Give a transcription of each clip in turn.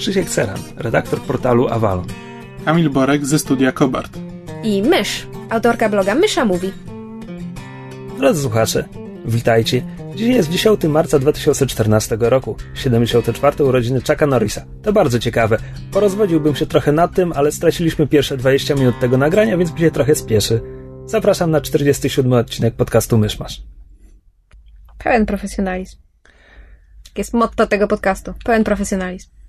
Krzysiek Ceran, redaktor portalu Avalon. Kamil Borek ze studia Kobart. i Mysz, autorka bloga Mysza Mówi. Drodzy słuchacze, witajcie. Dziś jest 10 marca 2014 roku, 74. urodziny Chucka Norrisa. To bardzo ciekawe. Porozwodziłbym się trochę nad tym, ale straciliśmy pierwsze 20 minut tego nagrania, więc mi się trochę spieszy. Zapraszam na 47 odcinek podcastu Myszmasz. Pełen profesjonalizm. Takie jest motto tego podcastu. Pełen profesjonalizm.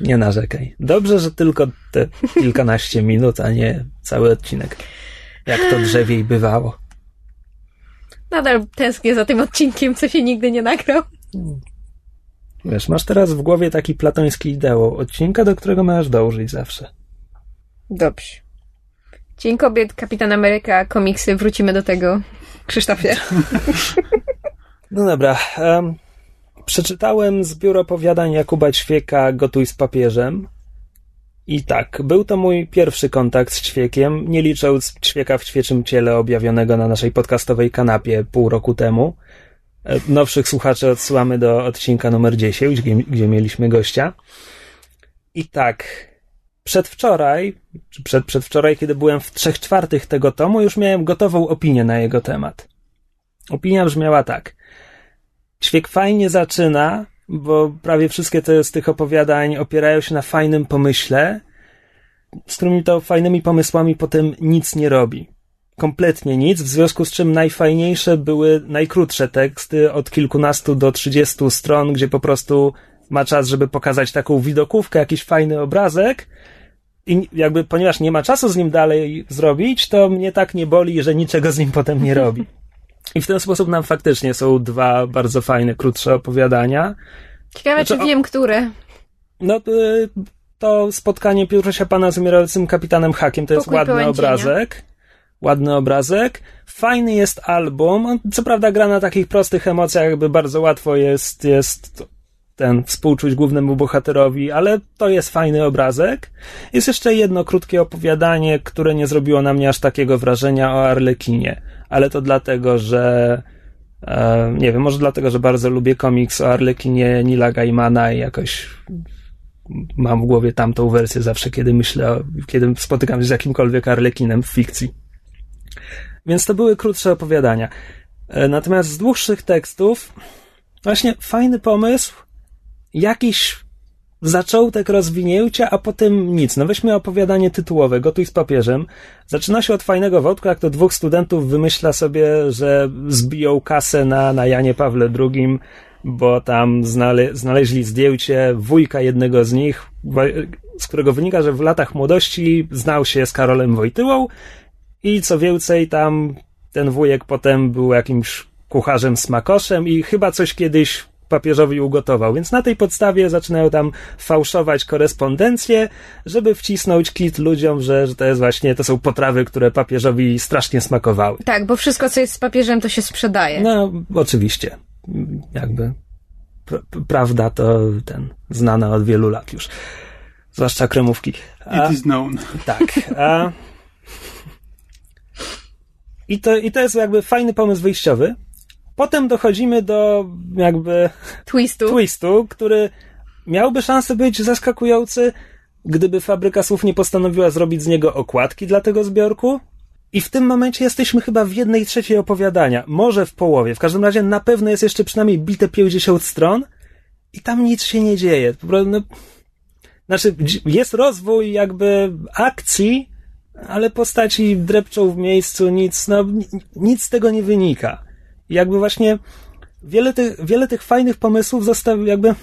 Nie narzekaj. Dobrze, że tylko te kilkanaście minut, a nie cały odcinek. Jak to drzewiej bywało. Nadal tęsknię za tym odcinkiem, co się nigdy nie nagrał. Wiesz, masz teraz w głowie taki platoński ideał odcinka, do którego masz dążyć zawsze. Dobrze. Dzień kobiet, Kapitan Ameryka, komiksy, wrócimy do tego. Krzysztofie. No dobra. em, przeczytałem zbiór opowiadań Jakuba Ćwieka Gotuj z papieżem. I tak, był to mój pierwszy kontakt z Ćwiekiem, nie licząc Ćwieka w ćwieczym ciele objawionego na naszej podcastowej kanapie pół roku temu. E, Nowszych słuchaczy odsyłamy do odcinka numer 10, gdzie, gdzie mieliśmy gościa. I tak, przedwczoraj, czy przed, przedwczoraj, kiedy byłem w trzech czwartych tego tomu, już miałem gotową opinię na jego temat. Opinia brzmiała tak. Ćwiek fajnie zaczyna, bo prawie wszystkie te z tych opowiadań opierają się na fajnym pomyśle, z którymi to fajnymi pomysłami potem nic nie robi. Kompletnie nic, w związku z czym najfajniejsze były najkrótsze teksty od kilkunastu do trzydziestu stron, gdzie po prostu ma czas, żeby pokazać taką widokówkę, jakiś fajny obrazek. I jakby, ponieważ nie ma czasu z nim dalej zrobić, to mnie tak nie boli, że niczego z nim potem nie robi. I w ten sposób nam faktycznie są dwa bardzo fajne, krótsze opowiadania. Ciekawe, Znaczy, czy o- wiem, które. No, y, to spotkanie Piotrusia Pana z umierającym kapitanem Hakiem to jest Pokój ładny pełen cienia. obrazek. Ładny obrazek. Fajny jest album. On, co prawda gra na takich prostych emocjach, jakby bardzo łatwo jest, jest ten współczuć głównemu bohaterowi, ale to jest fajny obrazek. Jest jeszcze jedno krótkie opowiadanie, które nie zrobiło na mnie aż takiego wrażenia o Arlekinie, ale to dlatego, że e, nie wiem, może dlatego, że bardzo lubię komiks o Arlekinie Nila Gaimana i jakoś mam w głowie tamtą wersję zawsze, kiedy myślę, kiedy spotykam się z jakimkolwiek Arlekinem w fikcji. Więc to były krótsze opowiadania. E, Natomiast z dłuższych tekstów, właśnie fajny pomysł, jakiś zaczątek rozwinięcia, a potem nic. No weźmy opowiadanie tytułowe, Gotuj z papieżem. Zaczyna się od fajnego wątku, jak to dwóch studentów wymyśla sobie, że zbiją kasę na, na Janie Pawle II, bo tam znale, znaleźli zdjęcie wujka jednego z nich, z którego wynika, że w latach młodości znał się z Karolem Wojtyłą i co więcej, tam ten wujek potem był jakimś kucharzem smakoszem i chyba coś kiedyś papieżowi ugotował. Więc na tej podstawie zaczynają tam fałszować korespondencję, żeby wcisnąć kit ludziom, że, że to jest właśnie, to są potrawy, które papieżowi strasznie smakowały. Tak, bo wszystko, co jest z papieżem, to się sprzedaje. No, oczywiście. Jakby pr- prawda to ten, znana od wielu lat już. Zwłaszcza kremówki. A- It is known. tak. A... I, to, I to jest jakby fajny pomysł wyjściowy. Potem dochodzimy do jakby Twistu. twistu, który miałby szansę być zaskakujący, gdyby Fabryka Słów nie postanowiła zrobić z niego okładki dla tego zbiorku. I w tym momencie jesteśmy chyba w jednej trzeciej opowiadania, może w połowie. W każdym razie na pewno jest jeszcze przynajmniej bite 50 stron i tam nic się nie dzieje. Po prostu, no, znaczy, jest rozwój jakby akcji, ale postaci drepczą w miejscu, nic, no, ni- nic z tego nie wynika. Jakby właśnie wiele tych, wiele tych fajnych pomysłów zostaw, jakby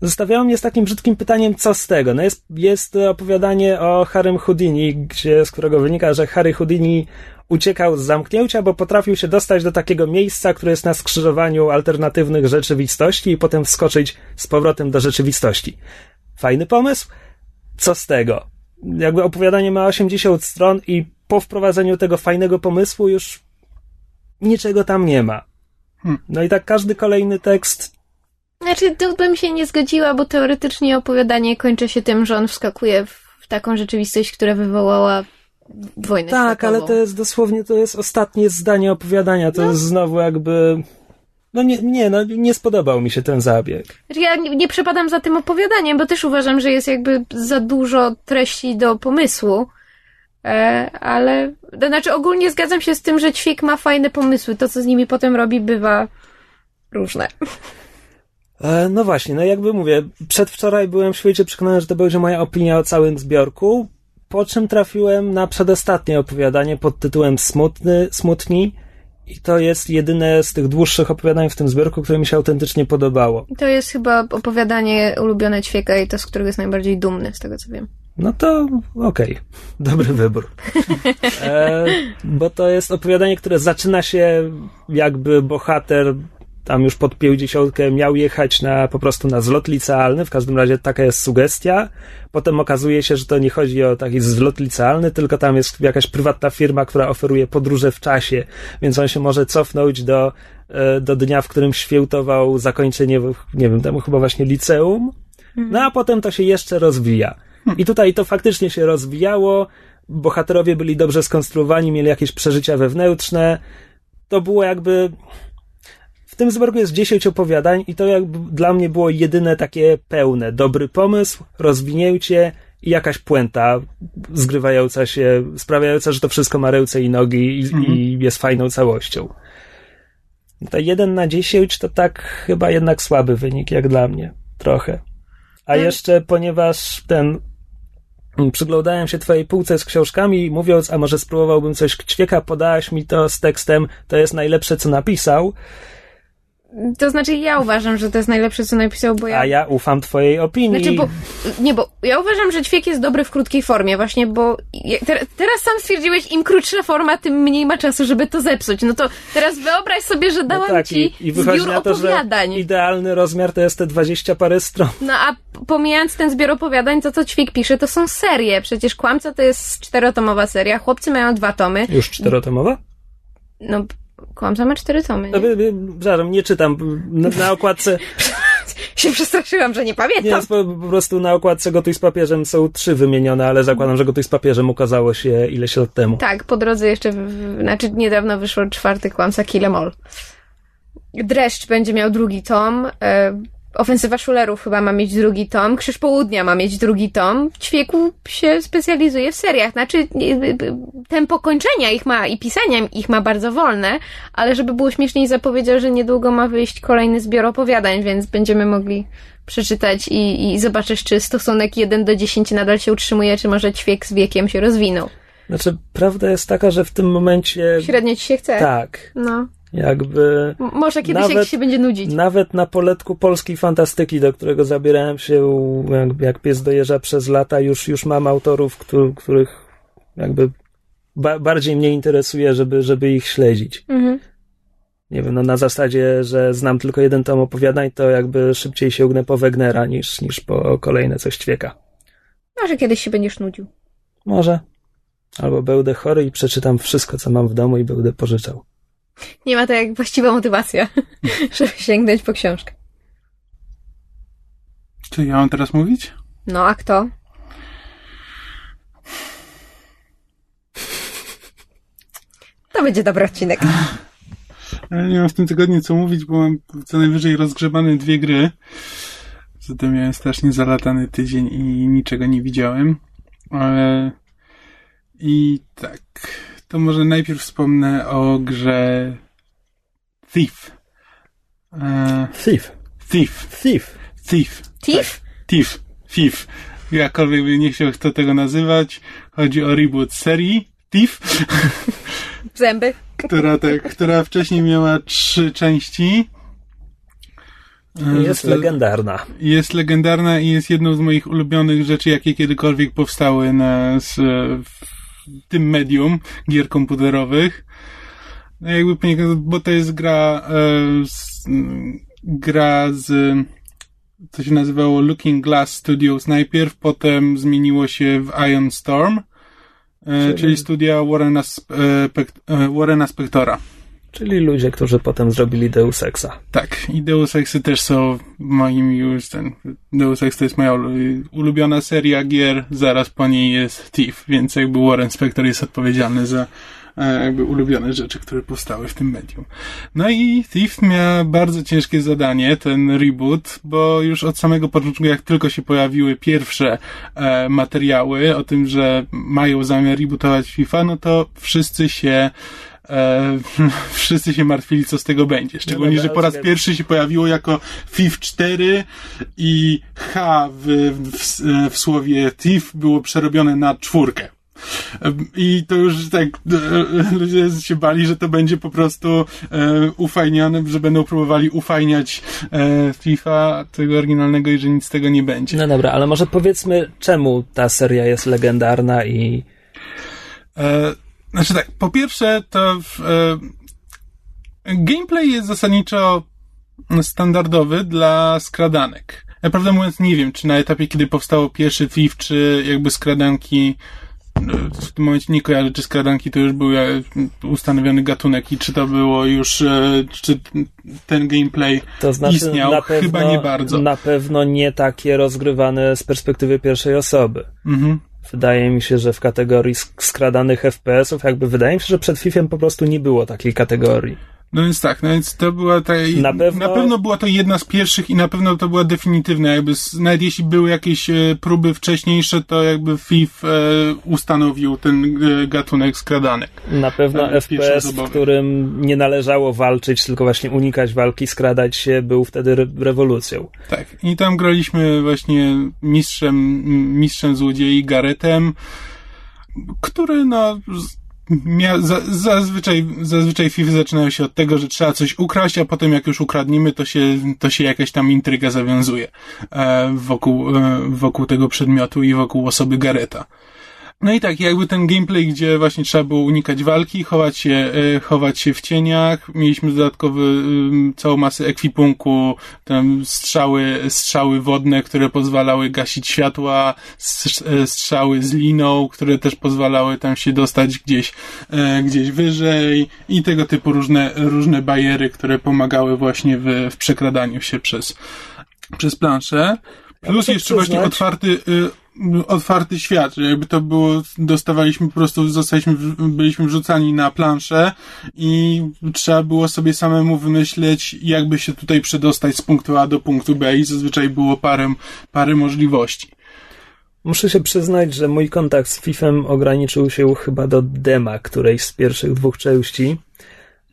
zostawiało mnie z takim brzydkim pytaniem, co z tego? No jest, jest opowiadanie o Harrym Houdini, gdzie, z którego wynika, że Harry Houdini uciekał z zamknięcia, bo potrafił się dostać do takiego miejsca, które jest na skrzyżowaniu alternatywnych rzeczywistości i potem wskoczyć z powrotem do rzeczywistości. Fajny pomysł? Co z tego? jakby opowiadanie ma 80 stron i po wprowadzeniu tego fajnego pomysłu już niczego tam nie ma. Hmm. No i tak każdy kolejny tekst Znaczy, tu bym się nie zgodziła, bo teoretycznie opowiadanie kończy się tym, że on wskakuje w taką rzeczywistość, która wywołała wojnę Tak, światową. ale to jest dosłownie, to jest ostatnie zdanie opowiadania, to No. jest znowu jakby... No nie, nie, no nie spodobał mi się ten zabieg. Znaczy, Ja nie, nie przepadam za tym opowiadaniem, bo też uważam, że jest jakby za dużo treści do pomysłu. E, ale, to znaczy ogólnie zgadzam się z tym, że ćwiek ma fajne pomysły. To, co z nimi potem robi, bywa różne. E, no właśnie, no jakby mówię, przedwczoraj byłem świecie przekonany, że to będzie moja opinia o całym zbiorku, po czym trafiłem na przedostatnie opowiadanie pod tytułem Smutny, Smutni i to jest jedyne z tych dłuższych opowiadań w tym zbiorku, które mi się autentycznie podobało. To jest chyba opowiadanie ulubione ćwieka i to, z którego jest najbardziej dumny, z tego co wiem. No to okej, dobry wybór. E, bo to jest opowiadanie, które zaczyna się jakby bohater tam już pod pięćdziesiątkę miał jechać na po prostu na zlot licealny, w każdym razie taka jest sugestia. Potem okazuje się, że to nie chodzi o taki zlot licealny, tylko tam jest jakaś prywatna firma, która oferuje podróże w czasie, więc on się może cofnąć do, e, do dnia, w którym świętował zakończenie, nie wiem, temu chyba właśnie liceum. No a potem to się jeszcze rozwija. I tutaj to faktycznie się rozwijało. Bohaterowie byli dobrze skonstruowani, mieli jakieś przeżycia wewnętrzne. To było jakby. W tym zbiorku jest 10 opowiadań, i to jakby dla mnie było jedyne takie pełne. Dobry pomysł, rozwinięcie i jakaś puenta zgrywająca się, sprawiająca, że to wszystko ma ręce i nogi i, i jest fajną całością. To 1 na 10 to tak chyba jednak słaby wynik, jak dla mnie. Trochę. A jeszcze, ponieważ ten przyglądałem się twojej półce z książkami, mówiąc, a może spróbowałbym coś ćwieka, podałaś mi to z tekstem, to jest najlepsze, co napisał, To znaczy, ja uważam, że to jest najlepsze, co napisał, bo ja... a ja ufam twojej opinii. Znaczy, bo, nie, bo ja uważam, że ćwiek jest dobry w krótkiej formie, właśnie, bo te, teraz sam stwierdziłeś, im krótsza forma, tym mniej ma czasu, żeby to zepsuć. No to teraz wyobraź sobie, że no dałam tak, ci i, i zbiór to, opowiadań. idealny rozmiar to jest te 20 parę stron. No a pomijając ten zbiór opowiadań, to co ćwiek pisze, to są serie. Przecież Kłamca to jest czterotomowa seria, Chłopcy mają dwa tomy. Już czterotomowa? No, Kłamca ma cztery tomy, No, nie? Przepraszam, nie czytam. Na, na okładce, Się przestraszyłam, że nie nie, pamiętam. po, po prostu na okładce Gotuj z papieżem są trzy wymienione, ale zakładam, że Gotuj z papieżem ukazało się ileś lat temu. Tak, po drodze jeszcze, w, w, znaczy niedawno wyszło czwarty Kłamca Kill 'em All. Dreszcz będzie miał drugi tom. Ofensywa Szulerów chyba ma mieć drugi tom. Krzyż Południa ma mieć drugi tom. Ćwieku się specjalizuje w seriach. Znaczy, tempo kończenia ich ma i pisania ich ma bardzo wolne, ale żeby było śmieszniej zapowiedział, że niedługo ma wyjść kolejny zbiór opowiadań, więc będziemy mogli przeczytać i, i zobaczysz, czy stosunek 1 do 10 nadal się utrzymuje, czy może ćwiek z wiekiem się rozwinął. Znaczy, prawda jest taka, że w tym momencie. Średnio ci się chce. Tak, No. Jakby. Może kiedyś Nawet- jak się będzie nudzić. Nawet na poletku polskiej fantastyki, do którego zabierałem się jak, jak pies dojeżdża przez lata, już, już mam autorów, któ- których jakby ba- bardziej mnie interesuje, żeby, żeby ich śledzić. Mhm. Nie wiem, no na zasadzie, że znam tylko jeden tom opowiadań, to jakby szybciej sięgnę po Wegnera niż, niż po kolejne coś ćwieka. Może kiedyś się będziesz nudził. Może. Albo będę chory i przeczytam wszystko, co mam w domu i będę pożyczał. Nie ma to jak właściwa motywacja, żeby sięgnąć po książkę. Czy ja mam teraz mówić? No, a kto? To będzie dobry odcinek. Ale nie mam w tym tygodniu co mówić, bo mam co najwyżej rozgrzebane dwie gry. Zatem miałem strasznie zalatany tydzień i niczego nie widziałem. Ale... I tak. To może najpierw wspomnę o grze Thief. E, Thief. Thief. Thief. Thief. Thief? Thief. Thief. Jakkolwiek by nie chciał kto tego nazywać. Chodzi o reboot serii Thief. Zęby? która, tak, która wcześniej miała trzy części. E, Jest legendarna. Jest legendarna i jest jedną z moich ulubionych rzeczy, jakie kiedykolwiek powstały na z, w tym medium gier komputerowych. No jakby poniekąd, bo to jest gra, e, z, gra z to się nazywało Looking Glass Studios najpierw, potem zmieniło się w Ion Storm, czyli, czyli studia Warrena, Warrena Spectora. Czyli ludzie, którzy potem zrobili Deus Exa. Tak, i Deus Exy też są moimi już ten. Deus Ex to jest moja ulubiona seria gier, zaraz po niej jest Thief, więc jakby Warren Spector jest odpowiedzialny za e, jakby ulubione rzeczy, które powstały w tym medium. No i Thief miał bardzo ciężkie zadanie, ten reboot, bo już od samego początku, jak tylko się pojawiły pierwsze e, materiały o tym, że mają zamiar rebootować FIFA, no to wszyscy się e, wszyscy się martwili, co z tego będzie. Szczególnie, no że po raz pierwszy się pojawiło jako FIF 4 i H w, w, w słowie TIF było przerobione na czwórkę. I to już tak e, ludzie się bali, że to będzie po prostu e, ufajnione, że będą próbowali ufajniać e, FIFA tego oryginalnego i że nic z tego nie będzie. No dobra, ale może powiedzmy, czemu ta seria jest legendarna i. E, znaczy tak, po pierwsze, to w, e, gameplay jest zasadniczo standardowy dla skradanek. Ja prawdę mówiąc nie wiem, czy na etapie, kiedy powstało pierwszy Thief, czy jakby skradanki w tym momencie nie kojarzę, czy skradanki to już był e, ustanowiony gatunek i czy to było już, e, czy ten gameplay to znaczy, istniał? Na pewno, Chyba nie bardzo. Na pewno nie takie rozgrywane z perspektywy pierwszej osoby. Mhm. Wydaje mi się, że w kategorii skradanych FPS-ów, jakby wydaje mi się, że przed FIFA po prostu nie było takiej kategorii. No więc tak, no więc to była ta, na pewno, na pewno była to jedna z pierwszych i na pewno to była definitywna, jakby nawet jeśli były jakieś e, próby wcześniejsze, to jakby FIF e, ustanowił ten e, gatunek skradanek. Na pewno e, FPS, w którym nie należało walczyć, tylko właśnie unikać walki, skradać się, był wtedy re rewolucją. Tak, i tam graliśmy właśnie mistrzem, mistrzem złodziei Garetem, który no Mia, za, zazwyczaj, zazwyczaj FIFA zaczynają się od tego, że trzeba coś ukraść, a potem jak już ukradnimy, to się, to się jakaś tam intryga zawiązuje e, wokół, e, wokół tego przedmiotu i wokół osoby Gareta. No i tak, jakby ten gameplay, gdzie właśnie trzeba było unikać walki, chować się, e, chować się w cieniach. Mieliśmy dodatkowy, całą masę ekwipunku, tam strzały, strzały wodne, które pozwalały gasić światła, e, strzały z liną, które też pozwalały tam się dostać gdzieś, e, gdzieś wyżej i tego typu różne, różne bariery, które pomagały właśnie w, w przekradaniu się przez, przez planszę. Plus jeszcze właśnie otwarty, y, otwarty świat, że jakby to było, dostawaliśmy po prostu, zostaliśmy, byliśmy wrzucani na planszę i trzeba było sobie samemu wymyśleć, jakby się tutaj przedostać z punktu A do punktu B i zazwyczaj było parę, parę możliwości. Muszę się przyznać, że mój kontakt z FIFem ograniczył się chyba do dema którejś z pierwszych dwóch części,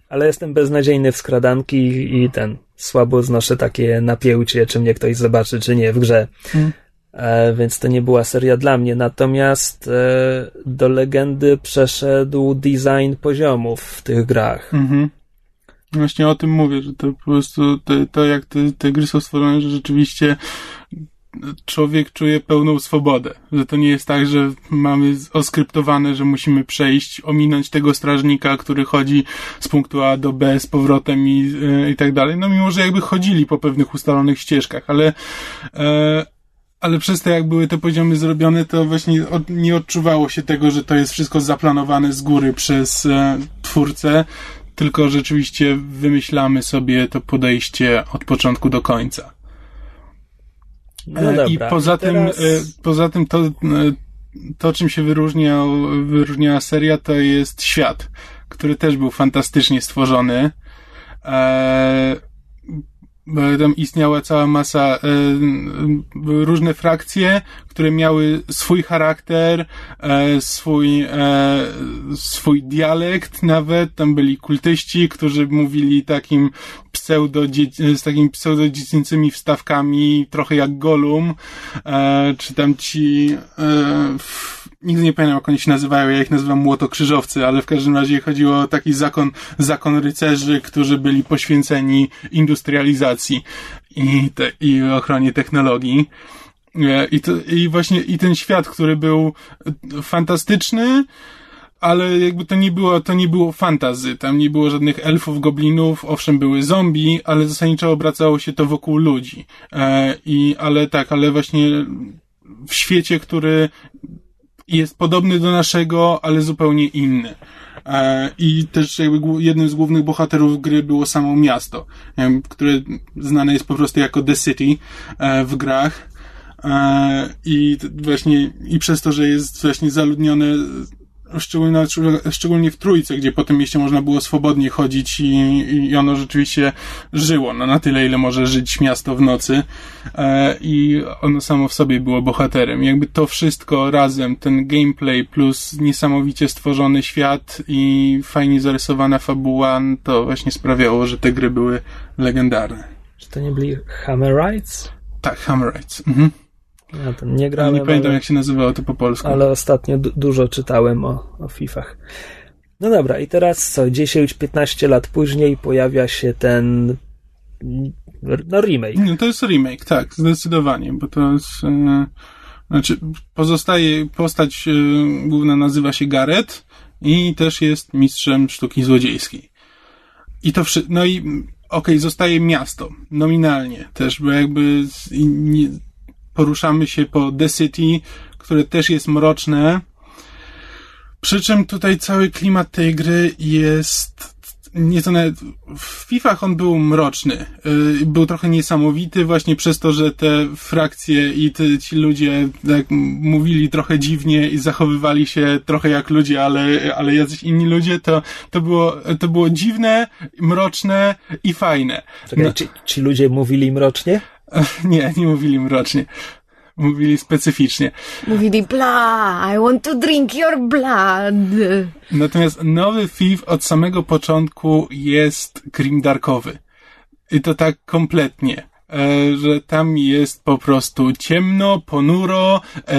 ale jestem beznadziejny w skradanki i ten, słabo znoszę takie napięcie, czy mnie ktoś zobaczy, czy nie w grze. Hmm. E, więc to nie była seria dla mnie. Natomiast e, do legendy przeszedł design poziomów w tych grach. Mhm. Właśnie o tym mówię, że to po prostu to, to jak te, te gry są stworzone, że rzeczywiście człowiek czuje pełną swobodę. Że to nie jest tak, że mamy oskryptowane, że musimy przejść, ominąć tego strażnika, który chodzi z punktu A do B z powrotem i, e, i tak dalej. No mimo, że jakby chodzili po pewnych ustalonych ścieżkach, ale ale przez to, jak były te poziomy zrobione, to właśnie od, nie odczuwało się tego, że to jest wszystko zaplanowane z góry przez e, twórcę, tylko rzeczywiście wymyślamy sobie to podejście od początku do końca. No dobra, I poza tym, teraz... e, poza tym to, e, to, czym się wyróżnia, wyróżniała seria, to jest świat, który też był fantastycznie stworzony. E, tam istniała cała masa, były różne frakcje, które miały swój charakter, e, swój, e, swój dialekt nawet, tam byli kultyści, którzy mówili takim pseudo, z takimi pseudo-dziecięcymi wstawkami, trochę jak Golum, e, czy tam ci, nigdy nie pamiętam jak oni się nazywają, ja ich nazywam młotokrzyżowcy, ale w każdym razie chodziło o taki zakon, zakon rycerzy, którzy byli poświęceni industrializacji i, te, i ochronie technologii. I, to, I właśnie i ten świat, który był fantastyczny, ale jakby to nie było, to nie było fantazy. Tam nie było żadnych elfów, goblinów, owszem były zombie, ale zasadniczo obracało się to wokół ludzi. E, I, ale tak, ale właśnie w świecie, który jest podobny do naszego, ale zupełnie inny. E, I też jakby jednym z głównych bohaterów gry było samo miasto, które znane jest po prostu jako The City e, w grach. E, I właśnie, i przez to, że jest właśnie zaludnione szczególnie, szczególnie w Trójce, gdzie po tym mieście można było swobodnie chodzić i, i ono rzeczywiście żyło, no na tyle, ile może żyć miasto w nocy e, i ono samo w sobie było bohaterem. Jakby to wszystko razem, ten gameplay plus niesamowicie stworzony świat i fajnie zarysowana fabuła, to właśnie sprawiało, że te gry były legendarne. Czy to nie byli Hammerites? Tak, Hammerites. Mhm. Ja tam nie grałem. Nie pamiętam, ale, jak się nazywało to po polsku. Ale ostatnio du dużo czytałem o, o Fifach. No dobra, i teraz co? 10-15 lat później pojawia się ten. No, remake. No, to jest remake, tak, zdecydowanie, bo to jest. E, znaczy, pozostaje. Postać e, główna nazywa się Gareth i też jest mistrzem sztuki złodziejskiej. I to wszystko. No i okej, okay, zostaje miasto, nominalnie też, bo jakby. Nie, poruszamy się po The City, które też jest mroczne. Przy czym tutaj cały klimat tej gry jest nieco nawet w Fifach on był mroczny. Y, był trochę niesamowity właśnie przez to, że te frakcje i te, ci ludzie tak mówili trochę dziwnie i zachowywali się trochę jak ludzie, ale, ale jacyś inni ludzie, to, to było, to było dziwne, mroczne i fajne. Czekaj, no, ci, ci ludzie mówili mrocznie? Nie, nie mówili mrocznie. Mówili specyficznie. Mówili bla, I want to drink your blood. Natomiast nowy FIF od samego początku jest grimdarkowy. I to tak kompletnie e, że tam jest po prostu ciemno, ponuro, e,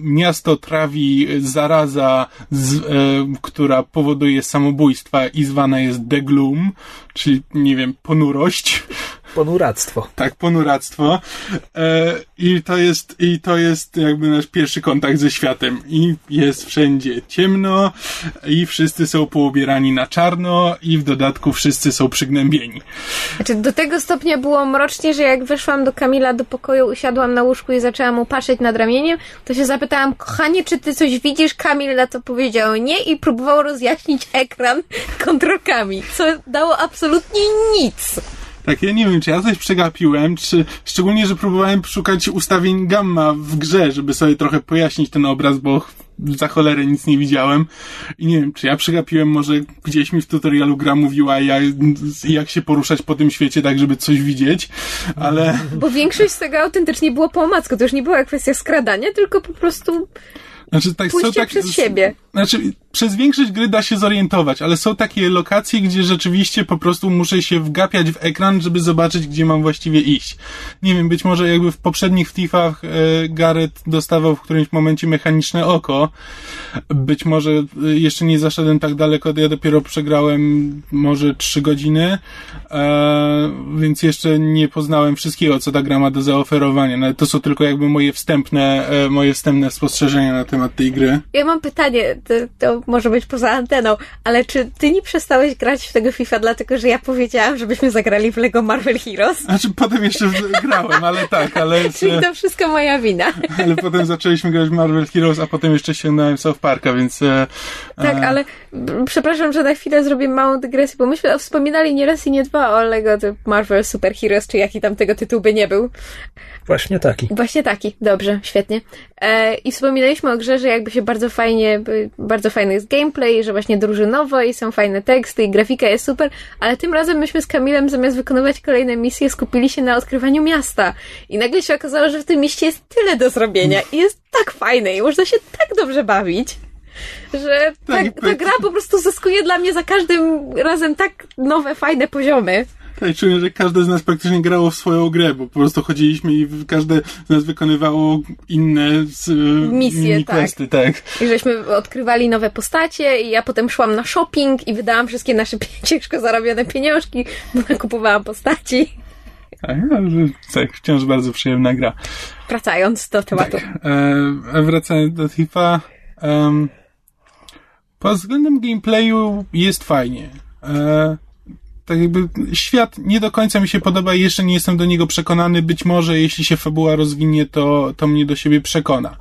miasto trawi zaraza, z, e, która powoduje samobójstwa i zwana jest The Gloom, czyli, nie wiem, ponurość. Ponuractwo. Tak, ponuractwo. E, I to jest, i to jest jakby nasz pierwszy kontakt ze światem. I jest wszędzie ciemno, i wszyscy są poubierani na czarno, i w dodatku wszyscy są przygnębieni. Znaczy, do tego stopnia było mrocznie, że jak weszłam do Kamila do pokoju, usiadłam na łóżku i zaczęłam mu patrzeć nad ramieniem, to się zapytałam, kochanie, czy ty coś widzisz? Kamil na to powiedział nie i próbował rozjaśnić ekran kontrolkami, co dało absolutnie nic. Tak, ja nie wiem, czy ja coś przegapiłem, czy szczególnie, że próbowałem szukać ustawień gamma w grze, żeby sobie trochę pojaśnić ten obraz, bo za cholerę nic nie widziałem. I nie wiem, czy ja przegapiłem, może gdzieś mi w tutorialu gra mówiła, jak, jak się poruszać po tym świecie, tak, żeby coś widzieć, ale... Bo większość z tego autentycznie było po omacku. To już nie była kwestia skradania, tylko po prostu znaczy, tak, są tak, przez siebie. Znaczy, przez większość gry da się zorientować, ale są takie lokacje, gdzie rzeczywiście po prostu muszę się wgapiać w ekran, żeby zobaczyć, gdzie mam właściwie iść. Nie wiem, być może jakby w poprzednich Thiefach e, Gareth dostawał w którymś momencie mechaniczne oko. Być może e, jeszcze nie zaszedłem tak daleko, ja dopiero przegrałem może trzy godziny, e, więc jeszcze nie poznałem wszystkiego, co ta gra ma do zaoferowania. No, to są tylko jakby moje wstępne, e, moje wstępne spostrzeżenia na temat tej gry. Ja mam pytanie, to, to może być poza anteną, ale czy ty nie przestałeś grać w tego FIFA dlatego, że ja powiedziałam, żebyśmy zagrali w Lego Marvel Heroes? Znaczy potem jeszcze grałem, ale tak, ale... Czyli to wszystko moja wina. Ale potem zaczęliśmy grać w Marvel Heroes, a potem jeszcze sięgnąłem South Parka, więc... E, tak, ale przepraszam, że na chwilę zrobię małą dygresję, bo myśmy wspominali nie raz i nie dwa o Lego Marvel Super Heroes, czy jaki tam tego tytuł by nie był. Właśnie taki. Właśnie taki, dobrze, świetnie. E, I wspominaliśmy o grze, że jakby się bardzo fajnie, bardzo fajny jest gameplay, że właśnie drużynowo i są fajne teksty i grafika jest super, ale tym razem myśmy z Kamilem zamiast wykonywać kolejne misje skupili się na odkrywaniu miasta. I nagle się okazało, że w tym mieście jest tyle do zrobienia i jest tak fajne i można się tak dobrze bawić że ta, tak, ta gra po prostu zyskuje dla mnie za każdym razem tak nowe, fajne poziomy. Tak, czuję, że każde z nas praktycznie grało w swoją grę, bo po prostu chodziliśmy i każde z nas wykonywało inne z, misje, tak. tak. I żeśmy odkrywali nowe postacie i ja potem szłam na shopping i wydałam wszystkie nasze ciężko zarobione pieniążki, bo nakupowałam postaci. Tak, tak, wciąż bardzo przyjemna gra. Wracając do tematu. Tak, e, wracając do Tifa, um, Pod względem gameplayu jest fajnie. E, tak jakby świat nie do końca mi się podoba i jeszcze nie jestem do niego przekonany. Być może jeśli się fabuła rozwinie, to, to mnie do siebie przekona.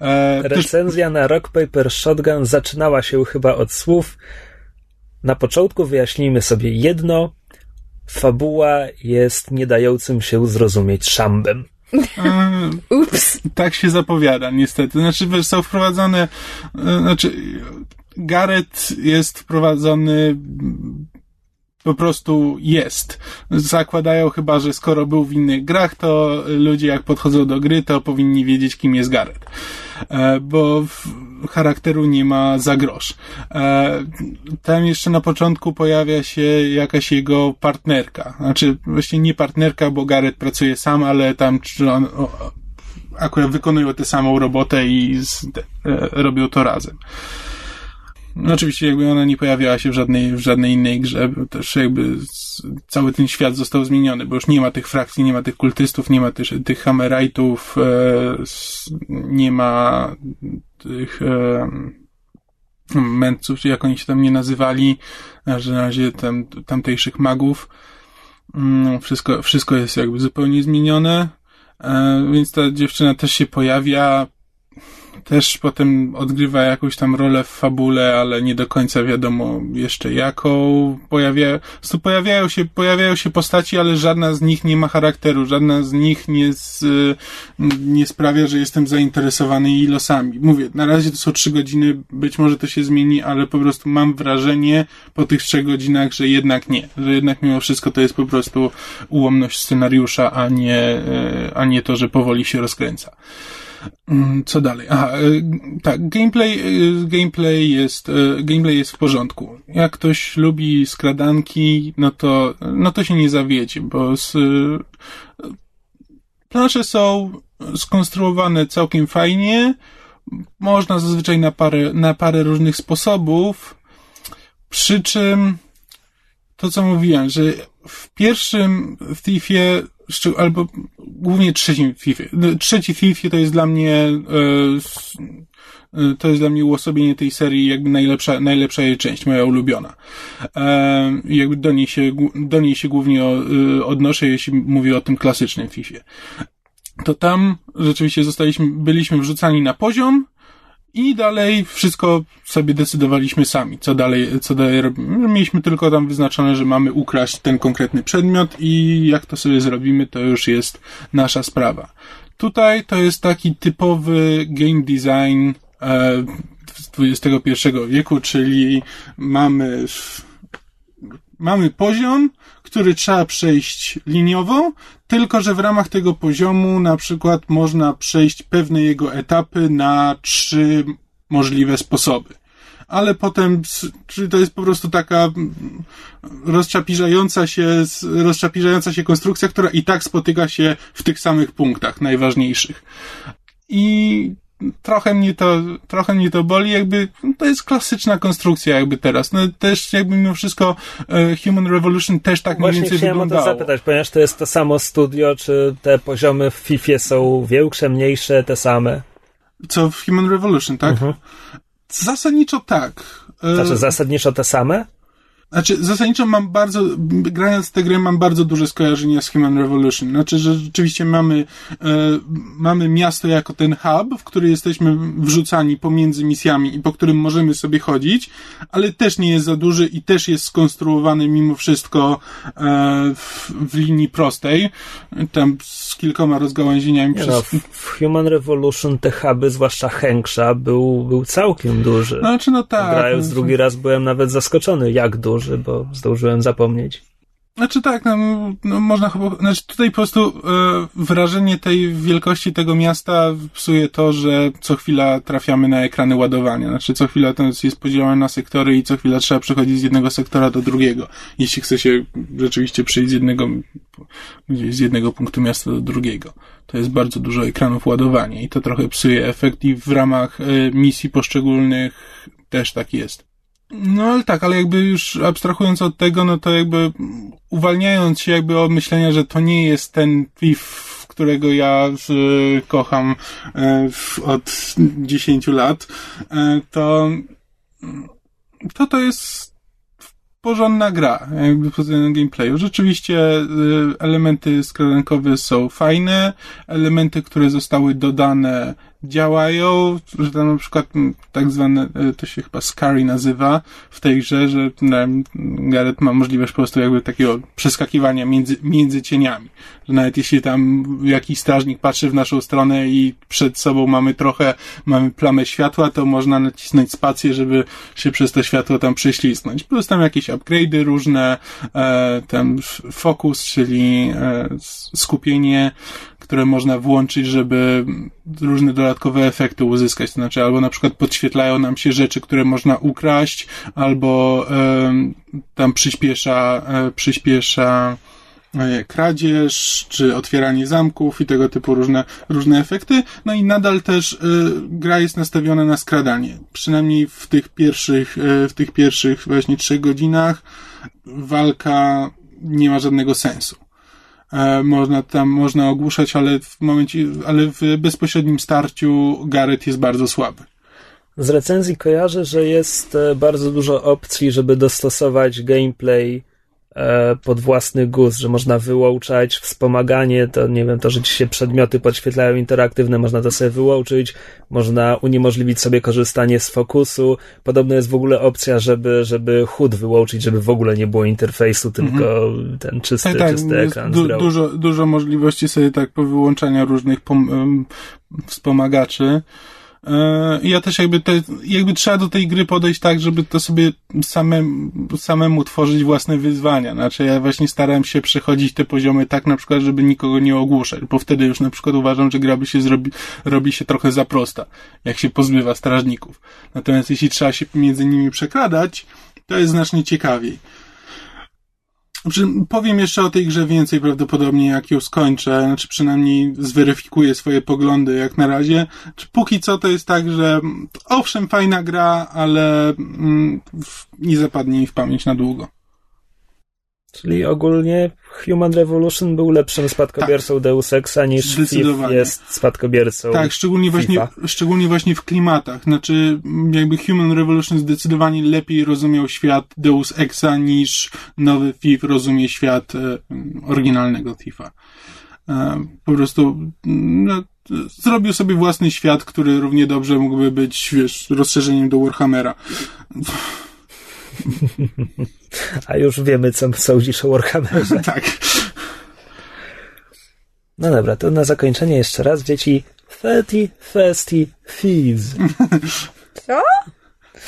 E, Recenzja też... na Rock Paper Shotgun zaczynała się chyba od słów na początku wyjaśnijmy sobie jedno. Fabuła jest nie dającym się zrozumieć szambem. Ups. Tak się zapowiada, niestety. Znaczy, są wprowadzone, e, znaczy, Gareth jest wprowadzony po prostu jest. Zakładają chyba, że skoro był w innych grach, to ludzie jak podchodzą do gry, to powinni wiedzieć, kim jest Gareth. E, bo charakteru nie ma za grosz. E, tam jeszcze na początku pojawia się jakaś jego partnerka. Znaczy, właśnie nie partnerka, bo Gareth pracuje sam, ale tam on, akurat wykonują tę samą robotę i z, e, robią to razem. No oczywiście jakby ona nie pojawiała się w żadnej, w żadnej innej grze, też jakby cały ten świat został zmieniony, bo już nie ma tych frakcji, nie ma tych kultystów, nie ma też tych Hammerite'ów, e, nie ma tych e, mędrców, jak oni się tam nie nazywali, że na razie tam, tamtejszych magów. Mm, wszystko, wszystko jest jakby zupełnie zmienione, e, więc ta dziewczyna też się pojawia, też potem odgrywa jakąś tam rolę w fabule, ale nie do końca wiadomo jeszcze jaką. Pojawia, pojawiają się, pojawiają się postaci, ale żadna z nich nie ma charakteru, żadna z nich nie, z, nie sprawia, że jestem zainteresowany jej losami. Mówię, na razie to są trzy godziny, być może to się zmieni, ale po prostu mam wrażenie po tych trzech godzinach, że jednak nie, że jednak mimo wszystko to jest po prostu ułomność scenariusza, a nie, e, a nie to, że powoli się rozkręca. Mm, co dalej? Aha, e, tak, gameplay, e, gameplay jest, e, gameplay jest w porządku. Jak ktoś lubi skradanki, no to, no to się nie zawiedzie, bo z, plansze są skonstruowane całkiem fajnie. Można zazwyczaj na parę, na parę różnych sposobów. Przy czym to, co mówiłem, że w pierwszym Thiefie albo głównie trzecim FIFA. No, trzeci FIFA to jest dla mnie e, e, to jest dla mnie uosobienie tej serii jakby najlepsza, najlepsza jej część, moja ulubiona. E, jakby do niej się, do niej się głównie odnoszę, jeśli mówię o tym klasycznym FIFA. To tam rzeczywiście zostaliśmy, byliśmy wrzucani na poziom, i dalej wszystko sobie decydowaliśmy sami, co dalej, co dalej robimy. Mieliśmy tylko tam wyznaczone, że mamy ukraść ten konkretny przedmiot i jak to sobie zrobimy, to już jest nasza sprawa. Tutaj to jest taki typowy game design e, XXI wieku, czyli mamy mamy poziom, który trzeba przejść liniowo, tylko że w ramach tego poziomu na przykład można przejść pewne jego etapy na trzy możliwe sposoby. Ale potem, czyli to jest po prostu taka rozczapiżająca się, rozczapiżająca się konstrukcja, która i tak spotyka się w tych samych punktach najważniejszych. I trochę mnie to, trochę mnie to boli, jakby, no to jest klasyczna konstrukcja jakby teraz. No też jakby mimo wszystko e, Human Revolution też tak Właśnie mniej więcej wyglądało. Właśnie to zapytać, ponieważ to jest to samo studio, czy te poziomy w FIFA są większe, mniejsze, te same? Co w Human Revolution, tak? Mhm. Zasadniczo tak. E, znaczy zasadniczo te same? Znaczy, zasadniczo mam bardzo, grając tę grę mam bardzo duże skojarzenia z Human Revolution. Znaczy, że rzeczywiście mamy, e, mamy miasto jako ten hub, w który jesteśmy wrzucani pomiędzy misjami i po którym możemy sobie chodzić, ale też nie jest za duży i też jest skonstruowany mimo wszystko e, w, w linii prostej, tam z kilkoma rozgałęzieniami. Nie przez... no, w Human Revolution te huby, zwłaszcza Henksza, był, był całkiem duży. Znaczy, no tak. Grając no, drugi raz byłem nawet zaskoczony, jak duży duży, bo zdążyłem zapomnieć. Znaczy tak, no, no można chyba, znaczy tutaj po prostu e, wrażenie tej wielkości tego miasta psuje to, że co chwila trafiamy na ekrany ładowania. Znaczy co chwila to jest podzielone na sektory i co chwila trzeba przechodzić z jednego sektora do drugiego. Jeśli chce się rzeczywiście przejść z jednego, z jednego punktu miasta do drugiego. To jest bardzo dużo ekranów ładowania i to trochę psuje efekt i w ramach e, misji poszczególnych też tak jest. No ale tak, ale jakby już abstrahując od tego, no to jakby uwalniając się jakby od myślenia, że to nie jest ten PIF, którego ja kocham e, od 10 lat, e, to to to jest porządna gra, jakby pod względem gameplayu. Rzeczywiście y, elementy skradankowe są fajne, elementy, które zostały dodane działają, że tam na przykład tak zwane, e, to się chyba Scary nazywa w tej grze, że Gareth ma możliwość po prostu jakby takiego przeskakiwania między, między cieniami. Że nawet jeśli tam jakiś strażnik patrzy w naszą stronę i przed sobą mamy trochę, mamy plamę światła, to można nacisnąć spację, żeby się przez to światło tam prześlizgnąć. Plus tam jakieś upgrade'y różne, e, tam fokus, czyli e, skupienie, które można włączyć, żeby różne dodatkowe efekty uzyskać. To znaczy, albo na przykład podświetlają nam się rzeczy, które można ukraść, albo tam przyspiesza, y, przyspiesza e, kradzież, czy otwieranie zamków i tego typu różne, różne efekty. No i nadal też y, gra jest nastawiona na skradanie. Przynajmniej w tych pierwszych, w tych pierwszych właśnie trzech godzinach walka nie ma żadnego sensu. E, można tam, można ogłuszać, ale w momencie, ale w bezpośrednim starciu Gareth jest bardzo słaby. Z recenzji kojarzę, że jest e, bardzo dużo opcji, żeby dostosować gameplay pod własny gust, że można wyłączać wspomaganie, to nie wiem, to, że ci się przedmioty podświetlają interaktywne, można to sobie wyłączyć, można uniemożliwić sobie korzystanie z fokusu. Podobno jest w ogóle opcja, żeby, żeby HUD wyłączyć, żeby w ogóle nie było interfejsu, tylko mhm. ten czysty, tak, tak, czysty ekran. Du dużo, dużo możliwości sobie tak po wyłączania różnych wspomagaczy. E, ja też jakby te, jakby trzeba do tej gry podejść tak, żeby to sobie samemu, samemu tworzyć własne wyzwania. Znaczy ja właśnie starałem się przechodzić te poziomy tak na przykład, żeby nikogo nie ogłuszać, bo wtedy już na przykład uważam, że gra by się zrobi, robi się trochę za prosta, jak się pozbywa strażników. Natomiast jeśli trzeba się między nimi przekradać, to jest znacznie ciekawiej. Powiem jeszcze o tej grze więcej prawdopodobnie, jak ją skończę, znaczy przynajmniej zweryfikuję swoje poglądy jak na razie. Póki co to jest tak, że owszem, fajna gra, ale mm, nie zapadnie mi w pamięć na długo. Czyli ogólnie Human Revolution był lepszym spadkobiercą tak. Deus Exa niż FIF jest spadkobiercą Tak, szczególnie właśnie, szczególnie właśnie w klimatach. Znaczy, jakby Human Revolution zdecydowanie lepiej rozumiał świat Deus Exa niż nowy FIF rozumie świat e, oryginalnego FIFa. E, po prostu no, zrobił sobie własny świat, który równie dobrze mógłby być, wiesz, rozszerzeniem do Warhammera. A już wiemy, co sądzisz o Warhammerze. tak. No dobra, to na zakończenie jeszcze raz, dzieci. Thirty Thirsty Thieves. Co?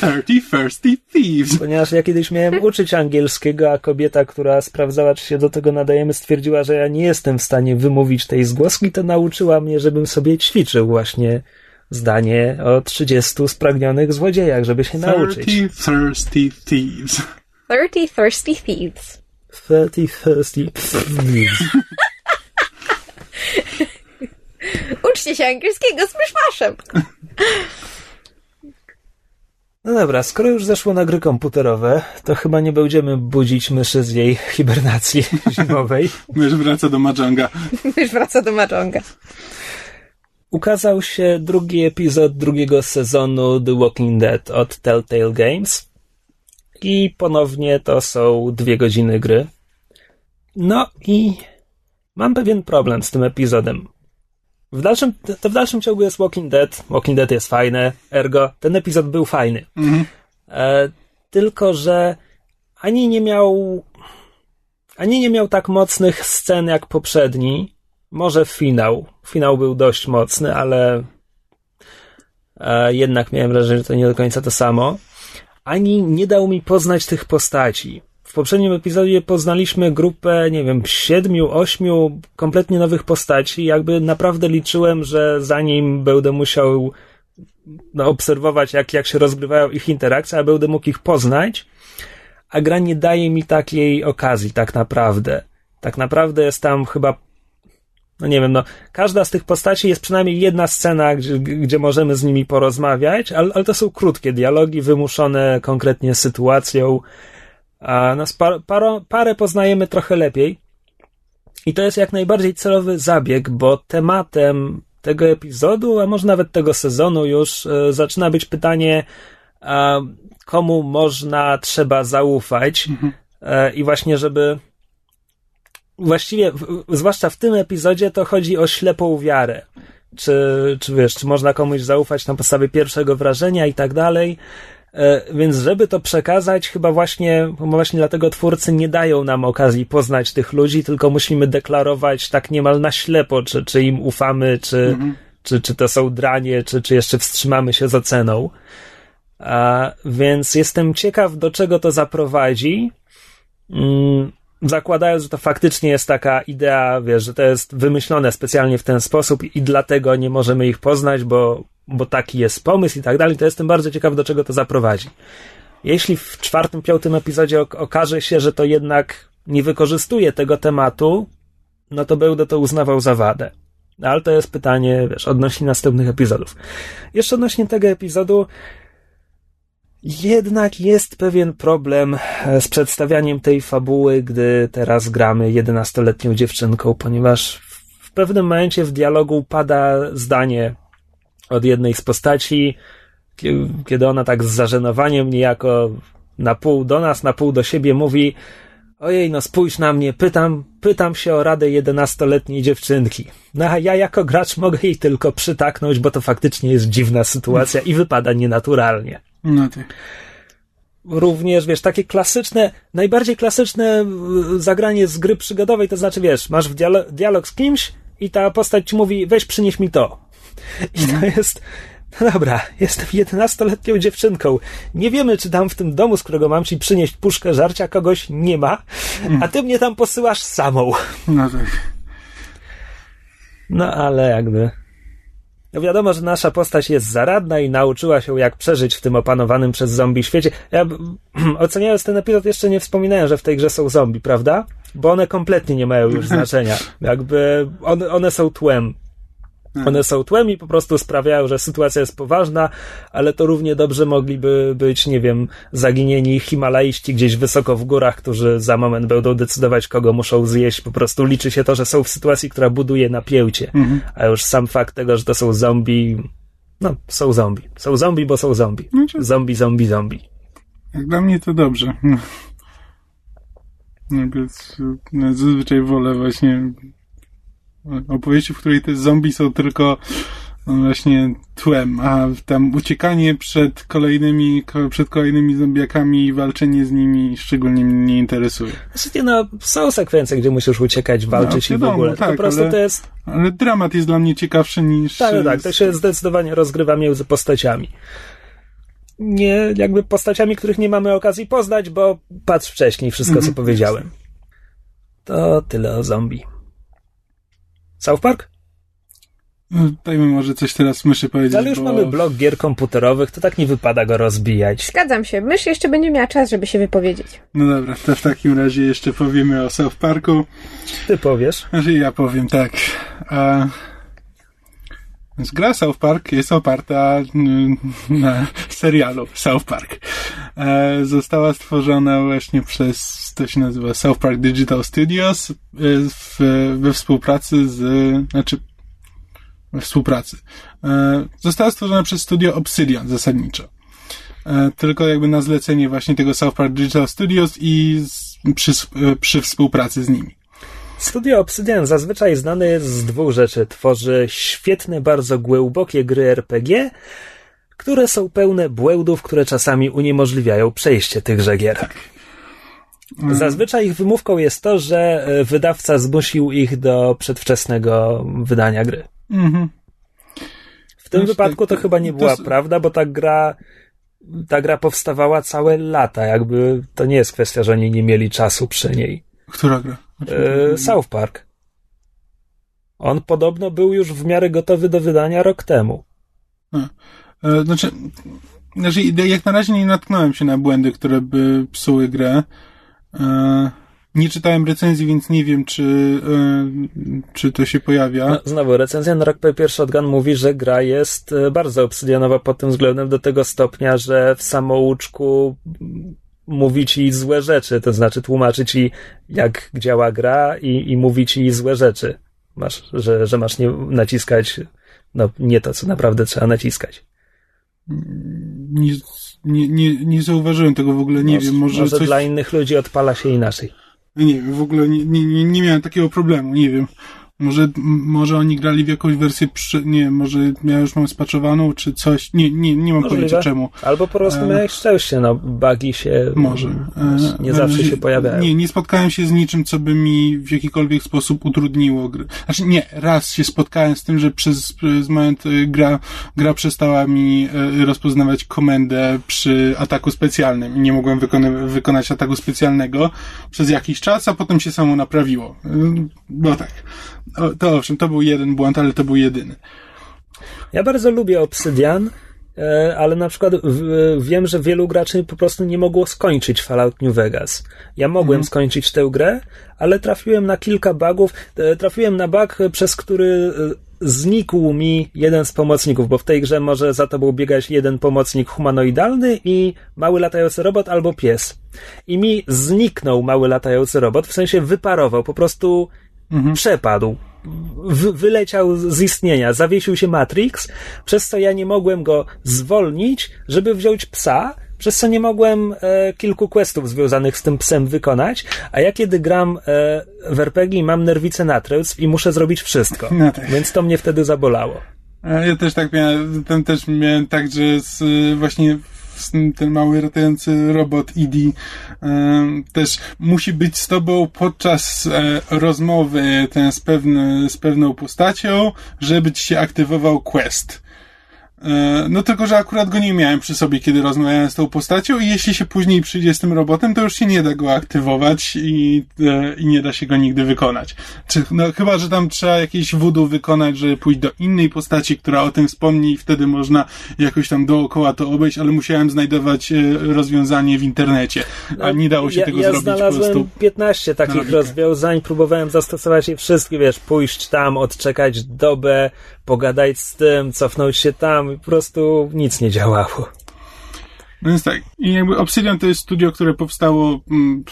Thirty Thirsty Thieves. Ponieważ ja kiedyś miałem uczyć angielskiego, a kobieta, która sprawdzała, czy się do tego nadajemy, stwierdziła, że ja nie jestem w stanie wymówić tej zgłoski, to nauczyła mnie, żebym sobie ćwiczył właśnie zdanie o 30 spragnionych złodziejach, żeby się nauczyć. 30 thirsty thieves. 30 thirsty thieves. 30 thirsty thieves. Uczcie się angielskiego z myszmaszem. No dobra, skoro już zeszło na gry komputerowe, to chyba nie będziemy budzić myszy z jej hibernacji zimowej. Mysz wraca do Mahjonga. Mysz wraca do Mahjonga ukazał się drugi epizod drugiego sezonu The Walking Dead od Telltale Games. I ponownie to są dwie godziny gry. No i mam pewien problem z tym epizodem. W dalszym, to w dalszym ciągu jest Walking Dead. Walking Dead jest fajne, ergo ten epizod był fajny. Mhm. E, tylko, że ani nie miał ani nie miał tak mocnych scen jak poprzedni, może finał. Finał był dość mocny, ale e, jednak miałem wrażenie, że to nie do końca to samo. Ani nie dał mi poznać tych postaci. W poprzednim epizodzie poznaliśmy grupę, nie wiem, siedmiu, ośmiu kompletnie nowych postaci. Jakby naprawdę liczyłem, że zanim będę musiał no, obserwować, jak, jak się rozgrywają ich interakcje, a będę mógł ich poznać, a gra nie daje mi takiej okazji, tak naprawdę. Tak naprawdę jest tam chyba no nie wiem, no, każda z tych postaci jest przynajmniej jedna scena, gdzie, gdzie możemy z nimi porozmawiać, ale, ale to są krótkie dialogi, wymuszone konkretnie sytuacją. A nas par, paro, parę poznajemy trochę lepiej. I to jest jak najbardziej celowy zabieg, bo tematem tego epizodu, a może nawet tego sezonu już e, zaczyna być pytanie, komu można, trzeba zaufać e, i właśnie, żeby właściwie, zwłaszcza w tym epizodzie, to chodzi o ślepą wiarę. Czy, czy wiesz, czy można komuś zaufać na podstawie pierwszego wrażenia i tak dalej. E, Więc żeby to przekazać, chyba właśnie, właśnie dlatego twórcy nie dają nam okazji poznać tych ludzi, tylko musimy deklarować tak niemal na ślepo, czy, czy im ufamy, czy, czy, czy to są dranie, czy, czy jeszcze wstrzymamy się z oceną. A, więc jestem ciekaw, do czego to zaprowadzi. Mm, zakładając, że to faktycznie jest taka idea, wiesz, że to jest wymyślone specjalnie w ten sposób i dlatego nie możemy ich poznać, bo, bo taki jest pomysł i tak dalej, to jestem bardzo ciekaw, do czego to zaprowadzi. Jeśli w czwartym, piątym epizodzie ok- okaże się, że to jednak nie wykorzystuje tego tematu, no to będę to uznawał za wadę. Ale to jest pytanie, wiesz, odnośnie następnych epizodów. Jeszcze odnośnie tego epizodu, jednak jest pewien problem e, z przedstawianiem tej fabuły, gdy teraz gramy 11-letnią dziewczynką, ponieważ w pewnym momencie w dialogu pada zdanie od jednej z postaci, kie- kiedy ona tak z zażenowaniem niejako na pół do nas, na pół do siebie mówi Ojej, no spójrz na mnie, pytam, pytam się o radę 11-letniej dziewczynki. No a ja jako gracz mogę jej tylko przytaknąć, bo to faktycznie jest dziwna sytuacja i wypada nienaturalnie No tak. również, wiesz, takie klasyczne, najbardziej klasyczne y, zagranie z gry przygodowej, to znaczy, wiesz, masz w dialo- dialog z kimś i ta postać ci mówi, weź przynieś mi to. I to jest, no dobra, jestem 11-letnią dziewczynką. Nie wiemy, czy tam w tym domu, z którego mam ci przynieść puszkę żarcia, kogoś nie ma, a ty mnie tam posyłasz samą. No tak. No ale jakby. No wiadomo, że nasza postać jest zaradna i nauczyła się, jak przeżyć w tym opanowanym przez zombie świecie. Ja oceniając ten epizod jeszcze nie wspominałem, że w tej grze są zombie, prawda? Bo one kompletnie nie mają już znaczenia. Jakby one, one są tłem. One są tłem i po prostu sprawiają, że sytuacja jest poważna, ale to równie dobrze mogliby być, nie wiem, zaginieni himalaiści gdzieś wysoko w górach, którzy za moment będą decydować, kogo muszą zjeść. Po prostu liczy się to, że są w sytuacji, która buduje napięcie. A już sam fakt tego, że to są zombie, no, są zombie. Są zombie, bo są zombie. Znaczy- Zombie, zombie, zombie. Jak dla mnie to dobrze. No. No, zazwyczaj wolę właśnie opowieści, w której te zombie są tylko no, właśnie tłem, a tam uciekanie przed kolejnymi, ko- przed kolejnymi zombiakami i walczenie z nimi szczególnie mnie nie interesuje. Znaczy, no, są sekwencje, gdzie musisz uciekać, walczyć i w wiadomo, ogóle. tak, po prostu ale- to jest Ale dramat jest dla mnie ciekawszy niż... Tak, tak, to się zdecydowanie rozgrywa między postaciami. Nie jakby postaciami, których nie mamy okazji poznać, bo patrz wcześniej wszystko, co powiedziałem. To tyle o zombie. South Park? No, Dajmy może coś teraz myszy powiedzieć, Ale już bo... mamy blok gier komputerowych, to tak nie wypada go rozbijać. Zgadzam się. Mysz jeszcze będzie miała czas, żeby się wypowiedzieć. No dobra, to w takim razie jeszcze powiemy o South Parku. Ty powiesz. Znaczy ja powiem tak. A, więc gra South Park jest oparta mm, na serialu South Park. E, została stworzona właśnie przez, to się nazywa South Park Digital Studios e, w, we współpracy z, znaczy we współpracy. E, została stworzona przez studio Obsidian zasadniczo. Tylko jakby na zlecenie właśnie tego South Park Digital Studios i przy, przy współpracy z nimi. Studio Obsidian zazwyczaj znane jest z dwóch rzeczy. Tworzy świetne, bardzo głębokie gry RPG, które są pełne błędów, które czasami uniemożliwiają przejście tychże gier. Zazwyczaj ich wymówką jest to, że e, wydawca zmusił ich do przedwczesnego wydania gry. Mhm. W tym Znaczy, wypadku to tak, chyba nie to była s- prawda, bo ta gra, ta gra powstawała całe lata. Jakby to nie jest kwestia, że oni nie mieli czasu przy niej. Która gra? E, South Park. On podobno był już w miarę gotowy do wydania rok temu. E, Znaczy, znaczy, jak na razie nie natknąłem się na błędy, które by psuły grę. E, Nie czytałem recenzji, więc nie wiem, czy, czy to się pojawia. No, znowu, recenzja na Rock Paper Shotgun mówi, że gra jest bardzo obsydianowa pod tym względem do tego stopnia, że w samouczku mm, mówi ci złe rzeczy, to znaczy tłumaczy ci, jak działa gra i, i mówi ci złe rzeczy. Masz, że, że masz nie naciskać, no nie to, co naprawdę trzeba naciskać. Nie, nie, nie, nie zauważyłem tego w ogóle, nie może, wiem, może, może coś... dla innych ludzi odpala się inaczej. Nie wiem, w ogóle nie, nie, nie miałem takiego problemu, nie wiem. Może, może oni grali w jakąś wersję, przy, nie może ja już mam spaczowaną, czy coś. Nie, nie, nie mam Możliwe. pojęcia czemu. Albo po prostu E. miałeś szczęście, no bugi się Może. E, nie e, zawsze się pojawiają. Nie, nie spotkałem się z niczym, co by mi w jakikolwiek sposób utrudniło gry. Znaczy nie, raz się spotkałem z tym, że przez, przez moment e, gra, gra przestała mi e, rozpoznawać komendę przy ataku specjalnym i nie mogłem wykony, wykonać ataku specjalnego przez jakiś czas, a potem się samo naprawiło. No tak. O, to owszem, to był jeden błąd, ale to był jedyny. Ja bardzo lubię Obsydian, e, ale na przykład w, wiem, że wielu graczy po prostu nie mogło skończyć Fallout New Vegas. Ja mogłem skończyć tę grę, ale trafiłem na kilka bugów. E, Trafiłem na bug, przez który e, znikł mi jeden z pomocników, bo w tej grze może za tobą biegać jeden pomocnik humanoidalny i mały latający robot albo pies. I mi zniknął mały latający robot, w sensie wyparował, po prostu przepadł. W, wyleciał z istnienia, zawiesił się Matrix, przez co ja nie mogłem go zwolnić, żeby wziąć psa, przez co nie mogłem e, kilku questów związanych z tym psem wykonać, a ja kiedy gram e, w RPG mam nerwicę natręctw i muszę zrobić wszystko, No tak. więc to mnie wtedy zabolało. A Ja też tak miałem, tam też miałem tak, że z, właśnie ten mały ratujący robot Idi też musi być z tobą podczas e, rozmowy ten z, pewny, z pewną postacią, żeby ci się aktywował quest. E, No tylko, że akurat go nie miałem przy sobie, kiedy rozmawiałem z tą postacią i jeśli się później przyjdzie z tym robotem, to już się nie da go aktywować i, e, i nie da się go nigdy wykonać. Czy, no chyba, że tam trzeba jakieś voodoo wykonać, żeby pójść do innej postaci, która o tym wspomni i wtedy można jakoś tam dookoła to obejść, ale musiałem znajdować e, rozwiązanie w internecie, a nie dało się ja, tego ja zrobić po znalazłem prostu. 15 takich rozwiązań, próbowałem zastosować je wszystkie, wiesz, pójść tam, odczekać dobę, pogadać z tym, cofnąć się tam po prostu nic nie działało. No więc tak, i jakby Obsidian to jest studio, które powstało mm,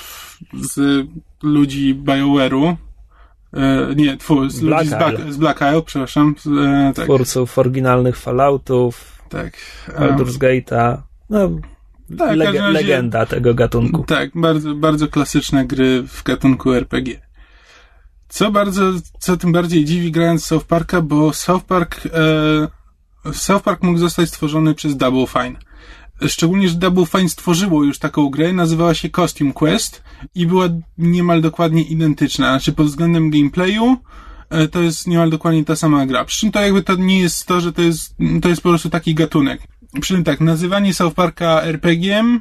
z ludzi BioWare'u, e, nie, tfu, z Black ludzi z Black, Isle. z Black Isle, przepraszam, z, e, tak, Twórców oryginalnych Falloutów, tak. E, Baldur's Gate'a, no, tak, razie- legenda tego gatunku. Tak, bardzo, bardzo klasyczne gry w gatunku RPG. Co bardzo, co tym bardziej dziwi grając South Parka, bo South Park, e, South Park mógł zostać stworzony przez Double Fine. Szczególnie, że Double Fine stworzyło już taką grę, nazywała się Costume Quest i była niemal dokładnie identyczna. Znaczy pod względem gameplayu e, to jest niemal dokładnie ta sama gra. Przy czym to jakby to nie jest to, że to jest, to jest po prostu taki gatunek. Przy czym tak, nazywanie South Parka RPG-iem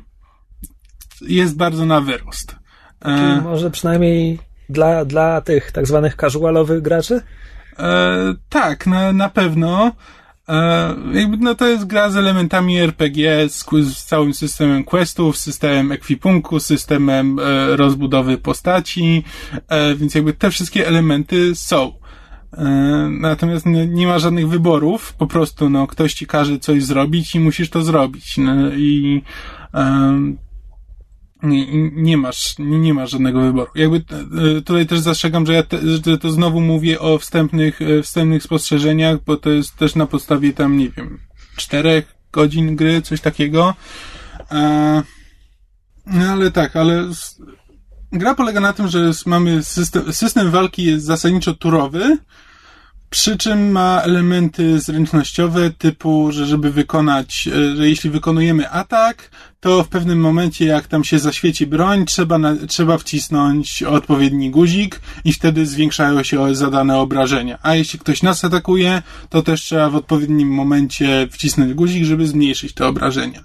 jest bardzo na wyrost. Czyli E, może przynajmniej dla, dla tych tak zwanych casualowych graczy? e, tak, na, na pewno. E, jakby, no to jest gra z elementami RPG, z, z całym systemem questów, systemem ekwipunku, systemem e, rozbudowy postaci, e, więc jakby te wszystkie elementy są. E, Natomiast no, nie ma żadnych wyborów, po prostu no, ktoś ci każe coś zrobić i musisz to zrobić. No, I nie, nie masz, nie, nie masz żadnego wyboru. Jakby e, tutaj też zastrzegam, że ja te, to znowu mówię o wstępnych, e, wstępnych spostrzeżeniach, bo to jest też na podstawie tam, nie wiem, czterech godzin gry, coś takiego. E, no ale tak, ale gra polega na tym, że mamy system, system walki jest zasadniczo turowy, przy czym ma elementy zręcznościowe typu, że żeby wykonać, e, że jeśli wykonujemy atak, to w pewnym momencie jak tam się zaświeci broń, trzeba, na, trzeba wcisnąć odpowiedni guzik i wtedy zwiększają się zadane obrażenia. A jeśli ktoś nas atakuje, to też trzeba w odpowiednim momencie wcisnąć guzik, żeby zmniejszyć te obrażenia.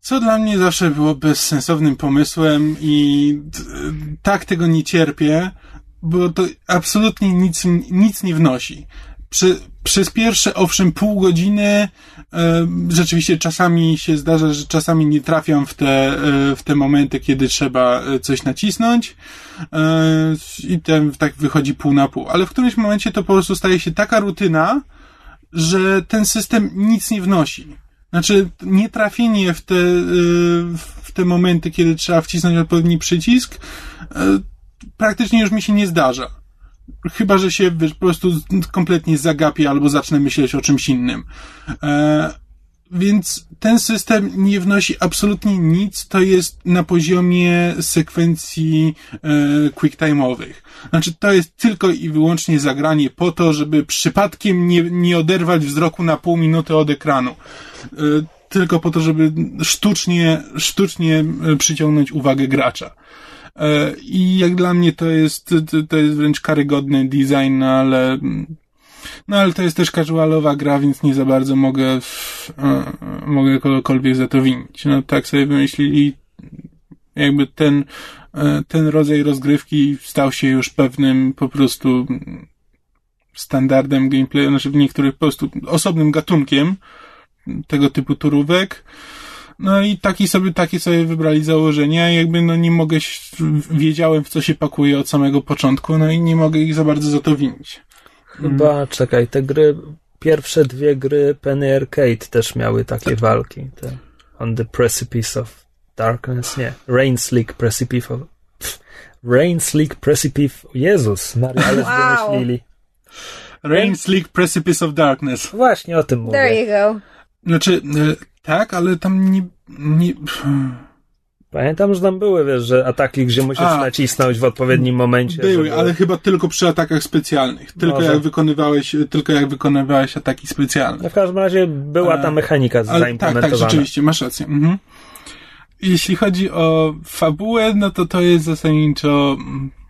Co dla mnie zawsze było bezsensownym pomysłem i tak tego nie cierpię, bo to absolutnie nic, nic nie wnosi. Przy, przez pierwsze, owszem, pół godziny e, rzeczywiście czasami się zdarza, że czasami nie trafiam w te, e, w te momenty, kiedy trzeba e, coś nacisnąć e, i ten tak wychodzi pół na pół. Ale w którymś momencie to po prostu staje się taka rutyna, że ten system nic nie wnosi. Znaczy, nie trafienie w te, y, w te momenty, kiedy trzeba wcisnąć odpowiedni przycisk, y, praktycznie już mi się nie zdarza. chyba, że się wiesz, po prostu kompletnie zagapię albo zacznę myśleć o czymś innym. E, więc ten system nie wnosi absolutnie nic, to jest na poziomie sekwencji e, quicktime'owych. Znaczy, to jest tylko i wyłącznie zagranie po to, żeby przypadkiem nie, nie oderwać wzroku na pół minuty od ekranu. E, tylko po to, żeby sztucznie, sztucznie e, przyciągnąć uwagę gracza. E, I jak dla mnie to jest, to jest wręcz karygodny design, no ale no ale to jest też casualowa gra, więc nie za bardzo mogę, w, e, mogę kogokolwiek za to winić. No tak sobie wymyślili, jakby ten, e, ten rodzaj rozgrywki stał się już pewnym po prostu standardem gameplayu, znaczy w niektórych po prostu osobnym gatunkiem tego typu turówek. No i taki sobie, takie sobie wybrali założenia, jakby no nie mogę, wiedziałem w co się pakuje od samego początku, no i nie mogę ich za bardzo za to winić. Chyba, mm. czekaj, te gry, pierwsze dwie gry Penny Arcade też miały takie tak. walki. Te on the Precipice of Darkness, nie, Rain Slick Precipice of... Rain Slick Precipice... Jezus, Maria, ale wow. wymyślili. Rain Slick Precipice of Darkness. Właśnie o tym mówię. There you go. Znaczy, e, tak, ale tam nie... nie... Pamiętam, że tam były, wiesz, że ataki, gdzie musisz A, nacisnąć w odpowiednim momencie. Były, żeby... ale chyba tylko przy atakach specjalnych. Tylko Może. jak wykonywałeś, tylko jak wykonywałeś ataki specjalne. No w każdym razie była ta mechanika ale, zaimplementowana. Tak, tak, rzeczywiście, masz rację. Mhm. Jeśli chodzi o fabułę, no to to jest zasadniczo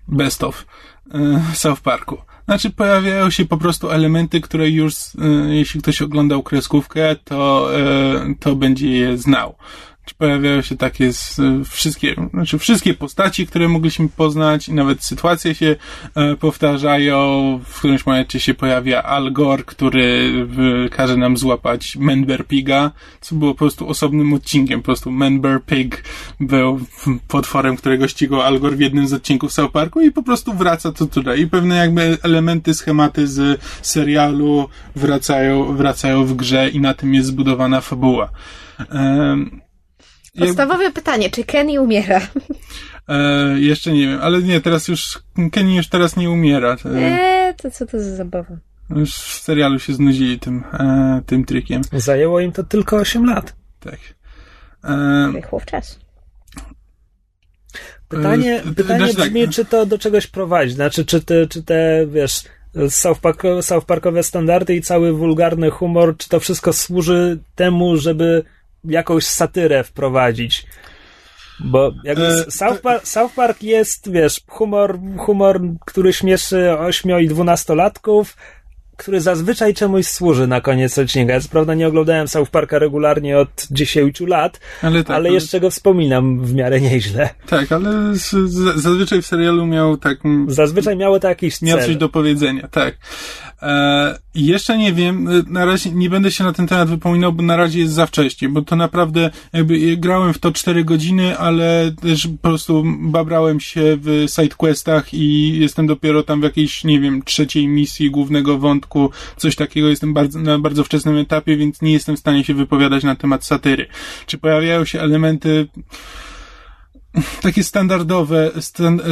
best of e, South Parku. Znaczy pojawiają się po prostu elementy, które już, e, jeśli ktoś oglądał kreskówkę, to, e, to będzie je znał pojawiają się takie z, wszystkie, znaczy wszystkie postaci, które mogliśmy poznać i nawet sytuacje się e, powtarzają. W którymś momencie się pojawia Al Gore, który każe nam złapać Member Piga, co było po prostu osobnym odcinkiem. Po prostu Member Pig był potworem, którego ścigał Al Gore w jednym z odcinków South Parku i po prostu wraca to tutaj. I pewne jakby elementy, schematy z serialu wracają, wracają w grze i na tym jest zbudowana fabuła. Um, Podstawowe pytanie, czy Kenny umiera? E, jeszcze nie wiem, ale nie, teraz już, Kenny już teraz nie umiera. Eee, to co to za zabawa? Już w serialu się znudzili tym, e, tym trikiem. Zajęło im to tylko 8 lat. Tak. E, Chłop czas. Pytanie, e, pytanie znaczy, brzmi, tak. czy to do czegoś prowadzi. Znaczy, czy te, czy te wiesz, South, Park, South Parkowe standardy i cały wulgarny humor, czy to wszystko służy temu, żeby jakąś satyrę wprowadzić. Bo jakby e, South, Park, South Park jest, wiesz, humor, humor, który śmieszy 8 i 12 latków, który zazwyczaj czemuś służy na koniec odcinka. Ja co prawda nie oglądałem South Parka regularnie od 10 lat, ale, tak, ale jeszcze go wspominam w miarę nieźle. Tak, ale z, z, zazwyczaj w serialu miał tak... Zazwyczaj miało to jakiś cel. Miał coś do powiedzenia, tak. E, jeszcze nie wiem, e, na razie nie będę się na ten temat wypominał, bo na razie jest za wcześnie, bo to naprawdę jakby grałem w to 4 godziny, ale też po prostu babrałem się w sidequestach i jestem dopiero tam w jakiejś, nie wiem, trzeciej misji głównego wątku, coś takiego, jestem bardzo, na bardzo wczesnym etapie, więc nie jestem w stanie się wypowiadać na temat satyry. Czy pojawiają się elementy takie standardowe,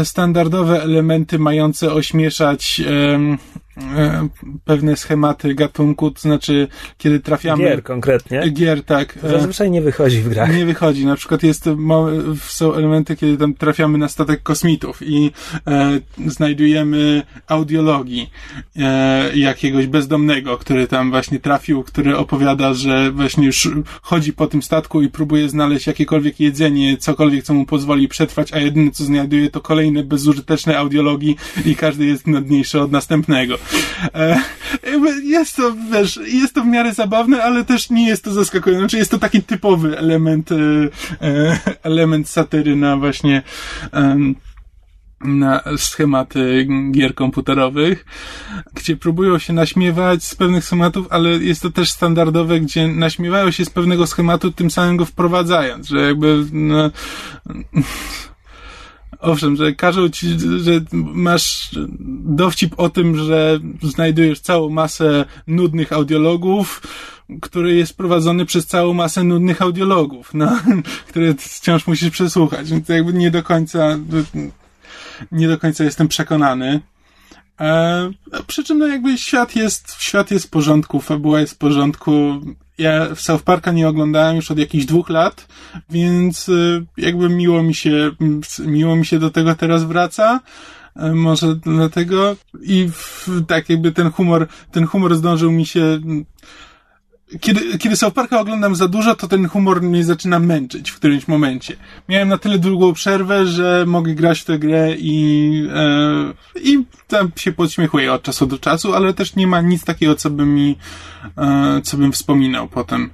standardowe elementy mające ośmieszać um, E, pewne schematy gatunku, to znaczy, kiedy trafiamy... Gier konkretnie. Gier, tak. To zazwyczaj nie wychodzi w grach. Nie wychodzi. Na przykład jest, są elementy, kiedy tam trafiamy na statek kosmitów i e, znajdujemy audiologii e, jakiegoś bezdomnego, który tam właśnie trafił, który opowiada, że właśnie już chodzi po tym statku i próbuje znaleźć jakiekolwiek jedzenie, cokolwiek, co mu pozwoli przetrwać, a jedyne, co znajduje, to kolejne bezużyteczne audiologii i każdy jest nudniejszy od następnego. E, jest to, wiesz, jest to w miarę zabawne, ale też nie jest to zaskakujące. Znaczy jest to taki typowy element, e, e, element satyry na właśnie na schematy gier komputerowych, gdzie próbują się naśmiewać z pewnych schematów, ale jest to też standardowe, gdzie naśmiewają się z pewnego schematu, tym samym go wprowadzając, że jakby no, owszem, że każą ci, że masz dowcip o tym, że znajdujesz całą masę nudnych audiologów, który jest prowadzony przez całą masę nudnych audiologów, no, które wciąż musisz przesłuchać, więc jakby nie do końca, nie do końca jestem przekonany. E, przy czym no jakby świat jest, świat jest w porządku, fabuła jest w porządku. Ja South Parka nie oglądałem już od jakichś dwóch lat, więc e, jakby miło mi się, miło mi się do tego teraz wraca. E, może dlatego i tak jakby ten humor, ten humor zdążył mi się kiedy, kiedy South Parka oglądam za dużo, to ten humor mnie zaczyna męczyć w którymś momencie. Miałem na tyle długą przerwę, że mogę grać w tę grę i, e, i tam się podśmiechuję od czasu do czasu, ale też nie ma nic takiego, co by mi, e, co bym wspominał potem.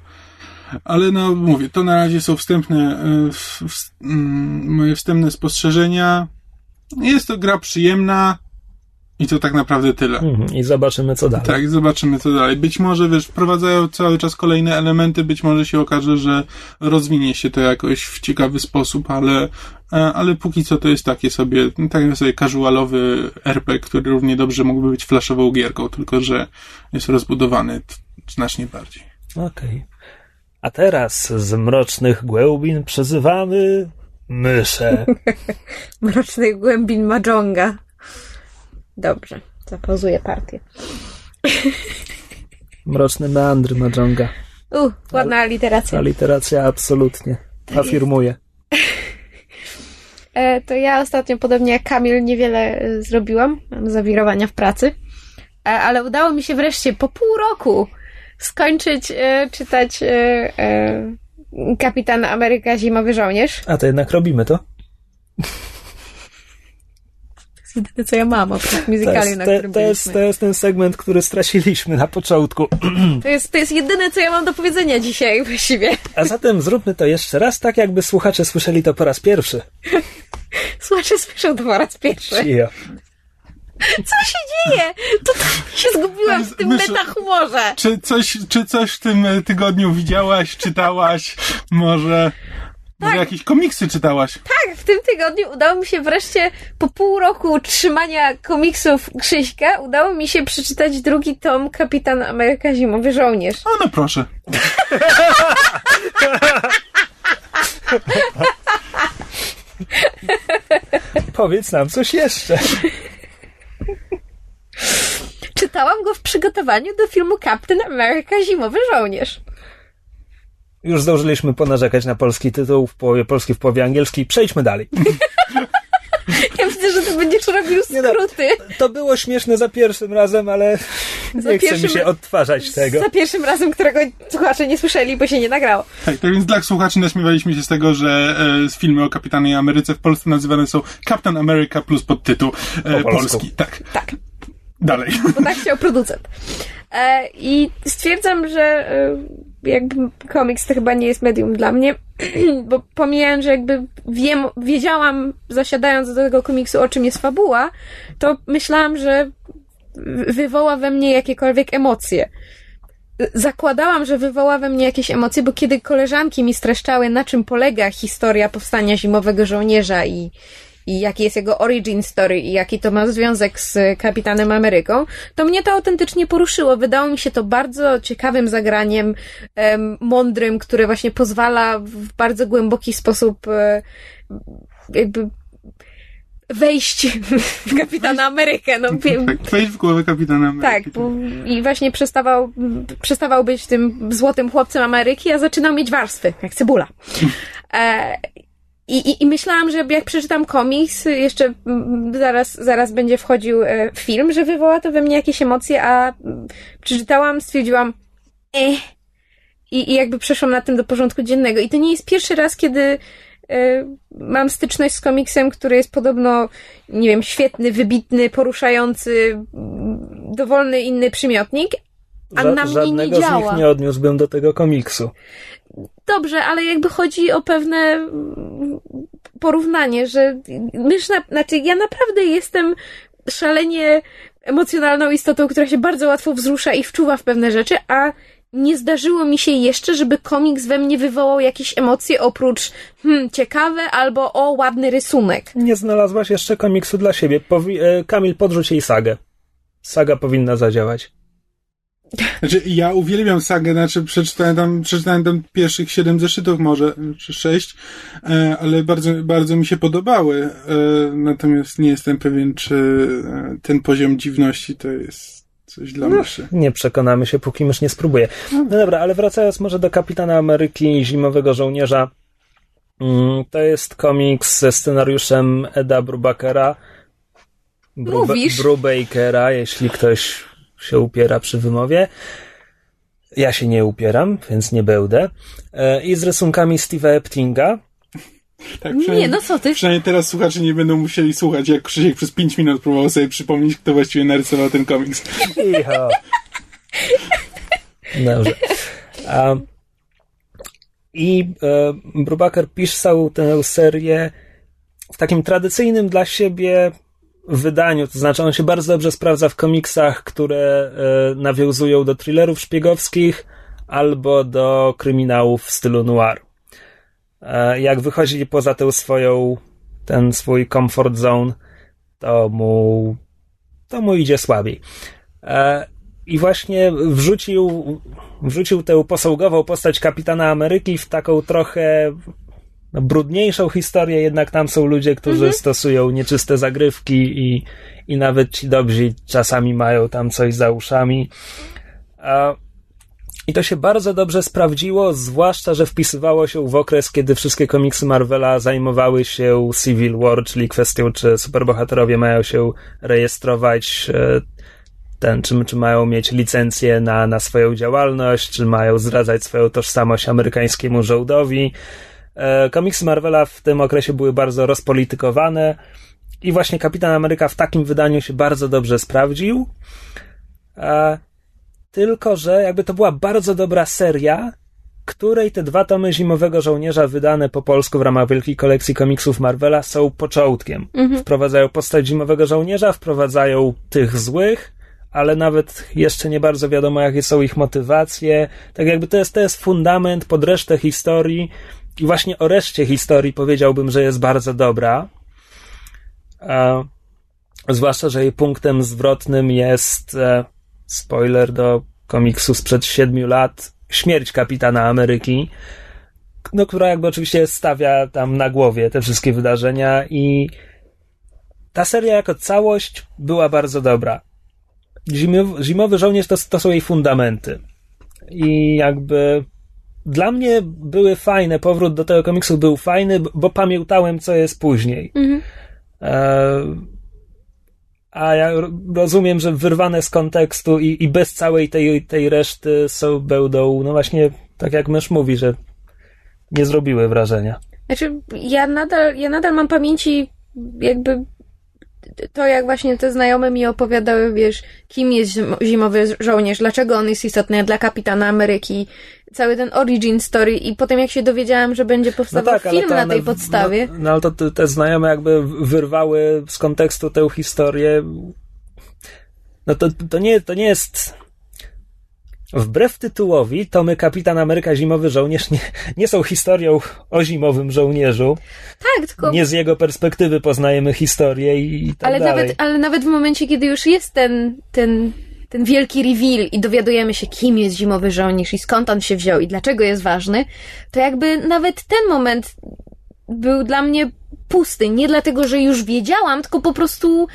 Ale no, mówię, to na razie są wstępne, e, w, w, mm, moje wstępne spostrzeżenia. Jest to gra przyjemna, i to tak naprawdę tyle. Mhm, I zobaczymy, co dalej. Tak, zobaczymy, co dalej. Być może, wiesz, wprowadzają cały czas kolejne elementy, być może się okaże, że rozwinie się to jakoś w ciekawy sposób, ale, e, ale póki co to jest takie sobie, tak sobie casualowy RPG, który równie dobrze mógłby być flashową gierką, tylko że jest rozbudowany znacznie bardziej. Okej. Okay. A teraz z mrocznych głębin przezywamy myszę. mrocznych głębin Majonga. Dobrze, zapauzuję partię. Mroczny meandry Majonga. U, ładna aliteracja. Aliteracja absolutnie. Afirmuję. E, to ja ostatnio, podobnie jak Kamil, niewiele e, zrobiłam. Mam zawirowania w pracy. E, ale udało mi się wreszcie po pół roku skończyć czytać Kapitan Ameryka Zimowy Żołnierz. A to jednak robimy to? Jest jedyne, co ja mam oprócz muzykali, na którym to jest, to jest ten segment, który straciliśmy na początku. To jest, to jest jedyne, co ja mam do powiedzenia dzisiaj właściwie. A zatem zróbmy to jeszcze raz, tak jakby słuchacze słyszeli to po raz pierwszy. Słuchacze słyszą to po raz pierwszy. Cio. Co się dzieje? To się zgubiłam w tym metahumorze. Czy coś, czy coś w tym tygodniu widziałaś, czytałaś? Może... Tak. Może jakieś komiksy czytałaś? Tak, w tym tygodniu udało mi się wreszcie po pół roku trzymania komiksów Krzyśka, udało mi się przeczytać drugi tom Kapitan Ameryka Zimowy Żołnierz. O, no proszę. Powiedz nam coś jeszcze. Czytałam go w przygotowaniu do filmu Captain America Zimowy Żołnierz. Już zdążyliśmy ponarzekać na polski tytuł, w połowie polski, w połowie angielski. Przejdźmy dalej. Ja widzę, że ty będziesz robił skróty. Nie no, to było śmieszne za pierwszym razem, ale za nie chce mi się odtwarzać tego. Za pierwszym razem, którego słuchacze nie słyszeli, bo się nie nagrało. Tak, tak więc dla słuchaczy naśmiewaliśmy się z tego, że e, filmy o Kapitanie Ameryce w Polsce nazywane są Captain America plus podtytuł e, polski. Tak. Tak. Dalej. Bo tak chciał producent. E, I stwierdzam, że e, jakby komiks to chyba nie jest medium dla mnie, bo pomijając, że jakby wiem, wiedziałam, zasiadając do tego komiksu, o czym jest fabuła, to myślałam, że wywoła we mnie jakiekolwiek emocje. Zakładałam, że wywoła we mnie jakieś emocje, bo kiedy koleżanki mi streszczały, na czym polega historia powstania zimowego żołnierza i, i jaki jest jego origin story i jaki to ma związek z Kapitanem Ameryką, to mnie to autentycznie poruszyło. Wydało mi się to bardzo ciekawym zagraniem, em, mądrym, które właśnie pozwala w bardzo głęboki sposób e, jakby wejść w Kapitana Amerykę. No, tak, wejść w głowę Kapitana Ameryki. Tak, bo, i właśnie przestawał, przestawał być tym złotym chłopcem Ameryki, a zaczynał mieć warstwy, jak cebula. E, i, i, I myślałam, że jak przeczytam komiks, jeszcze zaraz, zaraz będzie wchodził e, film, że wywoła to we mnie jakieś emocje, a przeczytałam, stwierdziłam, eh. I, I jakby przeszłam na tym do porządku dziennego. I to nie jest pierwszy raz, kiedy y, mam styczność z komiksem, który jest podobno, nie wiem, świetny, wybitny, poruszający, dowolny inny przymiotnik, a Ża- na mnie nie działa. z nich nie odniósłbym do tego komiksu. Dobrze, ale jakby chodzi o pewne porównanie, że mysz na, znaczy ja naprawdę jestem szalenie emocjonalną istotą, która się bardzo łatwo wzrusza i wczuwa w pewne rzeczy, a nie zdarzyło mi się jeszcze, żeby komiks we mnie wywołał jakieś emocje oprócz hmm, ciekawe albo o ładny rysunek. Nie znalazłaś jeszcze komiksu dla siebie. Powi- e, Kamil, podrzuć jej sagę. Saga powinna zadziałać. Znaczy, ja uwielbiam sagę, znaczy przeczytałem tam, przeczytałem tam pierwszych siedem zeszytów może, czy sześć, e, ale bardzo, bardzo mi się podobały. E, natomiast nie jestem pewien, czy e, ten poziom dziwności to jest coś dla No, myszy. nie przekonamy się, póki mysz nie spróbuje. No dobra, ale wracając może do Kapitana Ameryki Zimowego Żołnierza. Mm, To jest komiks ze scenariuszem Eda Brubakera. Mówisz? Brubakera, jeśli ktoś się upiera przy wymowie. Ja się nie upieram, więc nie będę. E, I z rysunkami Steve'a Eptinga. Tak, Nie, no co ty? Przynajmniej teraz słuchacze nie będą musieli słuchać, jak Krzysiek przez 5 minut próbował sobie przypomnieć, kto właściwie narysował ten komiks. Iho. Dobrze. A, I e, Brubaker pisał tę serię w takim tradycyjnym dla siebie wydaniu, to znaczy on się bardzo dobrze sprawdza w komiksach, które e, nawiązują do thrillerów szpiegowskich albo do kryminałów w stylu noir. E, jak wychodzi poza tę swoją, ten swój comfort zone, to mu, to mu idzie słabiej. E, I właśnie wrzucił, wrzucił tę posągową postać kapitana Ameryki w taką trochę no, brudniejszą historię, jednak tam są ludzie, którzy stosują nieczyste zagrywki i, i nawet ci dobrzy czasami mają tam coś za uszami. A, I to się bardzo dobrze sprawdziło, zwłaszcza, że wpisywało się w okres, kiedy wszystkie komiksy Marvela zajmowały się Civil War, czyli kwestią, czy superbohaterowie mają się rejestrować e, ten, czy, czy mają mieć licencję na, na swoją działalność, czy mają zdradzać swoją tożsamość amerykańskiemu żołdowi. E, komiksy Marvela w tym okresie były bardzo rozpolitykowane i właśnie Kapitan Ameryka w takim wydaniu się bardzo dobrze sprawdził. E, tylko, że jakby to była bardzo dobra seria, której te dwa tomy Zimowego Żołnierza wydane po polsku w ramach wielkiej kolekcji komiksów Marvela są początkiem. Wprowadzają postać Zimowego Żołnierza, wprowadzają tych złych, ale nawet jeszcze nie bardzo wiadomo, jakie są ich motywacje. Tak jakby to jest, to jest fundament pod resztę historii i właśnie o reszcie historii powiedziałbym, że jest bardzo dobra. A, zwłaszcza, że jej punktem zwrotnym jest e, spoiler do komiksu sprzed siedmiu lat śmierć kapitana Ameryki, no, która jakby oczywiście stawia tam na głowie te wszystkie wydarzenia i ta seria jako całość była bardzo dobra. Zimowy, Zimowy Żołnierz to, to są jej fundamenty. I jakby dla mnie były fajne, powrót do tego komiksu był fajny, bo pamiętałem, co jest później. E, a ja rozumiem, że wyrwane z kontekstu i, i bez całej tej, tej reszty są, będą, no właśnie, tak jak mysz mówi, że nie zrobiły wrażenia. Znaczy, ja nadal, ja nadal mam pamięci jakby to, jak właśnie te znajome mi opowiadały, wiesz, kim jest zim- zimowy żołnierz, dlaczego on jest istotny dla kapitana Ameryki, cały ten origin story i potem jak się dowiedziałam, że będzie powstawał film na tej podstawie. No, no ale to te, te znajome jakby wyrwały z kontekstu tę historię. No to, to, nie, to nie jest. Wbrew tytułowi, tomy Kapitan Ameryka Zimowy Żołnierz nie, nie są historią o zimowym żołnierzu. Tak, tylko Nie z jego perspektywy poznajemy historię i, i tak ale, dalej. nawet, ale nawet w momencie, kiedy już jest ten, ten, ten wielki reveal i dowiadujemy się, kim jest zimowy żołnierz i skąd on się wziął i dlaczego jest ważny, to jakby nawet ten moment był dla mnie pusty. Nie dlatego, że już wiedziałam, tylko po prostu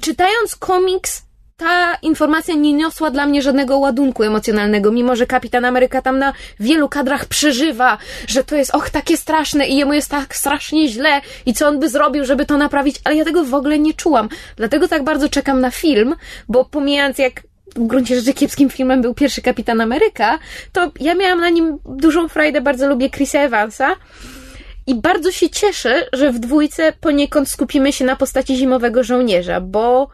czytając komiks, ta informacja nie niosła dla mnie żadnego ładunku emocjonalnego, mimo że Kapitan Ameryka tam na wielu kadrach przeżywa, że to jest och takie straszne i jemu jest tak strasznie źle i co on by zrobił, żeby to naprawić, ale ja tego w ogóle nie czułam. Dlatego tak bardzo czekam na film, bo pomijając jak w gruncie rzeczy kiepskim filmem był pierwszy Kapitan Ameryka, to ja miałam na nim dużą frajdę, bardzo lubię Chrisa Evansa. I bardzo się cieszę, że w dwójce poniekąd skupimy się na postaci zimowego żołnierza, bo,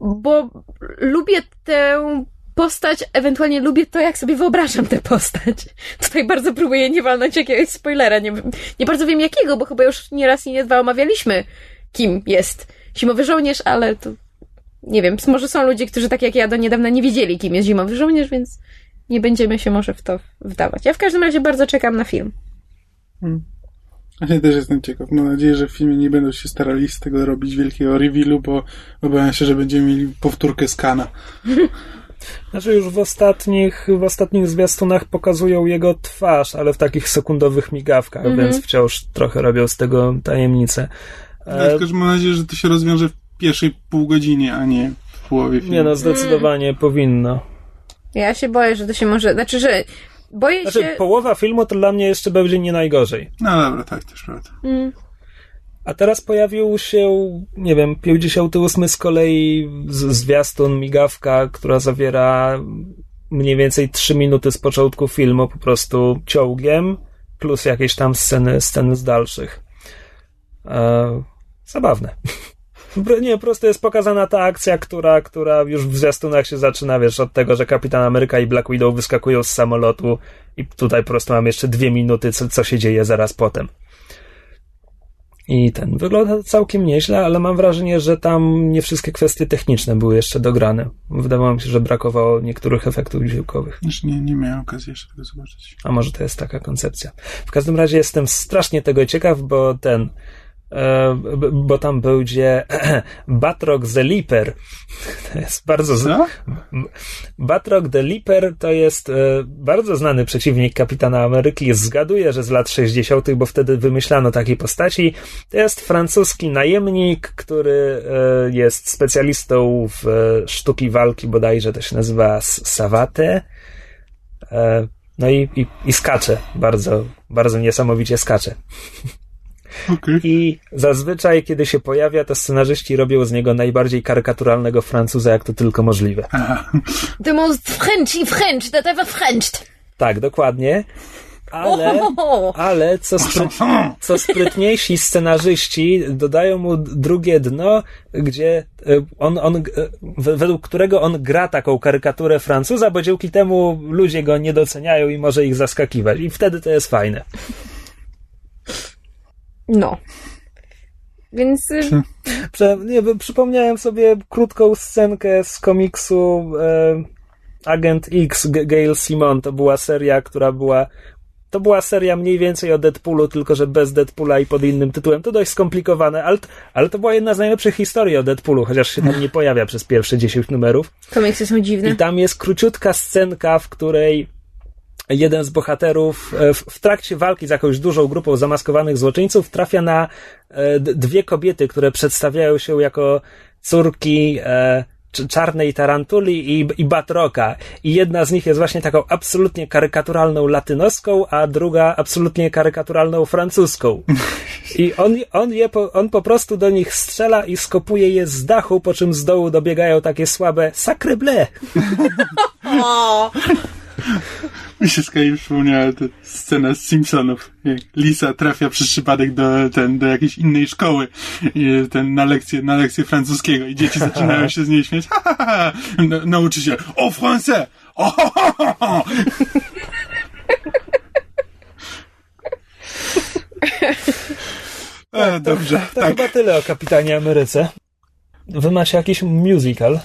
bo lubię tę postać, ewentualnie lubię to, jak sobie wyobrażam tę postać. Tutaj bardzo próbuję nie walnąć jakiegoś spoilera. Nie, nie bardzo wiem jakiego, bo chyba już nie raz i nie dwa omawialiśmy, kim jest zimowy żołnierz, ale to nie wiem, może są ludzie, którzy tak jak ja do niedawna nie wiedzieli, kim jest zimowy żołnierz, więc nie będziemy się może w to wdawać. Ja w każdym razie bardzo czekam na film. Ja też jestem ciekaw. Mam nadzieję, że w filmie nie będą się starali z tego robić wielkiego revealu, bo obawiam się, że będziemy mieli powtórkę z Kana. Znaczy już w ostatnich, w ostatnich zwiastunach pokazują jego twarz, ale w takich sekundowych migawkach, Mhm. więc wciąż trochę robią z tego tajemnicę. Ja E, tylko, że mam nadzieję, że to się rozwiąże w pierwszej pół godzinie, a nie w połowie filmu. nie no, zdecydowanie powinno. Ja się boję, że to się może. Znaczy, że boję Znaczy, się. połowa filmu to dla mnie jeszcze będzie nie najgorzej. No dobra, tak, też prawda. Mm, A teraz pojawił się, nie wiem, 58 z kolei z- zwiastun, migawka, która zawiera mniej więcej 3 minuty z początku filmu, po prostu ciągiem, plus jakieś tam sceny, sceny z dalszych. E, zabawne. Nie, po prostu jest pokazana ta akcja, która, która już w zwiastunach się zaczyna, wiesz, od tego, że Kapitan Ameryka i Black Widow wyskakują z samolotu i tutaj po prostu mam jeszcze dwie minuty, co, co się dzieje zaraz potem. I ten wygląda całkiem nieźle, ale mam wrażenie, że tam nie wszystkie kwestie techniczne były jeszcze dograne. Wydawało mi się, że brakowało niektórych efektów dźwiękowych. Znaczy nie, nie miałem okazji jeszcze tego zobaczyć. A może to jest taka koncepcja. W każdym razie jestem strasznie tego ciekaw, bo ten. E, bo tam będzie Batroc the Leaper. To jest bardzo. z-? Batroc the Leaper to jest bardzo znany przeciwnik kapitana Ameryki. Zgaduję, że z lat 60., bo wtedy wymyślano takiej postaci. To jest francuski najemnik, który e, jest specjalistą w e, sztuki walki, bodajże to się nazywa savate. No i, i, i skacze. Bardzo, bardzo niesamowicie skacze. Okej. I zazwyczaj, kiedy się pojawia, to scenarzyści robią z niego najbardziej karykaturalnego Francuza, jak to tylko możliwe. The most Frenchy French that ever Frenched. Tak, dokładnie. Ale, ale co, spryt, co sprytniejsi scenarzyści dodają mu drugie dno, gdzie e, on, on, e, we- według którego on gra taką karykaturę Francuza, bo dzięki temu ludzie go nie doceniają i może ich zaskakiwać. I wtedy to jest fajne. No. Więc. y, Prze, nie, przypomniałem sobie krótką scenkę z komiksu e, Agent X G- Gail Simon. To była seria, która była. To była seria mniej więcej o Deadpoolu, tylko że bez Deadpoola i pod innym tytułem. To dość skomplikowane, ale, ale to była jedna z najlepszych historii o Deadpoolu, chociaż się tam nie pojawia przez pierwsze 10 numerów. Komiksy są dziwne. I tam jest króciutka scenka, w której jeden z bohaterów e, w, w trakcie walki z jakąś dużą grupą zamaskowanych złoczyńców trafia na e, dwie kobiety, które przedstawiają się jako córki e, cz- czarnej tarantuli i, i batroka. I jedna z nich jest właśnie taką absolutnie karykaturalną latynoską, a druga absolutnie karykaturalną francuską. I on, on, je po, on po prostu do nich strzela i skopuje je z dachu, po czym z dołu dobiegają takie słabe. O! Mi się z kolei przypomniała ta scena z Simpsonów. Jak Lisa trafia przez przypadek do, ten, do jakiejś innej szkoły i ten, na, lekcję, na lekcję francuskiego i dzieci zaczynają się z niej śmiać. Ha, ha, ha. Na, nauczyciel. O, français! O, ho, ho, ho. E, dobrze, To tak. chyba tyle o Kapitanie Ameryce. Wy macie jakiś musical?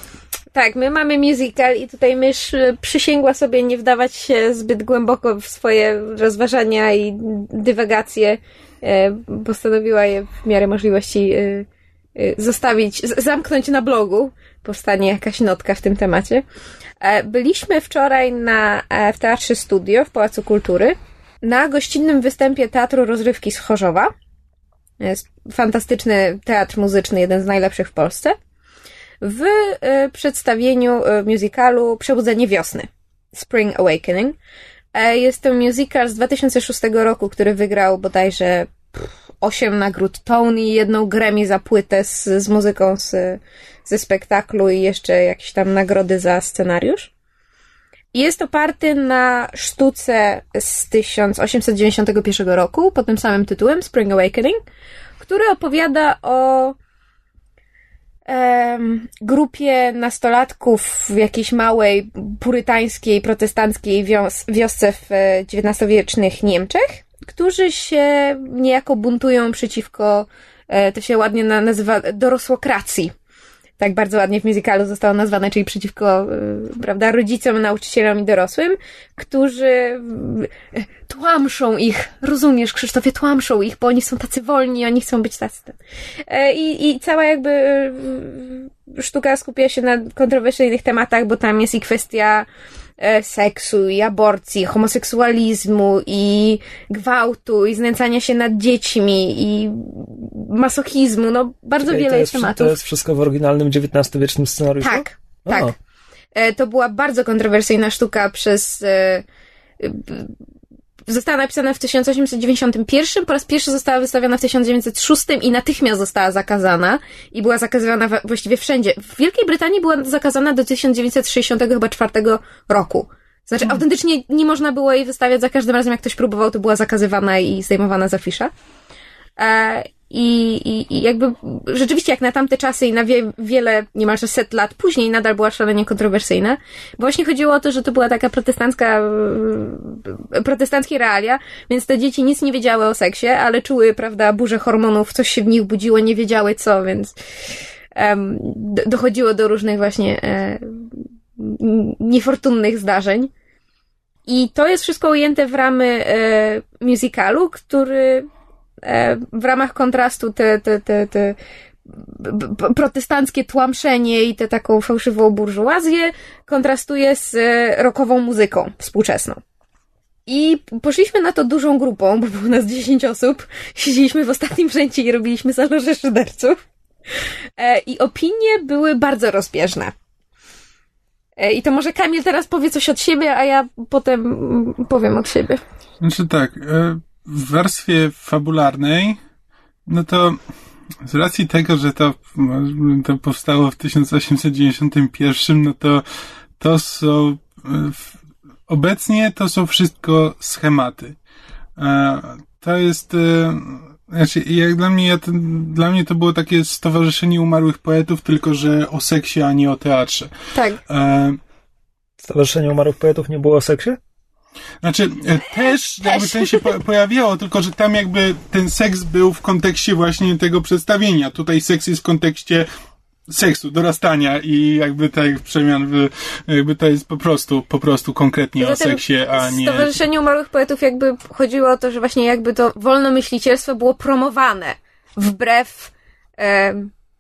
Tak, my mamy musical i tutaj mysz y, przysięgła sobie nie wdawać się zbyt głęboko w swoje rozważania i dywagacje. E, Postanowiła je w miarę możliwości y, y, zostawić, zamknąć na blogu. Powstanie jakaś notka w tym temacie. E, Byliśmy wczoraj na, e, w Teatrze Studio w Pałacu Kultury na gościnnym występie Teatru Rozrywki z Chorzowa. Jest fantastyczny teatr muzyczny, jeden z najlepszych w Polsce w e, przedstawieniu e, musicalu Przebudzenie Wiosny. Spring Awakening. E, Jest to musical z 2006 roku, który wygrał bodajże pff, 8 nagród Tony, jedną Grammy za płytę z, z muzyką z, ze spektaklu i jeszcze jakieś tam nagrody za scenariusz. Jest oparty na sztuce z 1891 roku pod tym samym tytułem Spring Awakening, który opowiada o grupie nastolatków w jakiejś małej, purytańskiej, protestanckiej wios- wiosce w e, XIX-wiecznych Niemczech, którzy się niejako buntują przeciwko, e, to się ładnie na- nazywa dorosłokracji. Tak bardzo ładnie w musicalu zostało nazwane, czyli przeciwko, y, prawda, rodzicom, nauczycielom i dorosłym, którzy y, tłamszą ich, rozumiesz, Krzysztofie, tłamszą ich, bo oni są tacy wolni, oni chcą być tacy. E, I, i cała jakby y, sztuka skupia się na kontrowersyjnych tematach, bo tam jest i kwestia seksu i aborcji, homoseksualizmu i gwałtu i znęcania się nad dziećmi i masochizmu, no bardzo Czekaj, wiele jest, jest tematów. To jest wszystko w oryginalnym XIX-wiecznym scenariuszu? Tak, o. tak. E, to była bardzo kontrowersyjna sztuka przez e, Została napisana w 1891, po raz pierwszy została wystawiona w 1906 i natychmiast została zakazana i była zakazywana właściwie wszędzie. W Wielkiej Brytanii była zakazana do 1964 roku. Znaczy, hmm. autentycznie nie można było jej wystawiać za każdym razem, jak ktoś próbował, to była zakazywana i zdejmowana z afisza. I, i, I jakby rzeczywiście jak na tamte czasy i na wie, wiele, niemalże set lat później nadal była szalenie kontrowersyjna. Bo właśnie chodziło o to, że to była taka protestancka, e, protestanckie realia, więc te dzieci nic nie wiedziały o seksie, ale czuły, prawda, burzę hormonów, coś się w nich budziło, nie wiedziały co, więc um, dochodziło do różnych właśnie e, niefortunnych zdarzeń. I to jest wszystko ujęte w ramy e, musicalu, który w ramach kontrastu te, te, te, te protestanckie tłamszenie i tę taką fałszywą burżuazję kontrastuje z e, rokową muzyką współczesną. I poszliśmy na to dużą grupą, bo było nas 10 osób. Siedzieliśmy w ostatnim rzędzie i robiliśmy zaloże szyderców. E, I opinie były bardzo rozbieżne. I to może Kamil teraz powie coś od siebie, a ja potem mm, powiem od siebie. Znaczy tak, w warstwie fabularnej, no to z racji tego, że to, to powstało w 1891, no to to są obecnie to są wszystko schematy. E, to jest e, znaczy, jak dla mnie, ja to, dla mnie to było takie stowarzyszenie umarłych poetów, tylko że o seksie, a nie o teatrze. Tak. E, stowarzyszenie umarłych poetów nie było o seksie? Znaczy, e, też jakby ten się po pojawiało, tylko że tam jakby ten seks był w kontekście właśnie tego przedstawienia. Tutaj seks jest w kontekście seksu, dorastania i jakby tak przemian, w, jakby to jest po prostu, po prostu konkretnie o seksie, a nie... Stowarzyszeniu Małych Poetów jakby chodziło o to, że właśnie jakby to wolnomyślicielstwo było promowane wbrew e,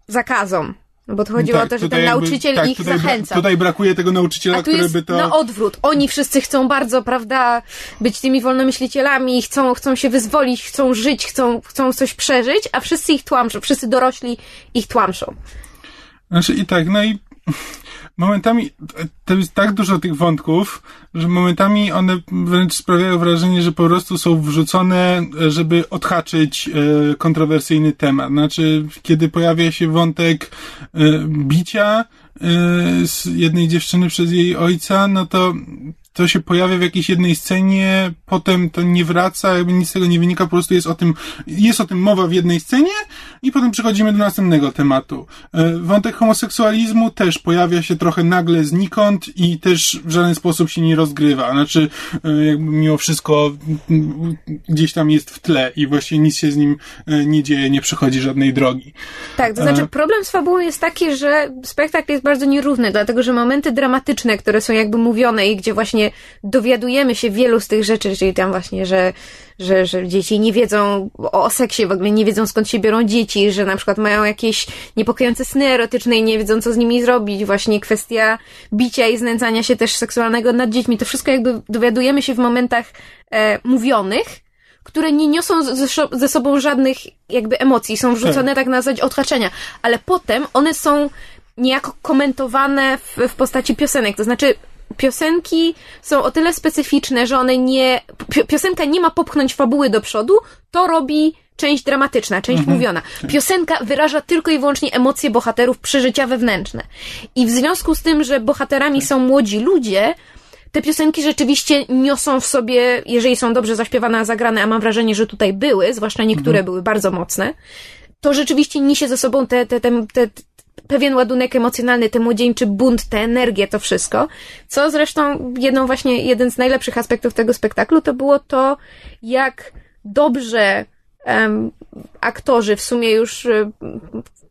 zakazom no bo to chodziło tak, o to, że ten jakby, nauczyciel tak, ich tutaj zachęca. tutaj brakuje tego nauczyciela, który by to... na odwrót. Oni wszyscy chcą bardzo, prawda, być tymi wolnomyślicielami, chcą, chcą się wyzwolić, chcą żyć, chcą, chcą coś przeżyć, a wszyscy ich tłamszą, wszyscy dorośli ich tłamszą. Znaczy i tak, no i momentami to jest tak dużo tych wątków, że momentami one wręcz sprawiają wrażenie, że po prostu są wrzucone, żeby odhaczyć e, kontrowersyjny temat. Znaczy, kiedy pojawia się wątek e, bicia e, z jednej dziewczyny przez jej ojca, no to to się pojawia w jakiejś jednej scenie, potem to nie wraca, jakby nic z tego nie wynika, po prostu jest o tym, jest o tym mowa w jednej scenie i potem przechodzimy do następnego tematu. E, wątek homoseksualizmu też pojawia się trochę nagle znikąd i też w żaden sposób się nie rozgrywa. Znaczy, e, jakby mimo wszystko gdzieś tam jest w tle i właściwie nic się z nim e, nie dzieje, nie przechodzi żadnej drogi. Tak, to znaczy problem z fabułą jest taki, że spektakl jest bardzo nierówny, dlatego że momenty dramatyczne, które są jakby mówione i gdzie właśnie dowiadujemy się wielu z tych rzeczy, czyli tam właśnie, że, że, że dzieci nie wiedzą o seksie, w ogóle nie wiedzą skąd się biorą dzieci, że na przykład mają jakieś niepokojące sny erotyczne i nie wiedzą co z nimi zrobić, właśnie kwestia bicia i znęcania się też seksualnego nad dziećmi, to wszystko jakby dowiadujemy się w momentach e, mówionych, które nie niosą ze, ze, sobą żadnych jakby emocji, są wrzucone tak, tak na zasadzie odhaczenia, ale potem one są niejako komentowane w, w postaci piosenek, to znaczy piosenki są o tyle specyficzne, że one nie. Piosenka nie ma popchnąć fabuły do przodu, to robi część dramatyczna, część mhm. mówiona. Piosenka wyraża tylko i wyłącznie emocje bohaterów, przeżycia wewnętrzne. I w związku z tym, że bohaterami są młodzi ludzie, te piosenki rzeczywiście niosą w sobie, jeżeli są dobrze zaśpiewane, a zagrane, a mam wrażenie, że tutaj były, zwłaszcza niektóre mhm. były bardzo mocne, to rzeczywiście niesie ze sobą te, te, te, te, pewien ładunek emocjonalny, ten młodzieńczy bunt, tę energię, to wszystko. Co zresztą jedną właśnie, jeden z najlepszych aspektów tego spektaklu to było to, jak dobrze em, aktorzy, w sumie już y,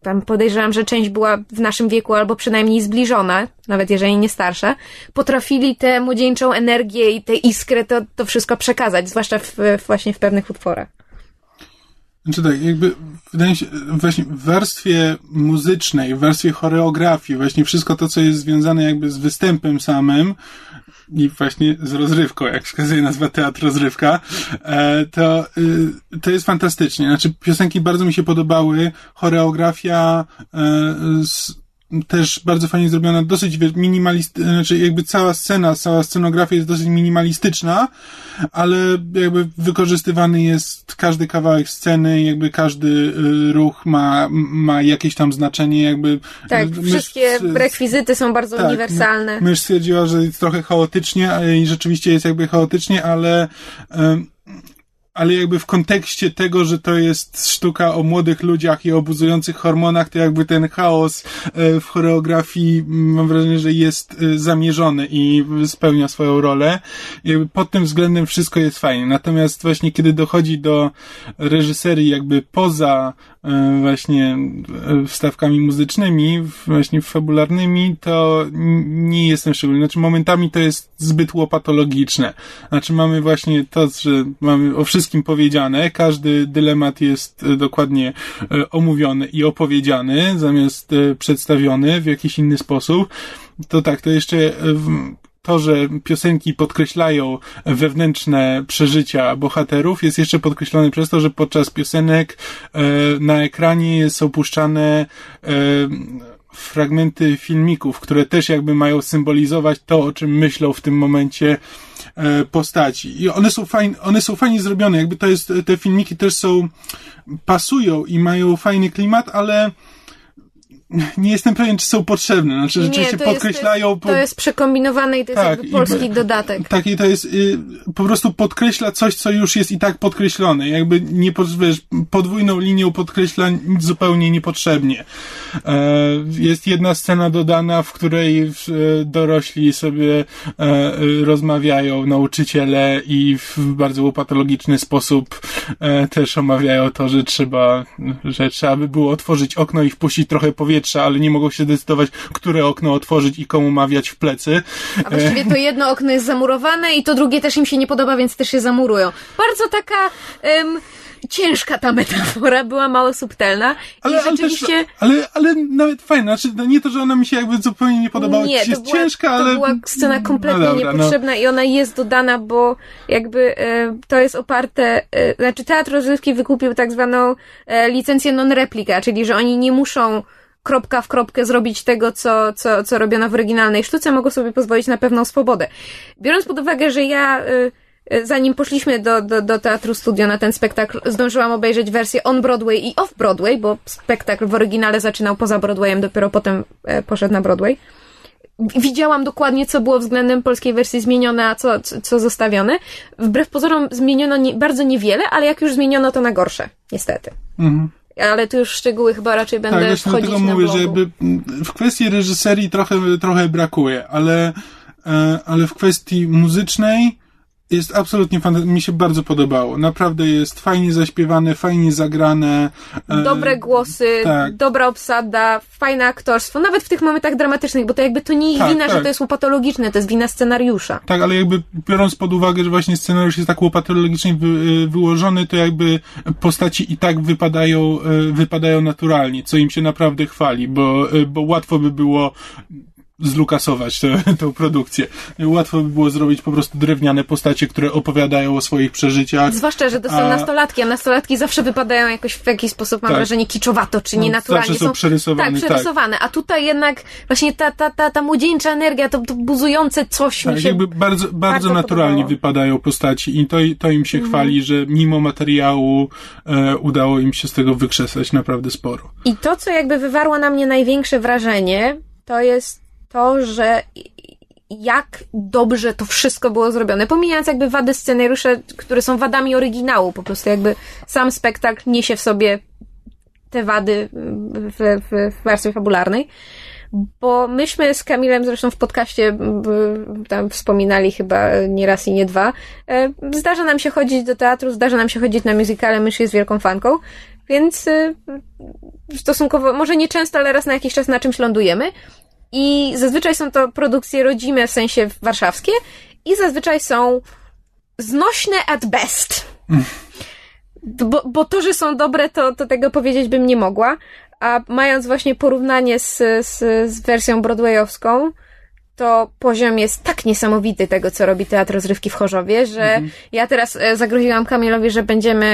tam podejrzewam, że część była w naszym wieku albo przynajmniej zbliżona, nawet jeżeli nie starsza, potrafili tę młodzieńczą energię i tę iskrę to, to wszystko przekazać, zwłaszcza w, właśnie w pewnych utworach. Znaczy tak, jakby wydaje się, właśnie w warstwie muzycznej, w warstwie choreografii, właśnie wszystko to, co jest związane jakby z występem samym i właśnie z rozrywką, jak wskazuje nazwa teatr rozrywka, e, to, y, to jest fantastycznie. Znaczy piosenki bardzo mi się podobały, choreografia e, z, też bardzo fajnie zrobiona, dosyć minimalist, znaczy jakby cała scena, cała scenografia jest dosyć minimalistyczna, ale jakby wykorzystywany jest każdy kawałek sceny, jakby każdy y, ruch ma, ma jakieś tam znaczenie, jakby. Tak, wszystkie rekwizyty są bardzo tak, uniwersalne. Mysz stwierdziła, że jest trochę chaotycznie i rzeczywiście jest jakby chaotycznie, ale ale jakby w kontekście tego, że to jest sztuka o młodych ludziach i o buzujących hormonach, to jakby ten chaos e, w choreografii mam wrażenie, że jest e, zamierzony i spełnia swoją rolę. Pod tym względem wszystko jest fajnie. Natomiast właśnie kiedy dochodzi do reżyserii jakby poza właśnie e, wstawkami muzycznymi, właśnie fabularnymi, to nie jestem szczególny. Znaczy momentami to jest zbyt łopatologiczne. Znaczy mamy właśnie to, że mamy o wszystkim powiedziane, każdy dylemat jest e, dokładnie omówiony i opowiedziany, zamiast przedstawiony w jakiś inny sposób. To tak, to jeszcze to, że piosenki podkreślają wewnętrzne przeżycia bohaterów, jest jeszcze podkreślone przez to, że podczas piosenek e, na ekranie są puszczane e, fragmenty filmików, które też jakby mają symbolizować to, o czym myślą w tym momencie e, postaci. I one są fajnie, one są fajnie zrobione, jakby to jest, te filmiki też są, pasują i mają fajny klimat, ale nie jestem pewien, czy są potrzebne. Znaczy, nie, rzeczywiście to podkreślają. Jest, to, jest, jest przekombinowane i to jest tak, polski i, dodatek. Tak, i to jest y, po prostu podkreśla coś, co już jest i tak podkreślone. Jakby nie wiesz, podwójną linią podkreśla zupełnie niepotrzebnie. E, jest jedna scena dodana, w której e, dorośli sobie e, rozmawiają, nauczyciele i w bardzo łopatologiczny sposób e, też omawiają to, że trzeba, że trzeba by było otworzyć okno i wpuścić trochę powietrza powietrza, ale nie mogą się decydować, które okno otworzyć i komu mawiać w plecy. A właściwie to jedno okno jest zamurowane i to drugie też im się nie podoba, więc też się zamurują. Bardzo taka... Um, ciężka ta metafora, była mało subtelna. Ale, I rzeczywiście... Ale, też, ale, ale nawet fajna. Znaczy, no nie to, że ona mi się jakby zupełnie nie podobała. Nie, to jest była, ciężka, ale... to była scena kompletnie no dobra, no. niepotrzebna no. i ona jest dodana, bo jakby e, to jest oparte... E, znaczy, Teatr Rozrywki wykupił tak zwaną e, licencję non-replika, czyli że oni nie muszą kropka w kropkę zrobić tego, co, co, co robiono w oryginalnej sztuce, mogą sobie pozwolić na pewną swobodę. Biorąc pod uwagę, że ja, y, y, zanim poszliśmy do, do, do Teatru Studio na ten spektakl, zdążyłam obejrzeć wersję on Broadway i off Broadway, bo spektakl w oryginale zaczynał poza Broadwayem, dopiero potem e, poszedł na Broadway. Widziałam dokładnie, co było względem polskiej wersji zmienione, a co, co zostawione. Wbrew pozorom zmieniono nie, bardzo niewiele, ale jak już zmieniono, to na gorsze, niestety. Mhm. Ale tu już szczegóły chyba raczej będę tak, wchodzić dlatego na mówię, blogu. że jakby w kwestii reżyserii trochę, trochę brakuje, ale, e, ale w kwestii muzycznej jest absolutnie fantastyczne. Mi się bardzo podobało. Naprawdę jest fajnie zaśpiewane, fajnie zagrane. E, Dobre głosy, tak. dobra obsada, fajne aktorstwo. Nawet w tych momentach dramatycznych, bo to jakby to nie ich tak, wina, tak. że to jest łopatologiczne, to jest wina scenariusza. Tak, ale jakby biorąc pod uwagę, że właśnie scenariusz jest tak łopatologicznie wy, e, wyłożony, to jakby postaci i tak wypadają, e, wypadają naturalnie, co im się naprawdę chwali, bo, bo łatwo by było zlukasować tę, produkcję. Łatwo by było zrobić po prostu drewniane postacie, które opowiadają o swoich przeżyciach. Zwłaszcza, że to są a... nastolatki, a nastolatki zawsze wypadają jakoś w jakiś sposób, mam tak. wrażenie, kiczowato, czy no, nienaturalnie. Zawsze są, przerysowane. Tak, przerysowane. Tak. A tutaj jednak właśnie ta, ta, ta, ta młodzieńcza energia, to, to buzujące coś tak, mi się jakby bardzo, bardzo, bardzo naturalnie podobało. wypadają postaci i to, to im się mhm. chwali, że mimo materiału e, udało im się z tego wykrzesać naprawdę sporo. I to, co jakby wywarło na mnie największe wrażenie, to jest to, że jak dobrze to wszystko było zrobione. Pomijając jakby wady scenariusza, które są wadami oryginału, po prostu jakby sam spektakl niesie w sobie te wady w, w, w wersji fabularnej. bo myśmy z Kamilem zresztą w podcaście tam wspominali chyba nie raz i nie dwa. E, zdarza nam się chodzić do teatru, zdarza nam się chodzić na musicale, mysz jest wielką fanką, więc e, stosunkowo, może nie często, ale raz na jakiś czas na czymś lądujemy. I zazwyczaj są to produkcje rodzime, w sensie warszawskie, i zazwyczaj są znośne at best. Bo, bo to, że są dobre, to, to tego powiedzieć bym nie mogła. A mając właśnie porównanie z, z, z wersją broadwayowską, to poziom jest tak niesamowity tego, co robi Teatr Rozrywki w Chorzowie, że mhm. ja teraz e, zagroziłam Kamilowi, że będziemy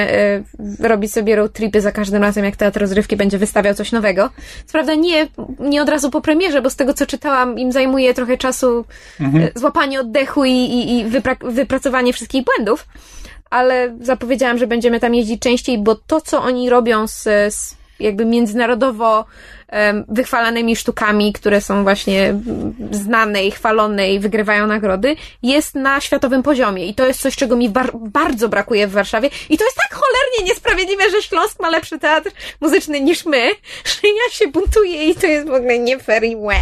e, robić sobie road tripy za każdym razem, jak Teatr Rozrywki będzie wystawiał coś nowego. Co prawda nie, nie od razu po premierze, bo z tego, co czytałam, im zajmuje trochę czasu mhm. E, złapanie oddechu i, i, i wypra- wypracowanie wszystkich błędów, ale zapowiedziałam, że będziemy tam jeździć częściej, bo to, co oni robią z, z jakby międzynarodowo wychwalanymi sztukami, które są właśnie znane i chwalone i wygrywają nagrody, jest na światowym poziomie. I to jest coś, czego mi bar bardzo brakuje w Warszawie. I to jest tak cholernie niesprawiedliwe, że Śląsk ma lepszy teatr muzyczny niż my, że ja się buntuję i to jest w ogóle nie fair i łe.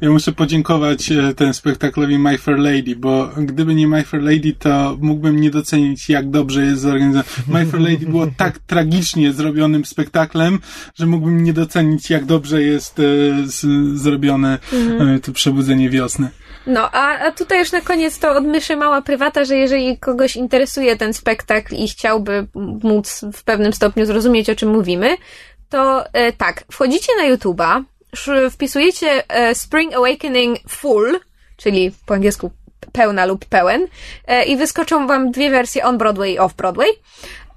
Ja muszę podziękować e, ten spektaklowi My Fair Lady, bo gdyby nie My Fair Lady, to mógłbym nie docenić, jak dobrze jest zorganizowane. My Fair Lady było tak tragicznie zrobionym spektaklem, że mógłbym nie docenić, jak dobrze jest e, zrobione mhm. e, to przebudzenie wiosny. No, a, a tutaj już na koniec to od myszy mała prywata, że jeżeli kogoś interesuje ten spektakl i chciałby móc w pewnym stopniu zrozumieć, o czym mówimy, to e, tak, wchodzicie na YouTube'a, wpisujecie e, Spring Awakening Full, czyli po angielsku pełna lub pełen, e, i wyskoczą wam dwie wersje on Broadway i off Broadway.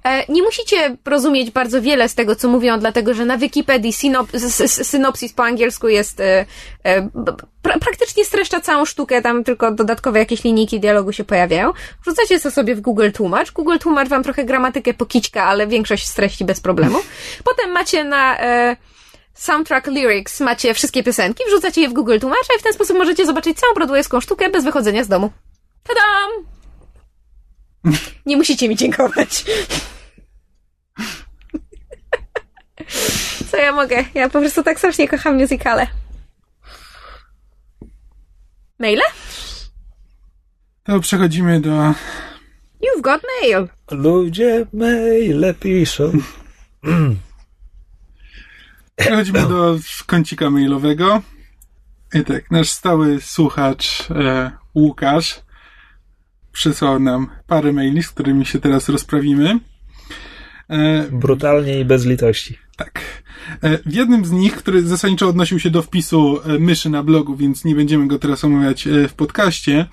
E, nie musicie rozumieć bardzo wiele z tego, co mówią, dlatego że na Wikipedii synop synopsis po angielsku jest e, e, pra praktycznie streszcza całą sztukę, tam tylko dodatkowe jakieś linijki dialogu się pojawiają. Wrzucacie to sobie w Google Tłumacz. Google Tłumacz wam trochę gramatykę pokićka, ale większość streści bez problemu. Potem macie na soundtrack lyrics, macie wszystkie piosenki, wrzucacie je w Google Tłumacz i w ten sposób możecie zobaczyć całą broadwayowską sztukę bez wychodzenia z domu. Tadam! Nie musicie mi dziękować. Co ja mogę? Ja po prostu tak strasznie kocham musicale. Maile? To przechodzimy do... You've got mail. Ludzie maile piszą. Przechodzimy do kącika mailowego. I tak, nasz stały słuchacz e, Łukasz przysłał nam parę maili, z którymi się teraz rozprawimy. E, Brutalnie i bez litości. Tak. E, w jednym z nich, który zasadniczo odnosił się do wpisu e, myszy na blogu, więc nie będziemy go teraz omawiać w podcaście,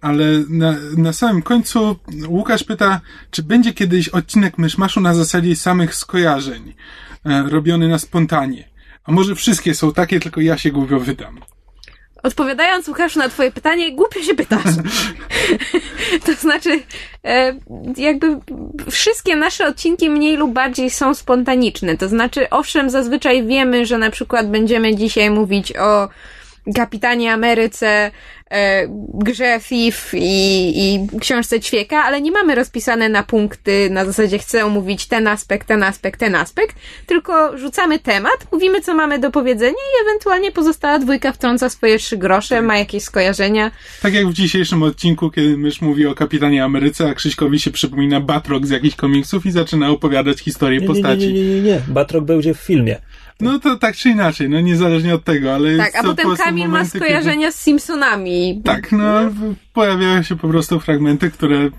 ale na, na samym końcu Łukasz pyta, czy będzie kiedyś odcinek Myszmaszu na zasadzie samych skojarzeń, robiony na spontanie. A może wszystkie są takie, tylko ja się głupio wydam. Odpowiadając, Łukaszu, na twoje pytanie, głupio się pytasz. to znaczy, e, jakby wszystkie nasze odcinki mniej lub bardziej są spontaniczne. To znaczy, owszem, zazwyczaj wiemy, że na przykład będziemy dzisiaj mówić o Kapitanie Ameryce, e, grze Thief i, i książce Ćwieka, ale nie mamy rozpisane na punkty, na zasadzie chcę omówić ten aspekt, ten aspekt, ten aspekt, tylko rzucamy temat, mówimy co mamy do powiedzenia i ewentualnie pozostała dwójka wtrąca swoje trzy grosze, ma jakieś skojarzenia. Tak jak w dzisiejszym odcinku, kiedy mysz mówi o Kapitanie Ameryce, a Krzyśkowi się przypomina Batrock z jakichś komiksów i zaczyna opowiadać historię nie, postaci. Nie, nie, nie, nie, nie. Batrock będzie w filmie. No to tak czy inaczej, no niezależnie od tego, ale... Tak, a potem Kamil ma skojarzenia kiedy... z Simpsonami. Tak, no, no, pojawiają się po prostu fragmenty, które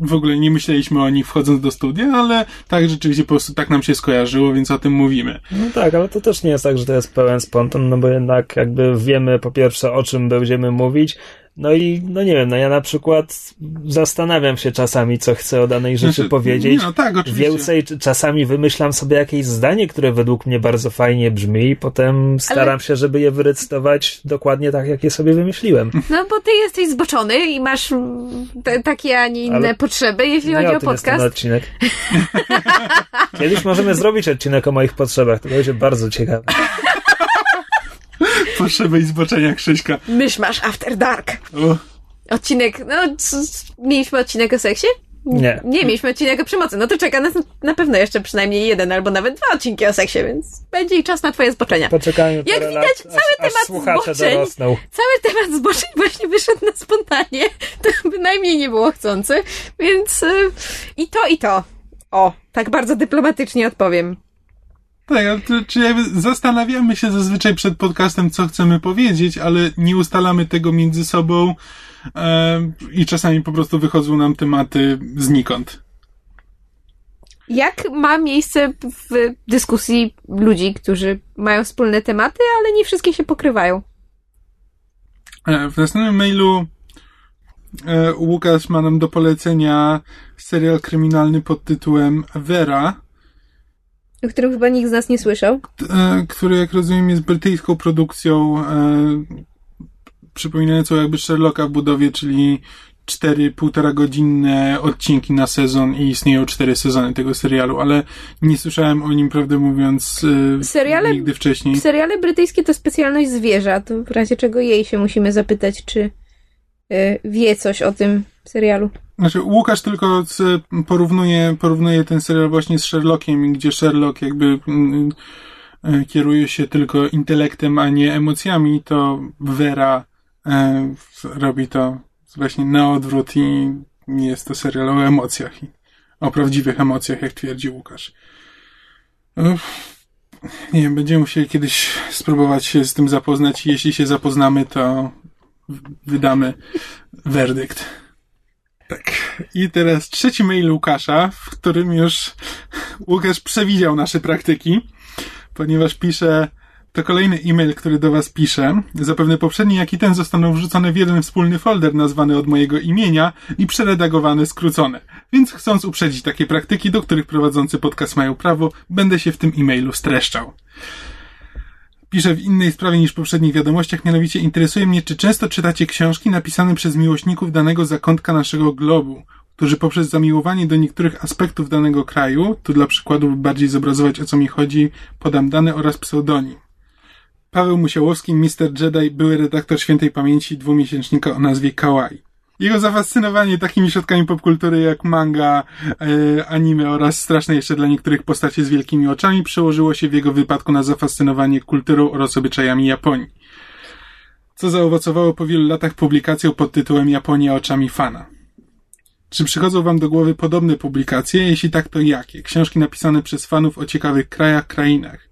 w ogóle nie myśleliśmy o nich wchodząc do studia, ale tak rzeczywiście po prostu tak nam się skojarzyło, więc o tym mówimy. No tak, ale to też nie jest tak, że to jest pełen spontan, no bo jednak jakby wiemy po pierwsze o czym będziemy mówić, no i, no nie wiem, no ja na przykład zastanawiam się czasami, co chcę o danej rzeczy znaczy, powiedzieć. No tak, oczywiście. Więcej czasami wymyślam sobie jakieś zdanie, które według mnie bardzo fajnie brzmi i potem staram Ale... się, żeby je wyrecytować dokładnie tak, jak je sobie wymyśliłem. No bo ty jesteś zboczony i masz te, takie, a nie inne Ale... potrzeby, jeśli chodzi o podcast. odcinek. Kiedyś możemy zrobić odcinek o moich potrzebach, to będzie bardzo ciekawe. Potrzeby i zboczenia Krzyśka. Mysz masz After Dark. O. Odcinek, no, mieliśmy odcinek o seksie? Nie. Nie mieliśmy odcinek o przemocy. No to czeka nas na pewno jeszcze przynajmniej jeden albo nawet dwa odcinki o seksie, więc będzie i czas na twoje zboczenia. Poczekajmy Jak widać, lat, cały aż, aż temat słuchacze zboczeń- dorosną. Cały temat zboczeń właśnie wyszedł na spontanie. To bynajmniej nie było chcący, więc y, i to, i to. O, tak bardzo dyplomatycznie odpowiem. Tak, czy jakby zastanawiamy się zazwyczaj przed podcastem, co chcemy powiedzieć, ale nie ustalamy tego między sobą e, i czasami po prostu wychodzą nam tematy znikąd. Jak ma miejsce w dyskusji ludzi, którzy mają wspólne tematy, ale nie wszystkie się pokrywają. E, w następnym mailu e, Łukasz ma nam do polecenia serial kryminalny pod tytułem Vera, O którym chyba nikt z nas nie słyszał. e, który jak rozumiem jest brytyjską produkcją e, przypominającą jakby Sherlocka w budowie, czyli cztery półtora godzinne odcinki na sezon i istnieją cztery sezony tego serialu, ale nie słyszałem o nim, prawdę mówiąc, e, Seriale- nigdy wcześniej. Seriale brytyjskie to specjalność zwierza, to w razie czego jej się musimy zapytać, czy wie coś o tym serialu. Znaczy, Łukasz tylko porównuje, porównuje ten serial właśnie z Sherlockiem, gdzie Sherlock jakby mm, e, kieruje się tylko intelektem, a nie emocjami, to Vera robi to właśnie na odwrót i jest to serial o emocjach o prawdziwych emocjach, jak twierdzi Łukasz. Nie wiem, będziemy musieli kiedyś spróbować się z tym zapoznać i jeśli się zapoznamy, to wydamy werdykt. Tak. I teraz trzeci mail Łukasza, w którym już Łukasz przewidział nasze praktyki, ponieważ pisze, to kolejny e-mail, który do Was piszę. Zapewne poprzedni, jak i ten zostaną wrzucone w jeden wspólny folder nazwany od mojego imienia i przeredagowane skrócone. Więc chcąc uprzedzić takie praktyki, do których prowadzący podcast mają prawo, będę się w tym e-mailu streszczał. Piszę w innej sprawie niż w poprzednich wiadomościach, mianowicie interesuje mnie, czy często czytacie książki napisane przez miłośników danego zakątka naszego globu, którzy poprzez zamiłowanie do niektórych aspektów danego kraju, tu dla przykładu, bardziej zobrazować o co mi chodzi, podam dane oraz pseudonim. Paweł Musiałowski, Mr. Jedi, były redaktor świętej pamięci dwumiesięcznika o nazwie Kawaii. Jego zafascynowanie takimi środkami popkultury jak manga, e, anime oraz straszne jeszcze dla niektórych postacie z wielkimi oczami przełożyło się w jego wypadku na zafascynowanie kulturą oraz obyczajami Japonii. Co zaowocowało po wielu latach publikacją pod tytułem Japonia oczami fana. Czy przychodzą Wam do głowy podobne publikacje? Jeśli tak, to jakie? Książki napisane przez fanów o ciekawych krajach, krainach.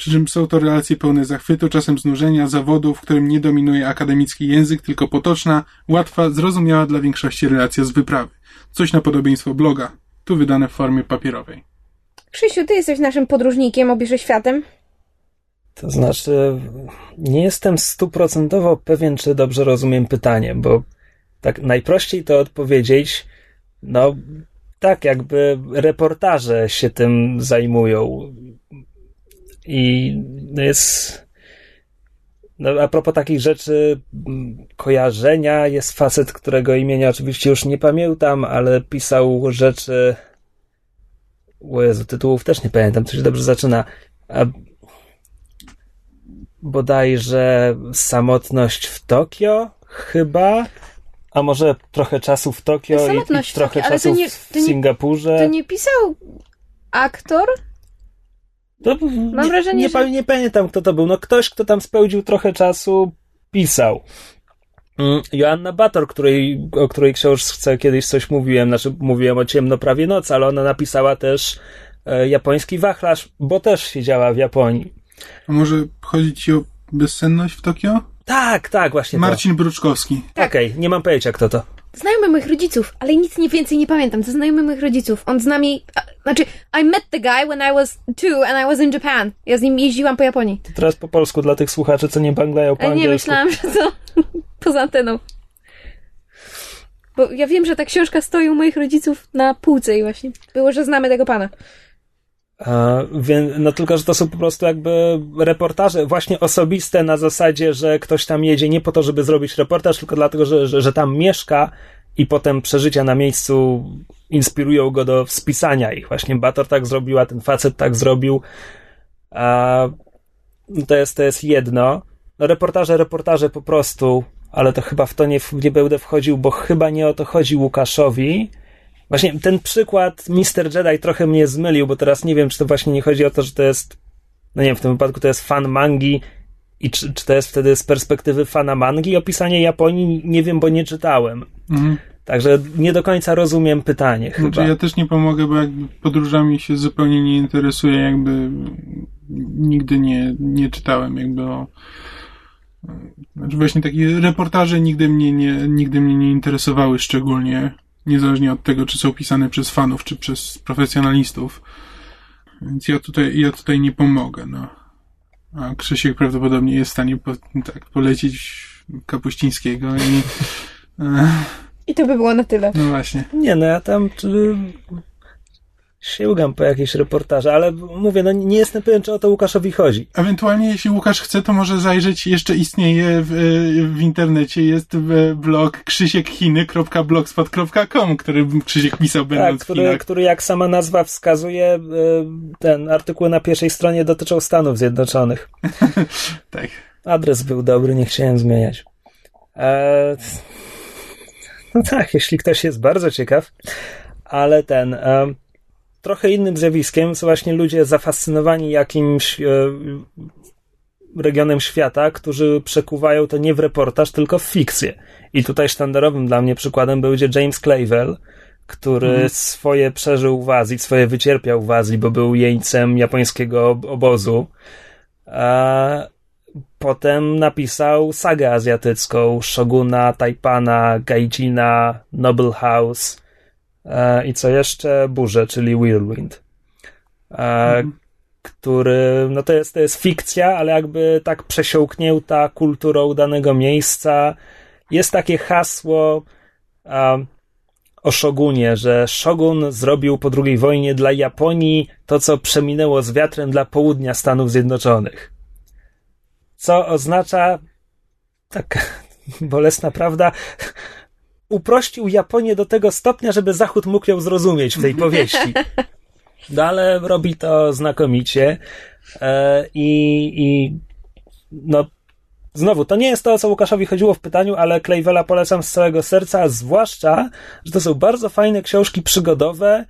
Przy czym są to relacje pełne zachwytu, czasem znużenia, zawodu, w którym nie dominuje akademicki język, tylko potoczna, łatwa, zrozumiała dla większości relacja z wyprawy. Coś na podobieństwo bloga, tu wydane w formie papierowej. Krzysiu, ty jesteś naszym podróżnikiem, obierze światem. To znaczy, nie jestem stuprocentowo pewien, czy dobrze rozumiem pytanie, bo tak najprościej to odpowiedzieć, no tak, jakby reportaże się tym zajmują. I jest. No, a propos takich rzeczy, m, kojarzenia, jest facet, którego imienia oczywiście już nie pamiętam, ale pisał rzeczy. O Jezu, tytułów też nie pamiętam, to się dobrze zaczyna. A bodajże samotność w Tokio, chyba. A może trochę czasu w Tokio i, i trochę Tokio, czasu nie- w Singapurze. To nie pisał aktor? No, Mam nie, wrażenie, nie, że- nie pamiętam, kto to był. No ktoś, kto tam spędził trochę czasu, pisał. Mm, Joanna Bator, której, o której książce kiedyś coś mówiłem, znaczy mówiłem o Ciemno prawie noc, ale ona napisała też e, japoński wachlarz, bo też siedziała w Japonii. A może chodzi Ci o bezsenność w Tokio? Tak, tak, właśnie Marcin Bruczkowski. to. Okej, nie mam pojęcia, kto to. Znajomy moich rodziców, ale nic nie więcej nie pamiętam. Znajomy moich rodziców. On z nami... A, znaczy, I met the guy when I was two and I was in Japan. Ja z nim jeździłam po Japonii. To teraz po polsku dla tych słuchaczy, co nie banglają po Ale nie, angielsku. myślałam, że to poza anteną. Bo ja wiem, że ta książka stoi u moich rodziców na półce i właśnie było, że znamy tego pana. Więc, no tylko, że to są po prostu jakby reportaże właśnie osobiste na zasadzie, że ktoś tam jedzie nie po to, żeby zrobić reportaż, tylko dlatego, że, że, że tam mieszka i potem przeżycia na miejscu inspirują go do spisania ich. Właśnie Bator tak zrobiła, ten facet tak zrobił. A to jest, to jest jedno. No reportaże, reportaże po prostu, ale to chyba w to nie, nie będę wchodził, bo chyba nie o to chodzi Łukaszowi, Właśnie ten przykład Mr. Jedi trochę mnie zmylił, bo teraz nie wiem, czy to właśnie nie chodzi o to, że to jest, no nie wiem, w tym wypadku to jest fan mangi i czy, czy to jest wtedy z perspektywy fana mangi opisanie Japonii, nie wiem, bo nie czytałem. Mhm. Także nie do końca rozumiem pytanie chyba. Znaczy ja też nie pomogę, bo jakby podróżami się zupełnie nie interesuję, jakby nigdy nie, nie czytałem jakby o znaczy właśnie takie reportaże nigdy mnie nie, nigdy mnie nie interesowały szczególnie, niezależnie od tego, czy są pisane przez fanów, czy przez profesjonalistów. Więc ja tutaj, ja tutaj nie pomogę, no. A Krzysiek prawdopodobnie jest w stanie po, tak, polecić Kapuścińskiego i... E, I to by było na tyle. no właśnie. Nie, no ja tam czy, sięgam po jakieś reportaże, ale mówię, no nie jestem pewien, czy o to Łukaszowi chodzi. Ewentualnie, jeśli Łukasz chce, to może zajrzeć, jeszcze istnieje w, w internecie, jest w blog krzysiekhiny.blogspot.com, który Krzysiek pisał Tak, będąc w który, Chinach. który jak sama nazwa wskazuje, y, ten artykuł na pierwszej stronie dotyczą Stanów Zjednoczonych. Tak. Adres był dobry, nie chciałem zmieniać. E, no tak, jeśli ktoś jest bardzo ciekaw, ale ten. E, trochę innym zjawiskiem są właśnie ludzie zafascynowani jakimś e, regionem świata, którzy przekuwają to nie w reportaż, tylko w fikcję. I tutaj sztandarowym dla mnie przykładem będzie James Clavell, który Mhm. swoje przeżył w Azji, swoje wycierpiał w Azji, bo był jeńcem japońskiego ob- obozu. A potem napisał sagę azjatycką Shoguna, Taipana, Gaijina, Noble House i co jeszcze? Burzę, czyli Whirlwind. E, który, no to jest, to jest fikcja, ale jakby tak przesiąknięta kulturą danego miejsca. Jest takie hasło um, o Shogunie, że Shogun zrobił po II wojnie dla Japonii to, co przeminęło z wiatrem dla południa Stanów Zjednoczonych. Co oznacza, tak bolesna prawda, uprościł Japonię do tego stopnia, żeby Zachód mógł ją zrozumieć w tej powieści. No ale robi to znakomicie e, i, i no Znowu, to nie jest to, o co Łukaszowi chodziło w pytaniu, ale Klejwela polecam z całego serca, zwłaszcza, że to są bardzo fajne książki przygodowe.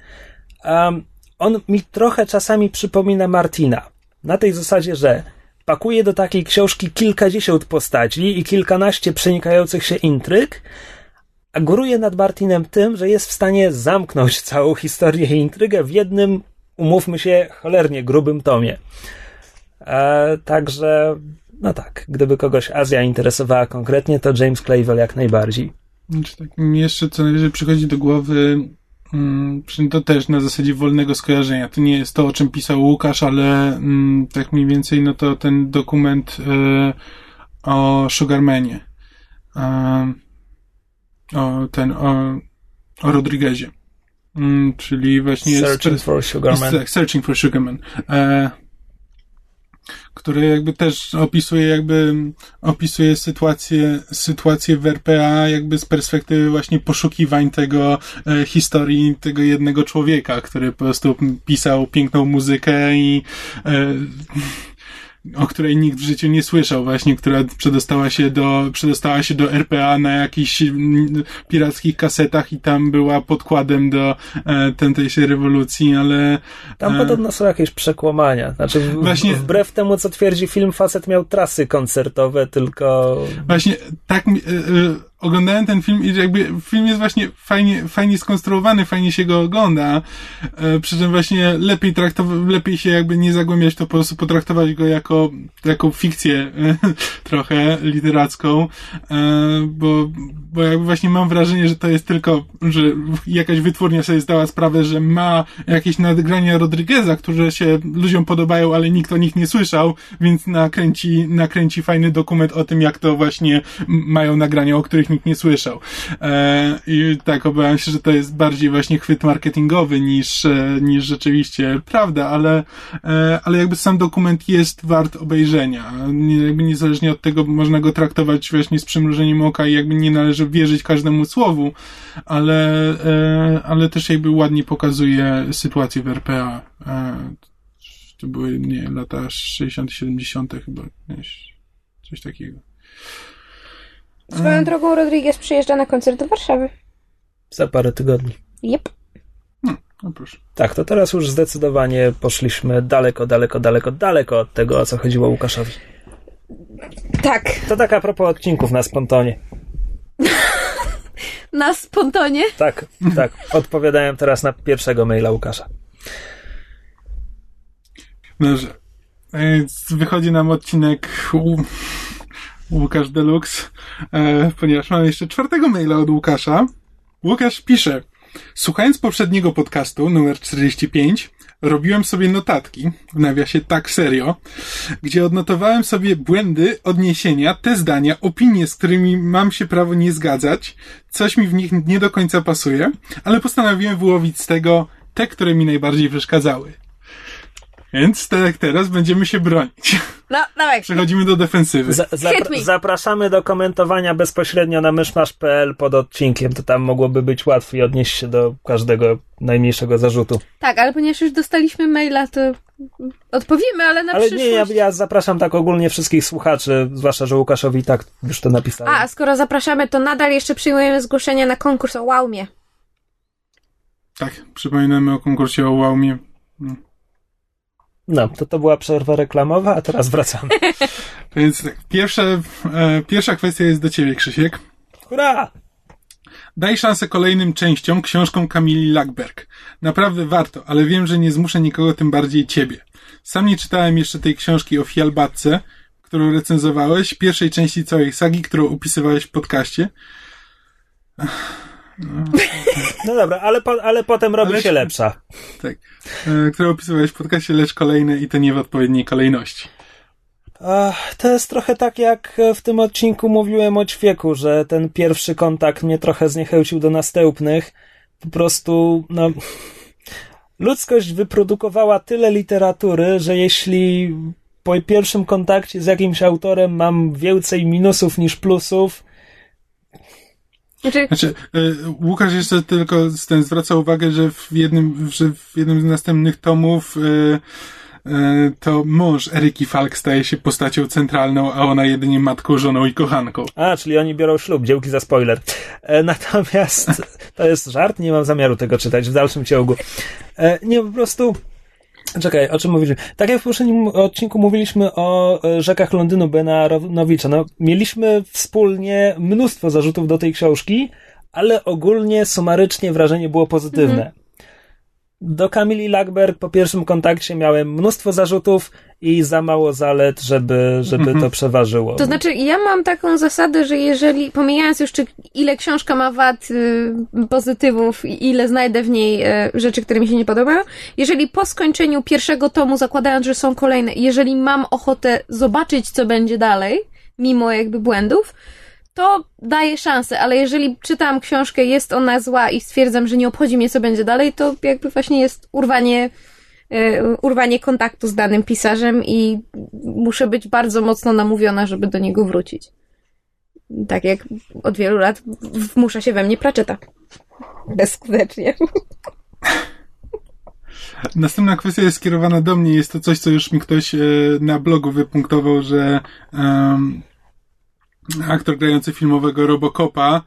Um, on mi trochę czasami przypomina Martina. Na tej zasadzie, że pakuje do takiej książki kilkadziesiąt postaci i kilkanaście przenikających się intryg, góruje nad Martinem tym, że jest w stanie zamknąć całą historię i intrygę w jednym, umówmy się, cholernie grubym tomie. E, także, no tak, gdyby kogoś Azja interesowała konkretnie, to James Clavell jak najbardziej. Znaczy, tak mi jeszcze co najwyżej przychodzi do głowy, mm, to też na zasadzie wolnego skojarzenia. To nie jest to, o czym pisał Łukasz, ale mm, tak mniej więcej, no to ten dokument y, o Sugarmanie. E, o ten, o, o Rodriguezie. Mm, czyli właśnie jest... Searching for Sugarman. Jest, tak, Searching for Sugarman. E, który jakby też opisuje jakby opisuje sytuację, sytuację w RPA jakby z perspektywy właśnie poszukiwań tego e, historii tego jednego człowieka, który po prostu pisał piękną muzykę i e, o której nikt w życiu nie słyszał właśnie, która przedostała się do, przedostała się do RPA na jakichś mm, pirackich kasetach i tam była podkładem do e, tamtejszej rewolucji, ale Tam e, podobno są jakieś przekłamania. Znaczy, w, Właśnie- wbrew temu, co twierdzi film, facet miał trasy koncertowe, tylko Właśnie tak y, y, oglądałem ten film i jakby film jest właśnie fajnie, fajnie skonstruowany, fajnie się go ogląda. Y, przy czym właśnie lepiej traktować, lepiej się jakby nie zagłębiać, to po prostu potraktować go jako taką fikcję trochę literacką, y, bo, bo jakby właśnie mam wrażenie, że to jest tylko, że jakaś wytwórnia sobie zdała sprawę, że ma jakieś nagrania Rodrigueza, które się ludziom podobają, ale nikt o nich nie słyszał, więc nakręci, nakręci fajny dokument o tym, jak to właśnie mają nagrania, o których nikt nie słyszał. E, I tak obawiam się, że to jest bardziej właśnie chwyt marketingowy niż, e, niż rzeczywiście prawda, ale, e, ale jakby sam dokument jest wart obejrzenia. Jakby niezależnie od tego można go traktować właśnie z przymrużeniem oka i jakby nie należy wierzyć każdemu słowu, ale, ale też jakby ładnie pokazuje sytuację w RPA. To były, nie lata 60 70 chyba, coś takiego. Swoją drogą Rodriguez przyjeżdża na koncert do Warszawy. za parę tygodni. Jep. No proszę. Tak, to teraz już zdecydowanie poszliśmy daleko, daleko, daleko, daleko od tego, o co chodziło Łukaszowi. Tak, To tak a propos odcinków na spontonie. na spontonie. Tak, tak. Odpowiadałem teraz na pierwszego maila Łukasza. Dobrze. Więc wychodzi nam odcinek U... Łukasz Deluxe, e, ponieważ mamy jeszcze czwartego maila od Łukasza. Łukasz pisze, słuchając poprzedniego podcastu, numer 45, robiłem sobie notatki, w nawiasie tak serio, gdzie odnotowałem sobie błędy, odniesienia, te zdania, opinie, z którymi mam się prawo nie zgadzać, coś mi w nich nie do końca pasuje, ale postanowiłem wyłowić z tego te, które mi najbardziej przeszkadzały. Więc tak jak teraz będziemy się bronić. No, dawaj. Przechodzimy do defensywy. Za, Hit me. zapraszamy do komentowania bezpośrednio na myszmasz.pl pod odcinkiem. To tam mogłoby być łatwiej odnieść się do każdego najmniejszego zarzutu. Tak, ale ponieważ już dostaliśmy maila, to odpowiemy, ale na Ale przyszłość. nie, ja, ja zapraszam tak ogólnie wszystkich słuchaczy, zwłaszcza, że Łukaszowi tak już to napisałem. A, a skoro zapraszamy, to nadal jeszcze przyjmujemy zgłoszenia na konkurs o Łaumie. Tak, przypominamy o konkursie o Łaumie. No, to to była przerwa reklamowa, a teraz wracamy. Więc tak, pierwsza, e, pierwsza kwestia jest do ciebie, Krzysiek. Hurra! Daj szansę kolejnym częściom książkom Kamili Lackberg. Naprawdę warto, ale wiem, że nie zmuszę nikogo, tym bardziej ciebie. Sam nie czytałem jeszcze tej książki o Fialbatce, którą recenzowałeś, pierwszej części całej sagi, którą opisywałeś w podcaście. No dobra, ale, po, ale potem robi Ale- się lepsza. Tak. E, którą opisywałeś w podcaście, lecz kolejne i to nie w odpowiedniej kolejności. Ach, to jest trochę tak, jak w tym odcinku mówiłem o ćwieku, że ten pierwszy kontakt mnie trochę zniechęcił do następnych. Po prostu, no. Ludzkość wyprodukowała tyle literatury, że jeśli po pierwszym kontakcie z jakimś autorem mam więcej minusów niż plusów, Znaczy, Znaczy, e, Łukasz jeszcze tylko z- ten zwraca uwagę, że w jednym, że w jednym z następnych tomów e, e, to mąż Eryki Falk staje się postacią centralną, a ona jedynie matką, żoną i kochanką. A, czyli oni biorą ślub, dziełki za spoiler. E, natomiast to jest żart, nie mam zamiaru tego czytać w dalszym ciągu. E, nie, po prostu. Czekaj, o czym mówiliśmy? Tak jak w poprzednim odcinku mówiliśmy o e, rzekach Londynu Bena Aronowicza. No, mieliśmy wspólnie mnóstwo zarzutów do tej książki, ale ogólnie, sumarycznie wrażenie było pozytywne. Do Kamili Lackberg po pierwszym kontakcie miałem mnóstwo zarzutów i za mało zalet, żeby, żeby to przeważyło. to znaczy, ja mam taką zasadę, że jeżeli, pomijając już, czy ile książka ma wad, y, pozytywów i ile znajdę w niej y, rzeczy, które mi się nie podobają, jeżeli po skończeniu pierwszego tomu, zakładając, że są kolejne, jeżeli mam ochotę zobaczyć, co będzie dalej, mimo jakby błędów, to daję szansę, ale jeżeli czytam książkę, jest ona zła i stwierdzam, że nie obchodzi mnie, co będzie dalej, to jakby właśnie jest urwanie, e, urwanie kontaktu z danym pisarzem i muszę być bardzo mocno namówiona, żeby do niego wrócić. Tak jak od wielu lat wmusza się we mnie Pratchetta. Bezskutecznie. Następna kwestia jest skierowana do mnie. Jest to coś, co już mi ktoś e, na blogu wypunktował, że em, aktor grający filmowego Robocopa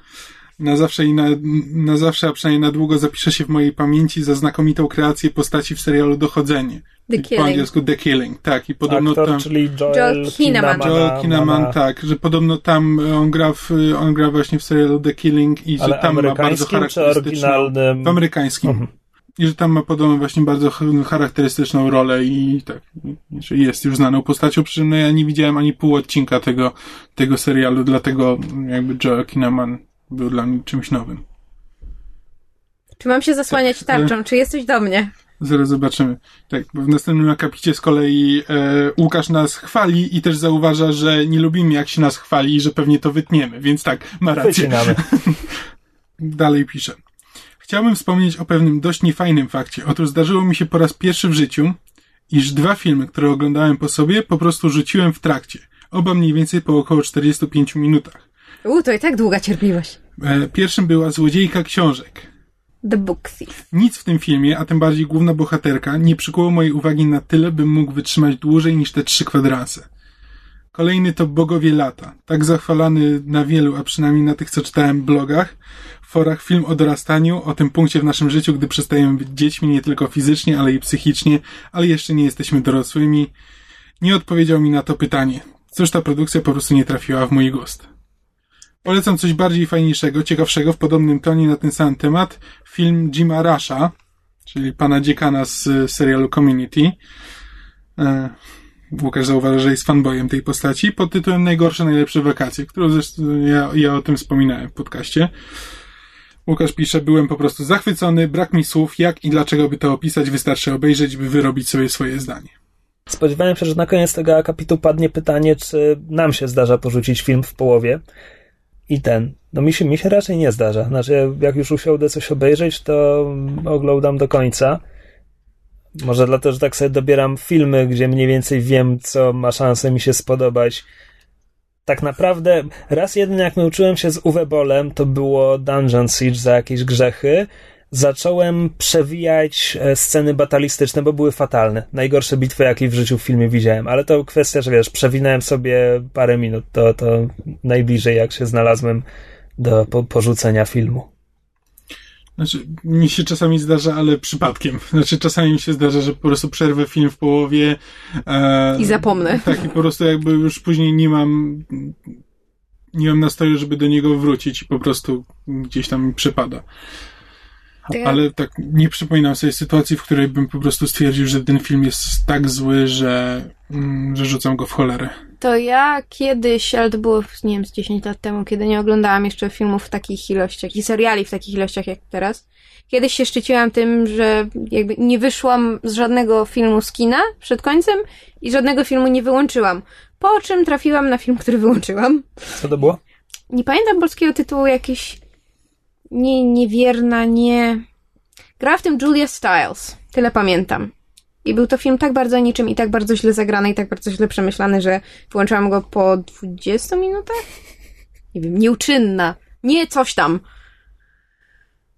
na zawsze i na, na zawsze, a przynajmniej na długo zapisze się w mojej pamięci za znakomitą kreację postaci w serialu Dochodzenie. The I Po Killing. angielsku The Killing, tak. I podobno Aktor, tam... czyli Joel, Joel Kinnaman. Joel Kinnaman, tak, że podobno tam on gra, w, on gra właśnie w serialu The Killing i że Ale tam ma bardzo charakterystyczną... oryginalnym? W amerykańskim. Mhm. I że tam ma podobno właśnie bardzo ch- charakterystyczną rolę i tak, że jest już znaną postacią, przy czym no ja nie widziałem ani pół odcinka tego, tego serialu, dlatego jakby Joel Kinnaman był dla mnie czymś nowym. Czy mam się zasłaniać tarczą? Czy jesteś do mnie? Zaraz zobaczymy. Tak, bo w następnym akapicie z kolei e, Łukasz nas chwali i też zauważa, że nie lubimy jak się nas chwali i że pewnie to wytniemy, więc tak, ma rację. Dalej pisze. Chciałbym wspomnieć o pewnym dość niefajnym fakcie. Otóż zdarzyło mi się po raz pierwszy w życiu, iż dwa filmy, które oglądałem po sobie, po prostu rzuciłem w trakcie. Oba mniej więcej po około 45 minutach. U, to i tak długa cierpliwość. E, pierwszym była Złodziejka Książek. The Book Thief. Nic w tym filmie, a tym bardziej główna bohaterka, nie przykuło mojej uwagi na tyle, bym mógł wytrzymać dłużej niż te trzy kwadranse. Kolejny to Bogowie Lata. Tak zachwalany na wielu, a przynajmniej na tych, co czytałem blogach. Forach film o dorastaniu, o tym punkcie w naszym życiu, gdy przestajemy być dziećmi nie tylko fizycznie, ale i psychicznie, ale jeszcze nie jesteśmy dorosłymi. Nie odpowiedział mi na to pytanie. Cóż ta produkcja po prostu nie trafiła w mój gust. Polecam coś bardziej fajniejszego, ciekawszego w podobnym tonie na ten sam temat. Film Jima Rasha, czyli pana dziekana z serialu Community. E, Łukasz zauważy, że jest fanboyem tej postaci, pod tytułem Najgorsze, najlepsze wakacje, którą zresztą ja, ja o tym wspominałem w podcaście. Łukasz pisze, byłem po prostu zachwycony, brak mi słów, jak i dlaczego by to opisać, wystarczy obejrzeć, by wyrobić sobie swoje zdanie. Spodziewałem się, że na koniec tego akapitu padnie pytanie, czy nam się zdarza porzucić film w połowie. I ten. No mi się, mi się raczej nie zdarza. Znaczy, jak już usiądę coś obejrzeć, to oglądam do końca. Może dlatego, że tak sobie dobieram filmy, gdzie mniej więcej wiem, co ma szansę mi się spodobać. Tak naprawdę, raz jedyny jak nauczyłem się z Uwe Bolem, to było Dungeon Siege za jakieś grzechy. Zacząłem przewijać e, sceny batalistyczne, bo były fatalne. Najgorsze bitwy, jakie w życiu w filmie widziałem. Ale to kwestia, że wiesz, przewinąłem sobie parę minut. To, to najbliżej, jak się znalazłem do po, porzucenia filmu. Znaczy, mi się czasami zdarza, ale przypadkiem. Znaczy, czasami mi się zdarza, że po prostu przerwę film w połowie. E, I zapomnę. Tak, i po prostu jakby już później nie mam, nie mam nastroju, żeby do niego wrócić i po prostu gdzieś tam mi przepada. Ale tak nie przypominam sobie sytuacji, w której bym po prostu stwierdził, że ten film jest tak zły, że, mm, że rzucam go w cholerę. To ja kiedyś, ale to było, nie wiem, z 10 lat temu, kiedy nie oglądałam jeszcze filmów w takich ilościach i seriali w takich ilościach jak teraz. Kiedyś się szczyciłam tym, że jakby nie wyszłam z żadnego filmu z kina przed końcem i żadnego filmu nie wyłączyłam. Po czym trafiłam na film, który wyłączyłam. Co to było? Nie pamiętam polskiego tytułu, jakiś nie, niewierna, nie... Gra w tym Julia Stiles. Tyle pamiętam. I był to film tak bardzo niczym i tak bardzo źle zagrany i tak bardzo źle przemyślany, że wyłączyłam go po 20 minutach? Nie wiem, nieuczynna. Nie coś tam.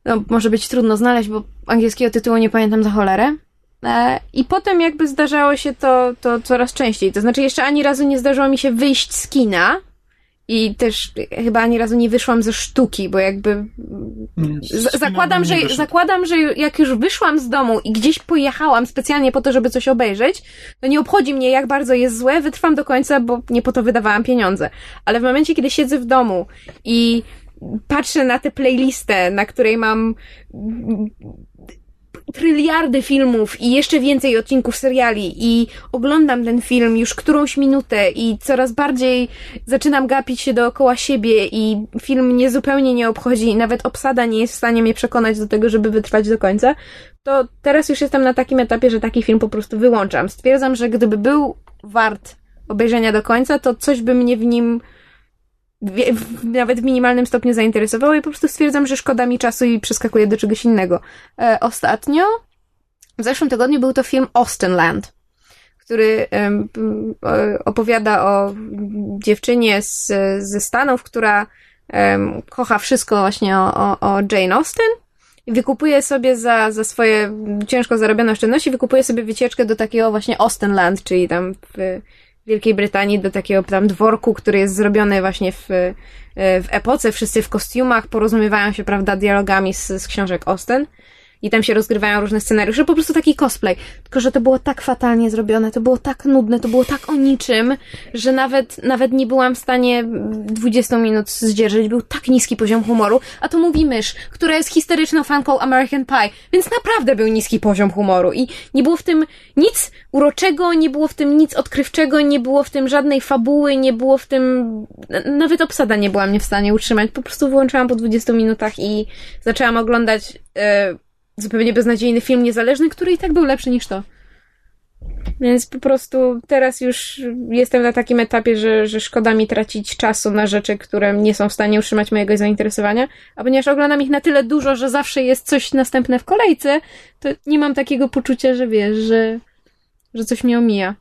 No, może być trudno znaleźć, bo angielskiego tytułu nie pamiętam za cholerę. E, I potem jakby zdarzało się to, to coraz częściej. To znaczy jeszcze ani razu nie zdarzyło mi się wyjść z kina, i też chyba ani razu nie wyszłam ze sztuki, bo jakby zakładam, że, zakładam, że jak już wyszłam z domu i gdzieś pojechałam specjalnie po to, żeby coś obejrzeć, to nie obchodzi mnie, jak bardzo jest złe, wytrwam do końca, bo nie po to wydawałam pieniądze. Ale w momencie, kiedy siedzę w domu i patrzę na tę playlistę, na której mam tryliardy filmów i jeszcze więcej odcinków seriali i oglądam ten film już którąś minutę i coraz bardziej zaczynam gapić się dookoła siebie i film mnie zupełnie nie obchodzi i nawet obsada nie jest w stanie mnie przekonać do tego, żeby wytrwać do końca, to teraz już jestem na takim etapie, że taki film po prostu wyłączam. Stwierdzam, że gdyby był wart obejrzenia do końca, to coś by mnie w nim nawet w minimalnym stopniu zainteresowało i po prostu stwierdzam, że szkoda mi czasu i przeskakuję do czegoś innego. E, ostatnio, w zeszłym tygodniu był to film Austenland, który e, opowiada o dziewczynie z, ze Stanów, która e, kocha wszystko właśnie o, o, o Jane Austen i wykupuje sobie za, za swoje ciężko zarobione oszczędności, wykupuje sobie wycieczkę do takiego właśnie Austenland, czyli tam w Wielkiej Brytanii do takiego tam dworku, który jest zrobiony właśnie w, e, w epoce, wszyscy w kostiumach, porozumiewają się, prawda, dialogami z, z książek Austen i tam się rozgrywają różne scenariusze, po prostu taki cosplay. Tylko, że to było tak fatalnie zrobione, to było tak nudne, to było tak o niczym, że nawet, nawet nie byłam w stanie 20 minut zdzierżyć. Był tak niski poziom humoru, a to mówi mysz, która jest historyczną fanką American Pie, więc naprawdę był niski poziom humoru i nie było w tym nic uroczego, nie było w tym nic odkrywczego, nie było w tym żadnej fabuły, nie było w tym, nawet obsada nie była mnie w stanie utrzymać. Po prostu wyłączyłam po 20 minutach i zaczęłam oglądać yy, zupełnie beznadziejny film niezależny, który i tak był lepszy niż to. Więc po prostu teraz już jestem na takim etapie, że, że szkoda mi tracić czasu na rzeczy, które nie są w stanie utrzymać mojego zainteresowania, a ponieważ oglądam ich na tyle dużo, że zawsze jest coś następne w kolejce, to nie mam takiego poczucia, że wiesz, że, że coś mnie omija.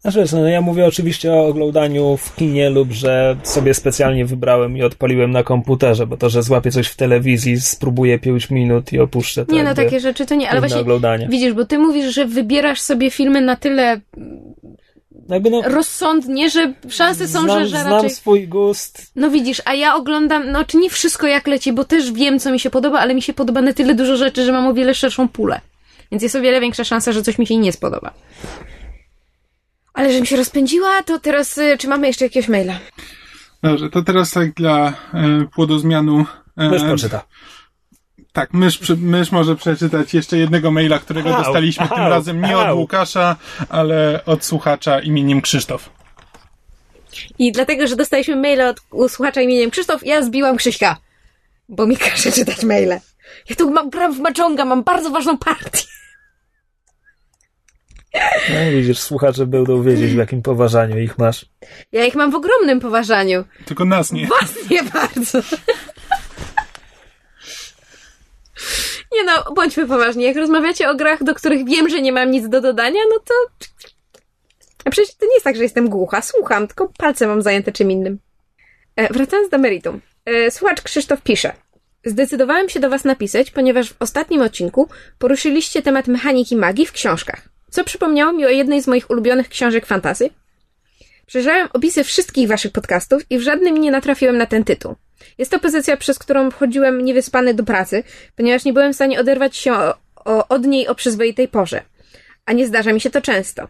Znaczy, no ja mówię oczywiście o oglądaniu w kinie lub że sobie specjalnie wybrałem i odpaliłem na komputerze, bo to, że złapię coś w telewizji, spróbuję 5 minut i opuszczę to. Nie, no takie rzeczy to nie, ale właśnie oglądanie. widzisz, bo ty mówisz, że wybierasz sobie filmy na tyle jakby no, rozsądnie, że szanse są, znam, że, że znam raczej... swój gust. No widzisz, a ja oglądam, no czy nie wszystko jak leci, bo też wiem, co mi się podoba, ale mi się podoba na tyle dużo rzeczy, że mam o wiele szerszą pulę. Więc jest o wiele większa szansa, że coś mi się nie spodoba. Ale żebym się rozpędziła, to teraz, y, czy mamy jeszcze jakiegoś maila? Dobrze, to teraz tak dla e, płodozmianu. E, Mysz poczyta. Tak, mysz, przy- mysz może przeczytać jeszcze jednego maila, którego Au, dostaliśmy tym au, razem nie od au. Łukasza, ale od słuchacza imieniem Krzysztof. I dlatego, że dostaliśmy maila od słuchacza imieniem Krzysztof, ja zbiłam Krzyśka. Bo mi każe czytać maile. Ja tu mam, gram w Maczonga, mam bardzo ważną partię. No, widzisz, słuchacze będą wiedzieć, w jakim poważaniu ich masz. Ja ich mam w ogromnym poważaniu. Tylko nas nie. Was nie bardzo. Nie no, bądźmy poważni. Jak rozmawiacie o grach, do których wiem, że nie mam nic do dodania, no to... A przecież to nie jest tak, że jestem głucha. Słucham, tylko palce mam zajęte czym innym. E, wracając do meritum. E, słuchacz Krzysztof pisze. Zdecydowałem się do Was napisać, ponieważ w ostatnim odcinku poruszyliście temat mechaniki magii w książkach, co przypomniało mi o jednej z moich ulubionych książek fantasy. Przejrzałem opisy wszystkich Waszych podcastów i w żadnym nie natrafiłem na ten tytuł. Jest to pozycja, przez którą wchodziłem niewyspany do pracy, ponieważ nie byłem w stanie oderwać się o, o, od niej o przyzwoitej porze. A nie zdarza mi się to często.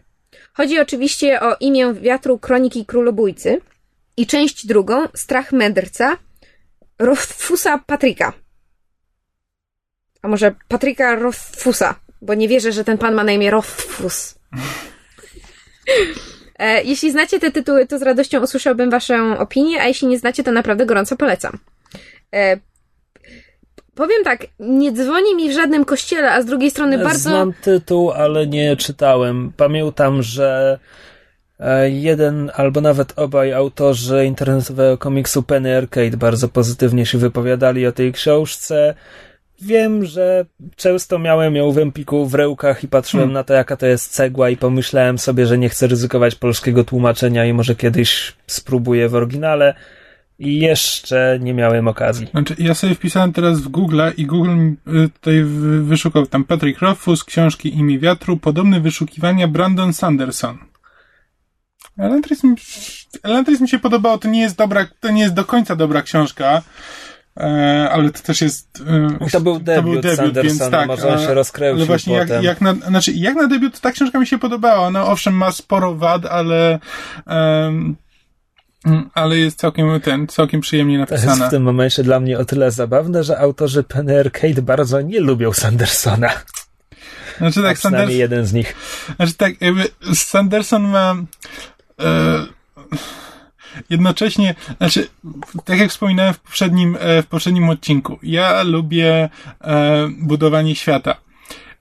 Chodzi oczywiście o imię wiatru Kroniki Królobójcy i część drugą, Strach Mędrca, Rothfusa Patryka. A może Patryka Rothfusa, bo nie wierzę, że ten pan ma na imię Rothfus. E, Jeśli znacie te tytuły, to z radością usłyszałbym Waszą opinię, a jeśli nie znacie, to naprawdę gorąco polecam. E, powiem tak, nie dzwoni mi w żadnym kościele, a z drugiej strony bardzo. Znam tytuł, ale nie czytałem. Pamiętam, że e, jeden albo nawet obaj autorzy internetowego komiksu Penny Arcade bardzo pozytywnie się wypowiadali o tej książce. Wiem, że często miałem ją w Empiku w rełkach i patrzyłem na to, jaka to jest cegła i pomyślałem sobie, że nie chcę ryzykować polskiego tłumaczenia i może kiedyś spróbuję w oryginale. I jeszcze nie miałem okazji. Znaczy, ja sobie wpisałem teraz w Google i Google mi, y, tutaj wy- wyszukał tam Patrick Rothfuss, książki Imię Wiatru, podobne wyszukiwania Brandon Sanderson. Elantris mi, Elantris mi się podobało, to nie jest dobra, to nie jest do końca dobra książka, ale to też jest... e, To był debiut Sandersona, może on się rozkręcił Ale właśnie jak, potem. jak, na, znaczy, jak na debiut to ta książka mi się podobała. No owszem, ma sporo wad, ale... mm, ale jest całkiem ten, całkiem przyjemnie To jest napisana. w tym momencie dla mnie o tyle zabawne, że autorzy Penny Arcade bardzo nie lubią Sandersona. Znaczy tak, Sanders, jeden z nich. znaczy tak, jakby Sanderson ma e, jednocześnie, znaczy, tak jak wspominałem w poprzednim, e, w poprzednim odcinku, ja lubię e, budowanie świata.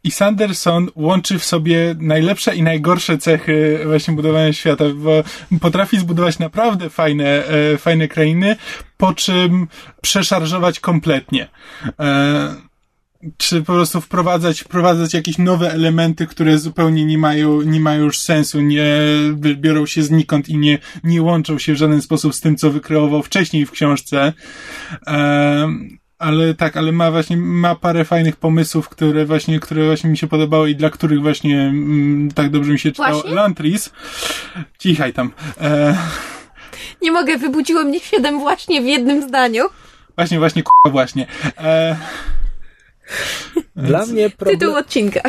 I Sanderson łączy w sobie najlepsze i najgorsze cechy właśnie budowania świata, bo potrafi zbudować naprawdę fajne, e, fajne krainy, po czym przeszarżować kompletnie. E, czy po prostu wprowadzać, wprowadzać jakieś nowe elementy, które zupełnie nie mają, nie mają już sensu, nie biorą się znikąd i nie, nie łączą się w żaden sposób z tym, co wykreował wcześniej w książce. Em, ale tak, ale ma właśnie, ma parę fajnych pomysłów, które właśnie, które właśnie mi się podobały i dla których właśnie mm, tak dobrze mi się czytało Właśnie? Lantris. Cichaj tam. E, Nie mogę, wybudziło mnie siedem właśnie w jednym zdaniu. właśnie, właśnie, k***a, właśnie. E, Dla mnie, Tytuł proble- odcinka.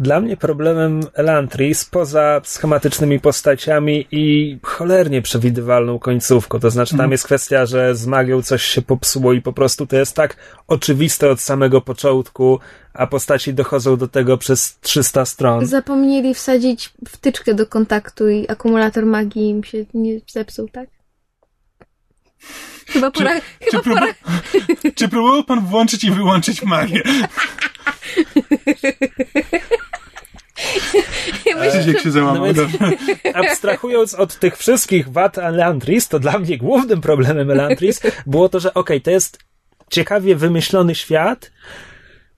dla mnie problemem Elantris, poza schematycznymi postaciami i cholernie przewidywalną końcówką, to znaczy tam jest kwestia, że z magią coś się popsuło i po prostu to jest tak oczywiste od samego początku, a postaci dochodzą do tego przez 300 stron. Zapomnieli wsadzić wtyczkę do kontaktu i akumulator magii im się nie zepsuł, tak? Chyba pora, czy, chyba prób- pora, czy próbował pan włączyć i wyłączyć magię? ja myślę, Krzysiek się załamał. No. Abstrahując od tych wszystkich wad Elantris, to dla mnie głównym problemem Elantris było to, że okej, to jest ciekawie wymyślony świat,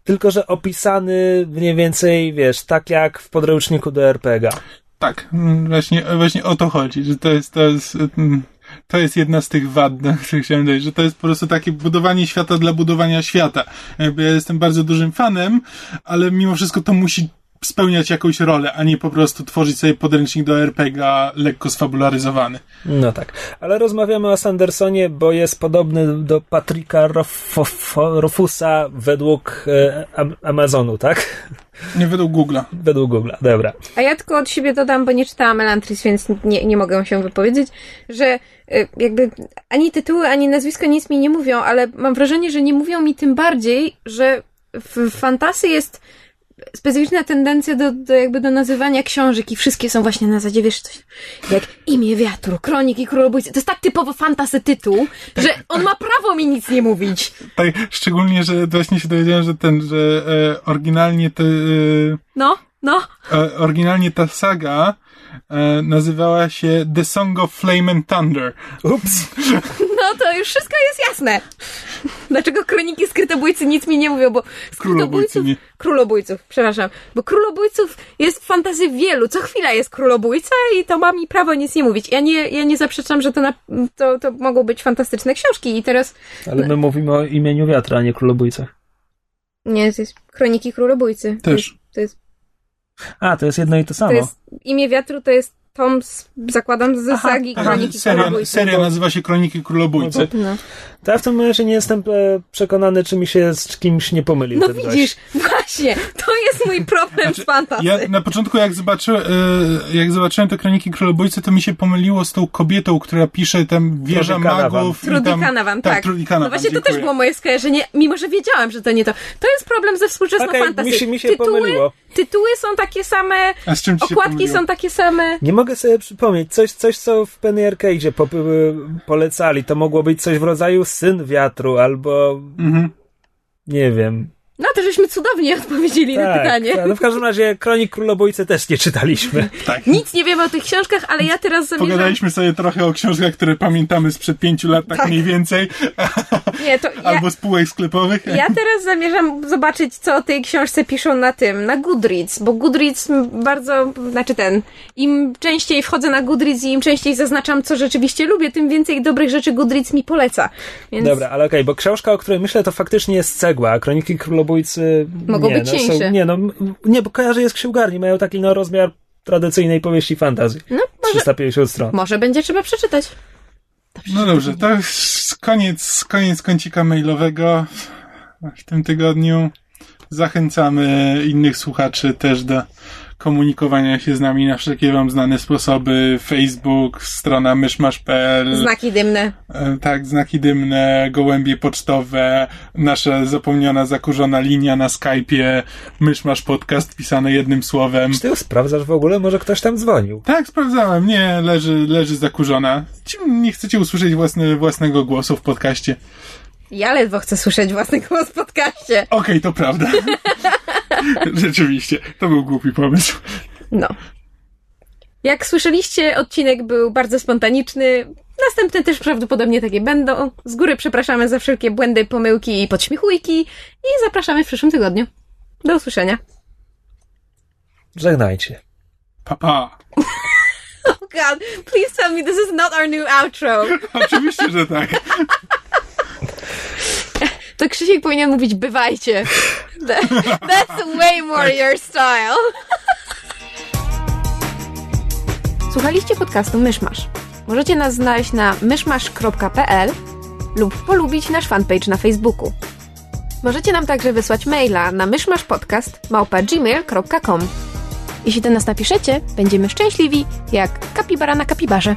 tylko że opisany mniej więcej, wiesz, tak jak w podręczniku do RPG. Tak, mm, właśnie, właśnie o to chodzi, że to jest, to jest, mm, to jest jedna z tych wad, na których chciałem dojść, że to jest po prostu takie budowanie świata dla budowania świata. Jakby ja jestem bardzo dużym fanem, ale mimo wszystko to musi spełniać jakąś rolę, a nie po prostu tworzyć sobie podręcznik do RPG lekko sfabularyzowany. No tak. Ale rozmawiamy o Sandersonie, bo jest podobny do Patricka Rofusa według e, Amazonu, tak? Nie według Google'a. Według Google'a, dobra. A ja tylko od siebie dodam, bo nie czytałam Elantris, więc nie, nie mogę się wypowiedzieć, że e, jakby ani tytuły, ani nazwiska nic mi nie mówią, ale mam wrażenie, że nie mówią mi tym bardziej, że w fantasy jest specyficzna tendencja do, do jakby do nazywania książek i wszystkie są właśnie na zasadzie, wiesz, coś jak Imię Wiatru, Kroniki Królobójcy. To jest tak typowo fantasy tytuł, że on ma prawo mi nic nie mówić. Tak, szczególnie, że właśnie się dowiedziałem, że ten, że e, oryginalnie te... E, no, no. E, oryginalnie ta saga e, nazywała się The Song of Flame and Thunder. Ups. No to już wszystko jest jasne. Dlaczego kroniki skrytobójcy nic mi nie mówią, bo królobójców, nie. królobójców, przepraszam, bo królobójców jest w fantazji wielu. Co chwila jest królobójca i to ma mi prawo nic nie mówić. Ja nie, ja nie zaprzeczam, że to, na, to, to mogą być fantastyczne książki i teraz... Ale my mówimy o imieniu wiatra, a nie królobójcach. Nie, to jest kroniki królobójcy. Też. To jest, to jest a, to jest jedno i to samo. To jest, imię wiatru to jest tom, z, zakładam, z aha, sagi aha, Kroniki seria, Królobójcy. Seria nazywa się Kroniki Królobójcy. No. To ja w tym momencie nie jestem e, przekonany, czy mi się z kimś nie pomylił. No widzisz, gość. właśnie, to jest mój problem znaczy, z fantazją. Ja na początku jak, zobaczy, e, jak zobaczyłem te Kroniki Królobójcy, to mi się pomyliło z tą kobietą, która pisze tam Wieża Magów. Trudy Canavan, tak. tak. no właśnie dziękuję. to też było moje skojarzenie, mimo że wiedziałam, że to nie to. To jest problem ze współczesną okay, fantazją. Mi się, mi się tytuły, pomyliło. tytuły są takie same, A z czym okładki są takie same. Nie mogę sobie przypomnieć, coś, coś co w Penny Arcade po, polecali, to mogło być coś w rodzaju Syn Wiatru, albo mhm. nie wiem, no to żeśmy cudownie odpowiedzieli tak, na pytanie. Tak. No w każdym razie Kronik Królobójcy też nie czytaliśmy. tak. Nic nie wiemy o tych książkach, ale ja teraz zamierzam... Pogadaliśmy sobie trochę o książkach, które pamiętamy sprzed pięciu lat, tak, tak. mniej więcej. Nie, to Albo ja... spółek sklepowych. Ja teraz zamierzam zobaczyć, co o tej książce piszą na tym, na Goodreads, bo Goodreads bardzo, znaczy ten, im częściej wchodzę na Goodreads i im częściej zaznaczam, co rzeczywiście lubię, tym więcej dobrych rzeczy Goodreads mi poleca. Więc... Dobra, ale okej, okay, bo książka, o której myślę, to faktycznie jest cegła, a Kroniki Królobójcy samobójcy... Mogą nie, być no. Są, nie, no, nie, bo kojarzę je z księgarni, mają taki no, rozmiar tradycyjnej powieści fantazji. No, może, 350 stron. Może będzie trzeba przeczytać. Dobrze, no dobrze, to koniec, koniec kącika mailowego w tym tygodniu. Zachęcamy innych słuchaczy też do komunikowania się z nami na wszelkie wam znane sposoby. Facebook, strona myszmasz.pl. Znaki dymne. E, tak, znaki dymne, gołębie pocztowe, nasza zapomniana, zakurzona linia na Skype'ie, myszmasz podcast pisane jednym słowem. Czy ty już sprawdzasz w ogóle? Może ktoś tam dzwonił? Tak, sprawdzałem. Nie, leży, leży zakurzona. Nie chcecie usłyszeć własne, własnego głosu w podcaście. Ja ledwo chcę słyszeć własny głos w podcaście. Okej, okay, to prawda. Rzeczywiście, to był głupi pomysł. No. Jak słyszeliście, odcinek był bardzo spontaniczny. Następne też prawdopodobnie takie będą. Z góry przepraszamy za wszelkie błędy, pomyłki i podśmiechujki i zapraszamy w przyszłym tygodniu. Do usłyszenia. Żegnajcie. Papa. oh god, please tell me this is not our new outro. Oczywiście, że tak. To Krzysiek powinien mówić bywajcie. That's way more your style. Słuchaliście podcastu Myszmasz. Możecie nas znaleźć na myszmasz.pl lub polubić nasz fanpage na Facebooku. Możecie nam także wysłać maila na myszmaszpodcast.gmail.com Jeśli do nas napiszecie, będziemy szczęśliwi jak kapibara na kapibarze.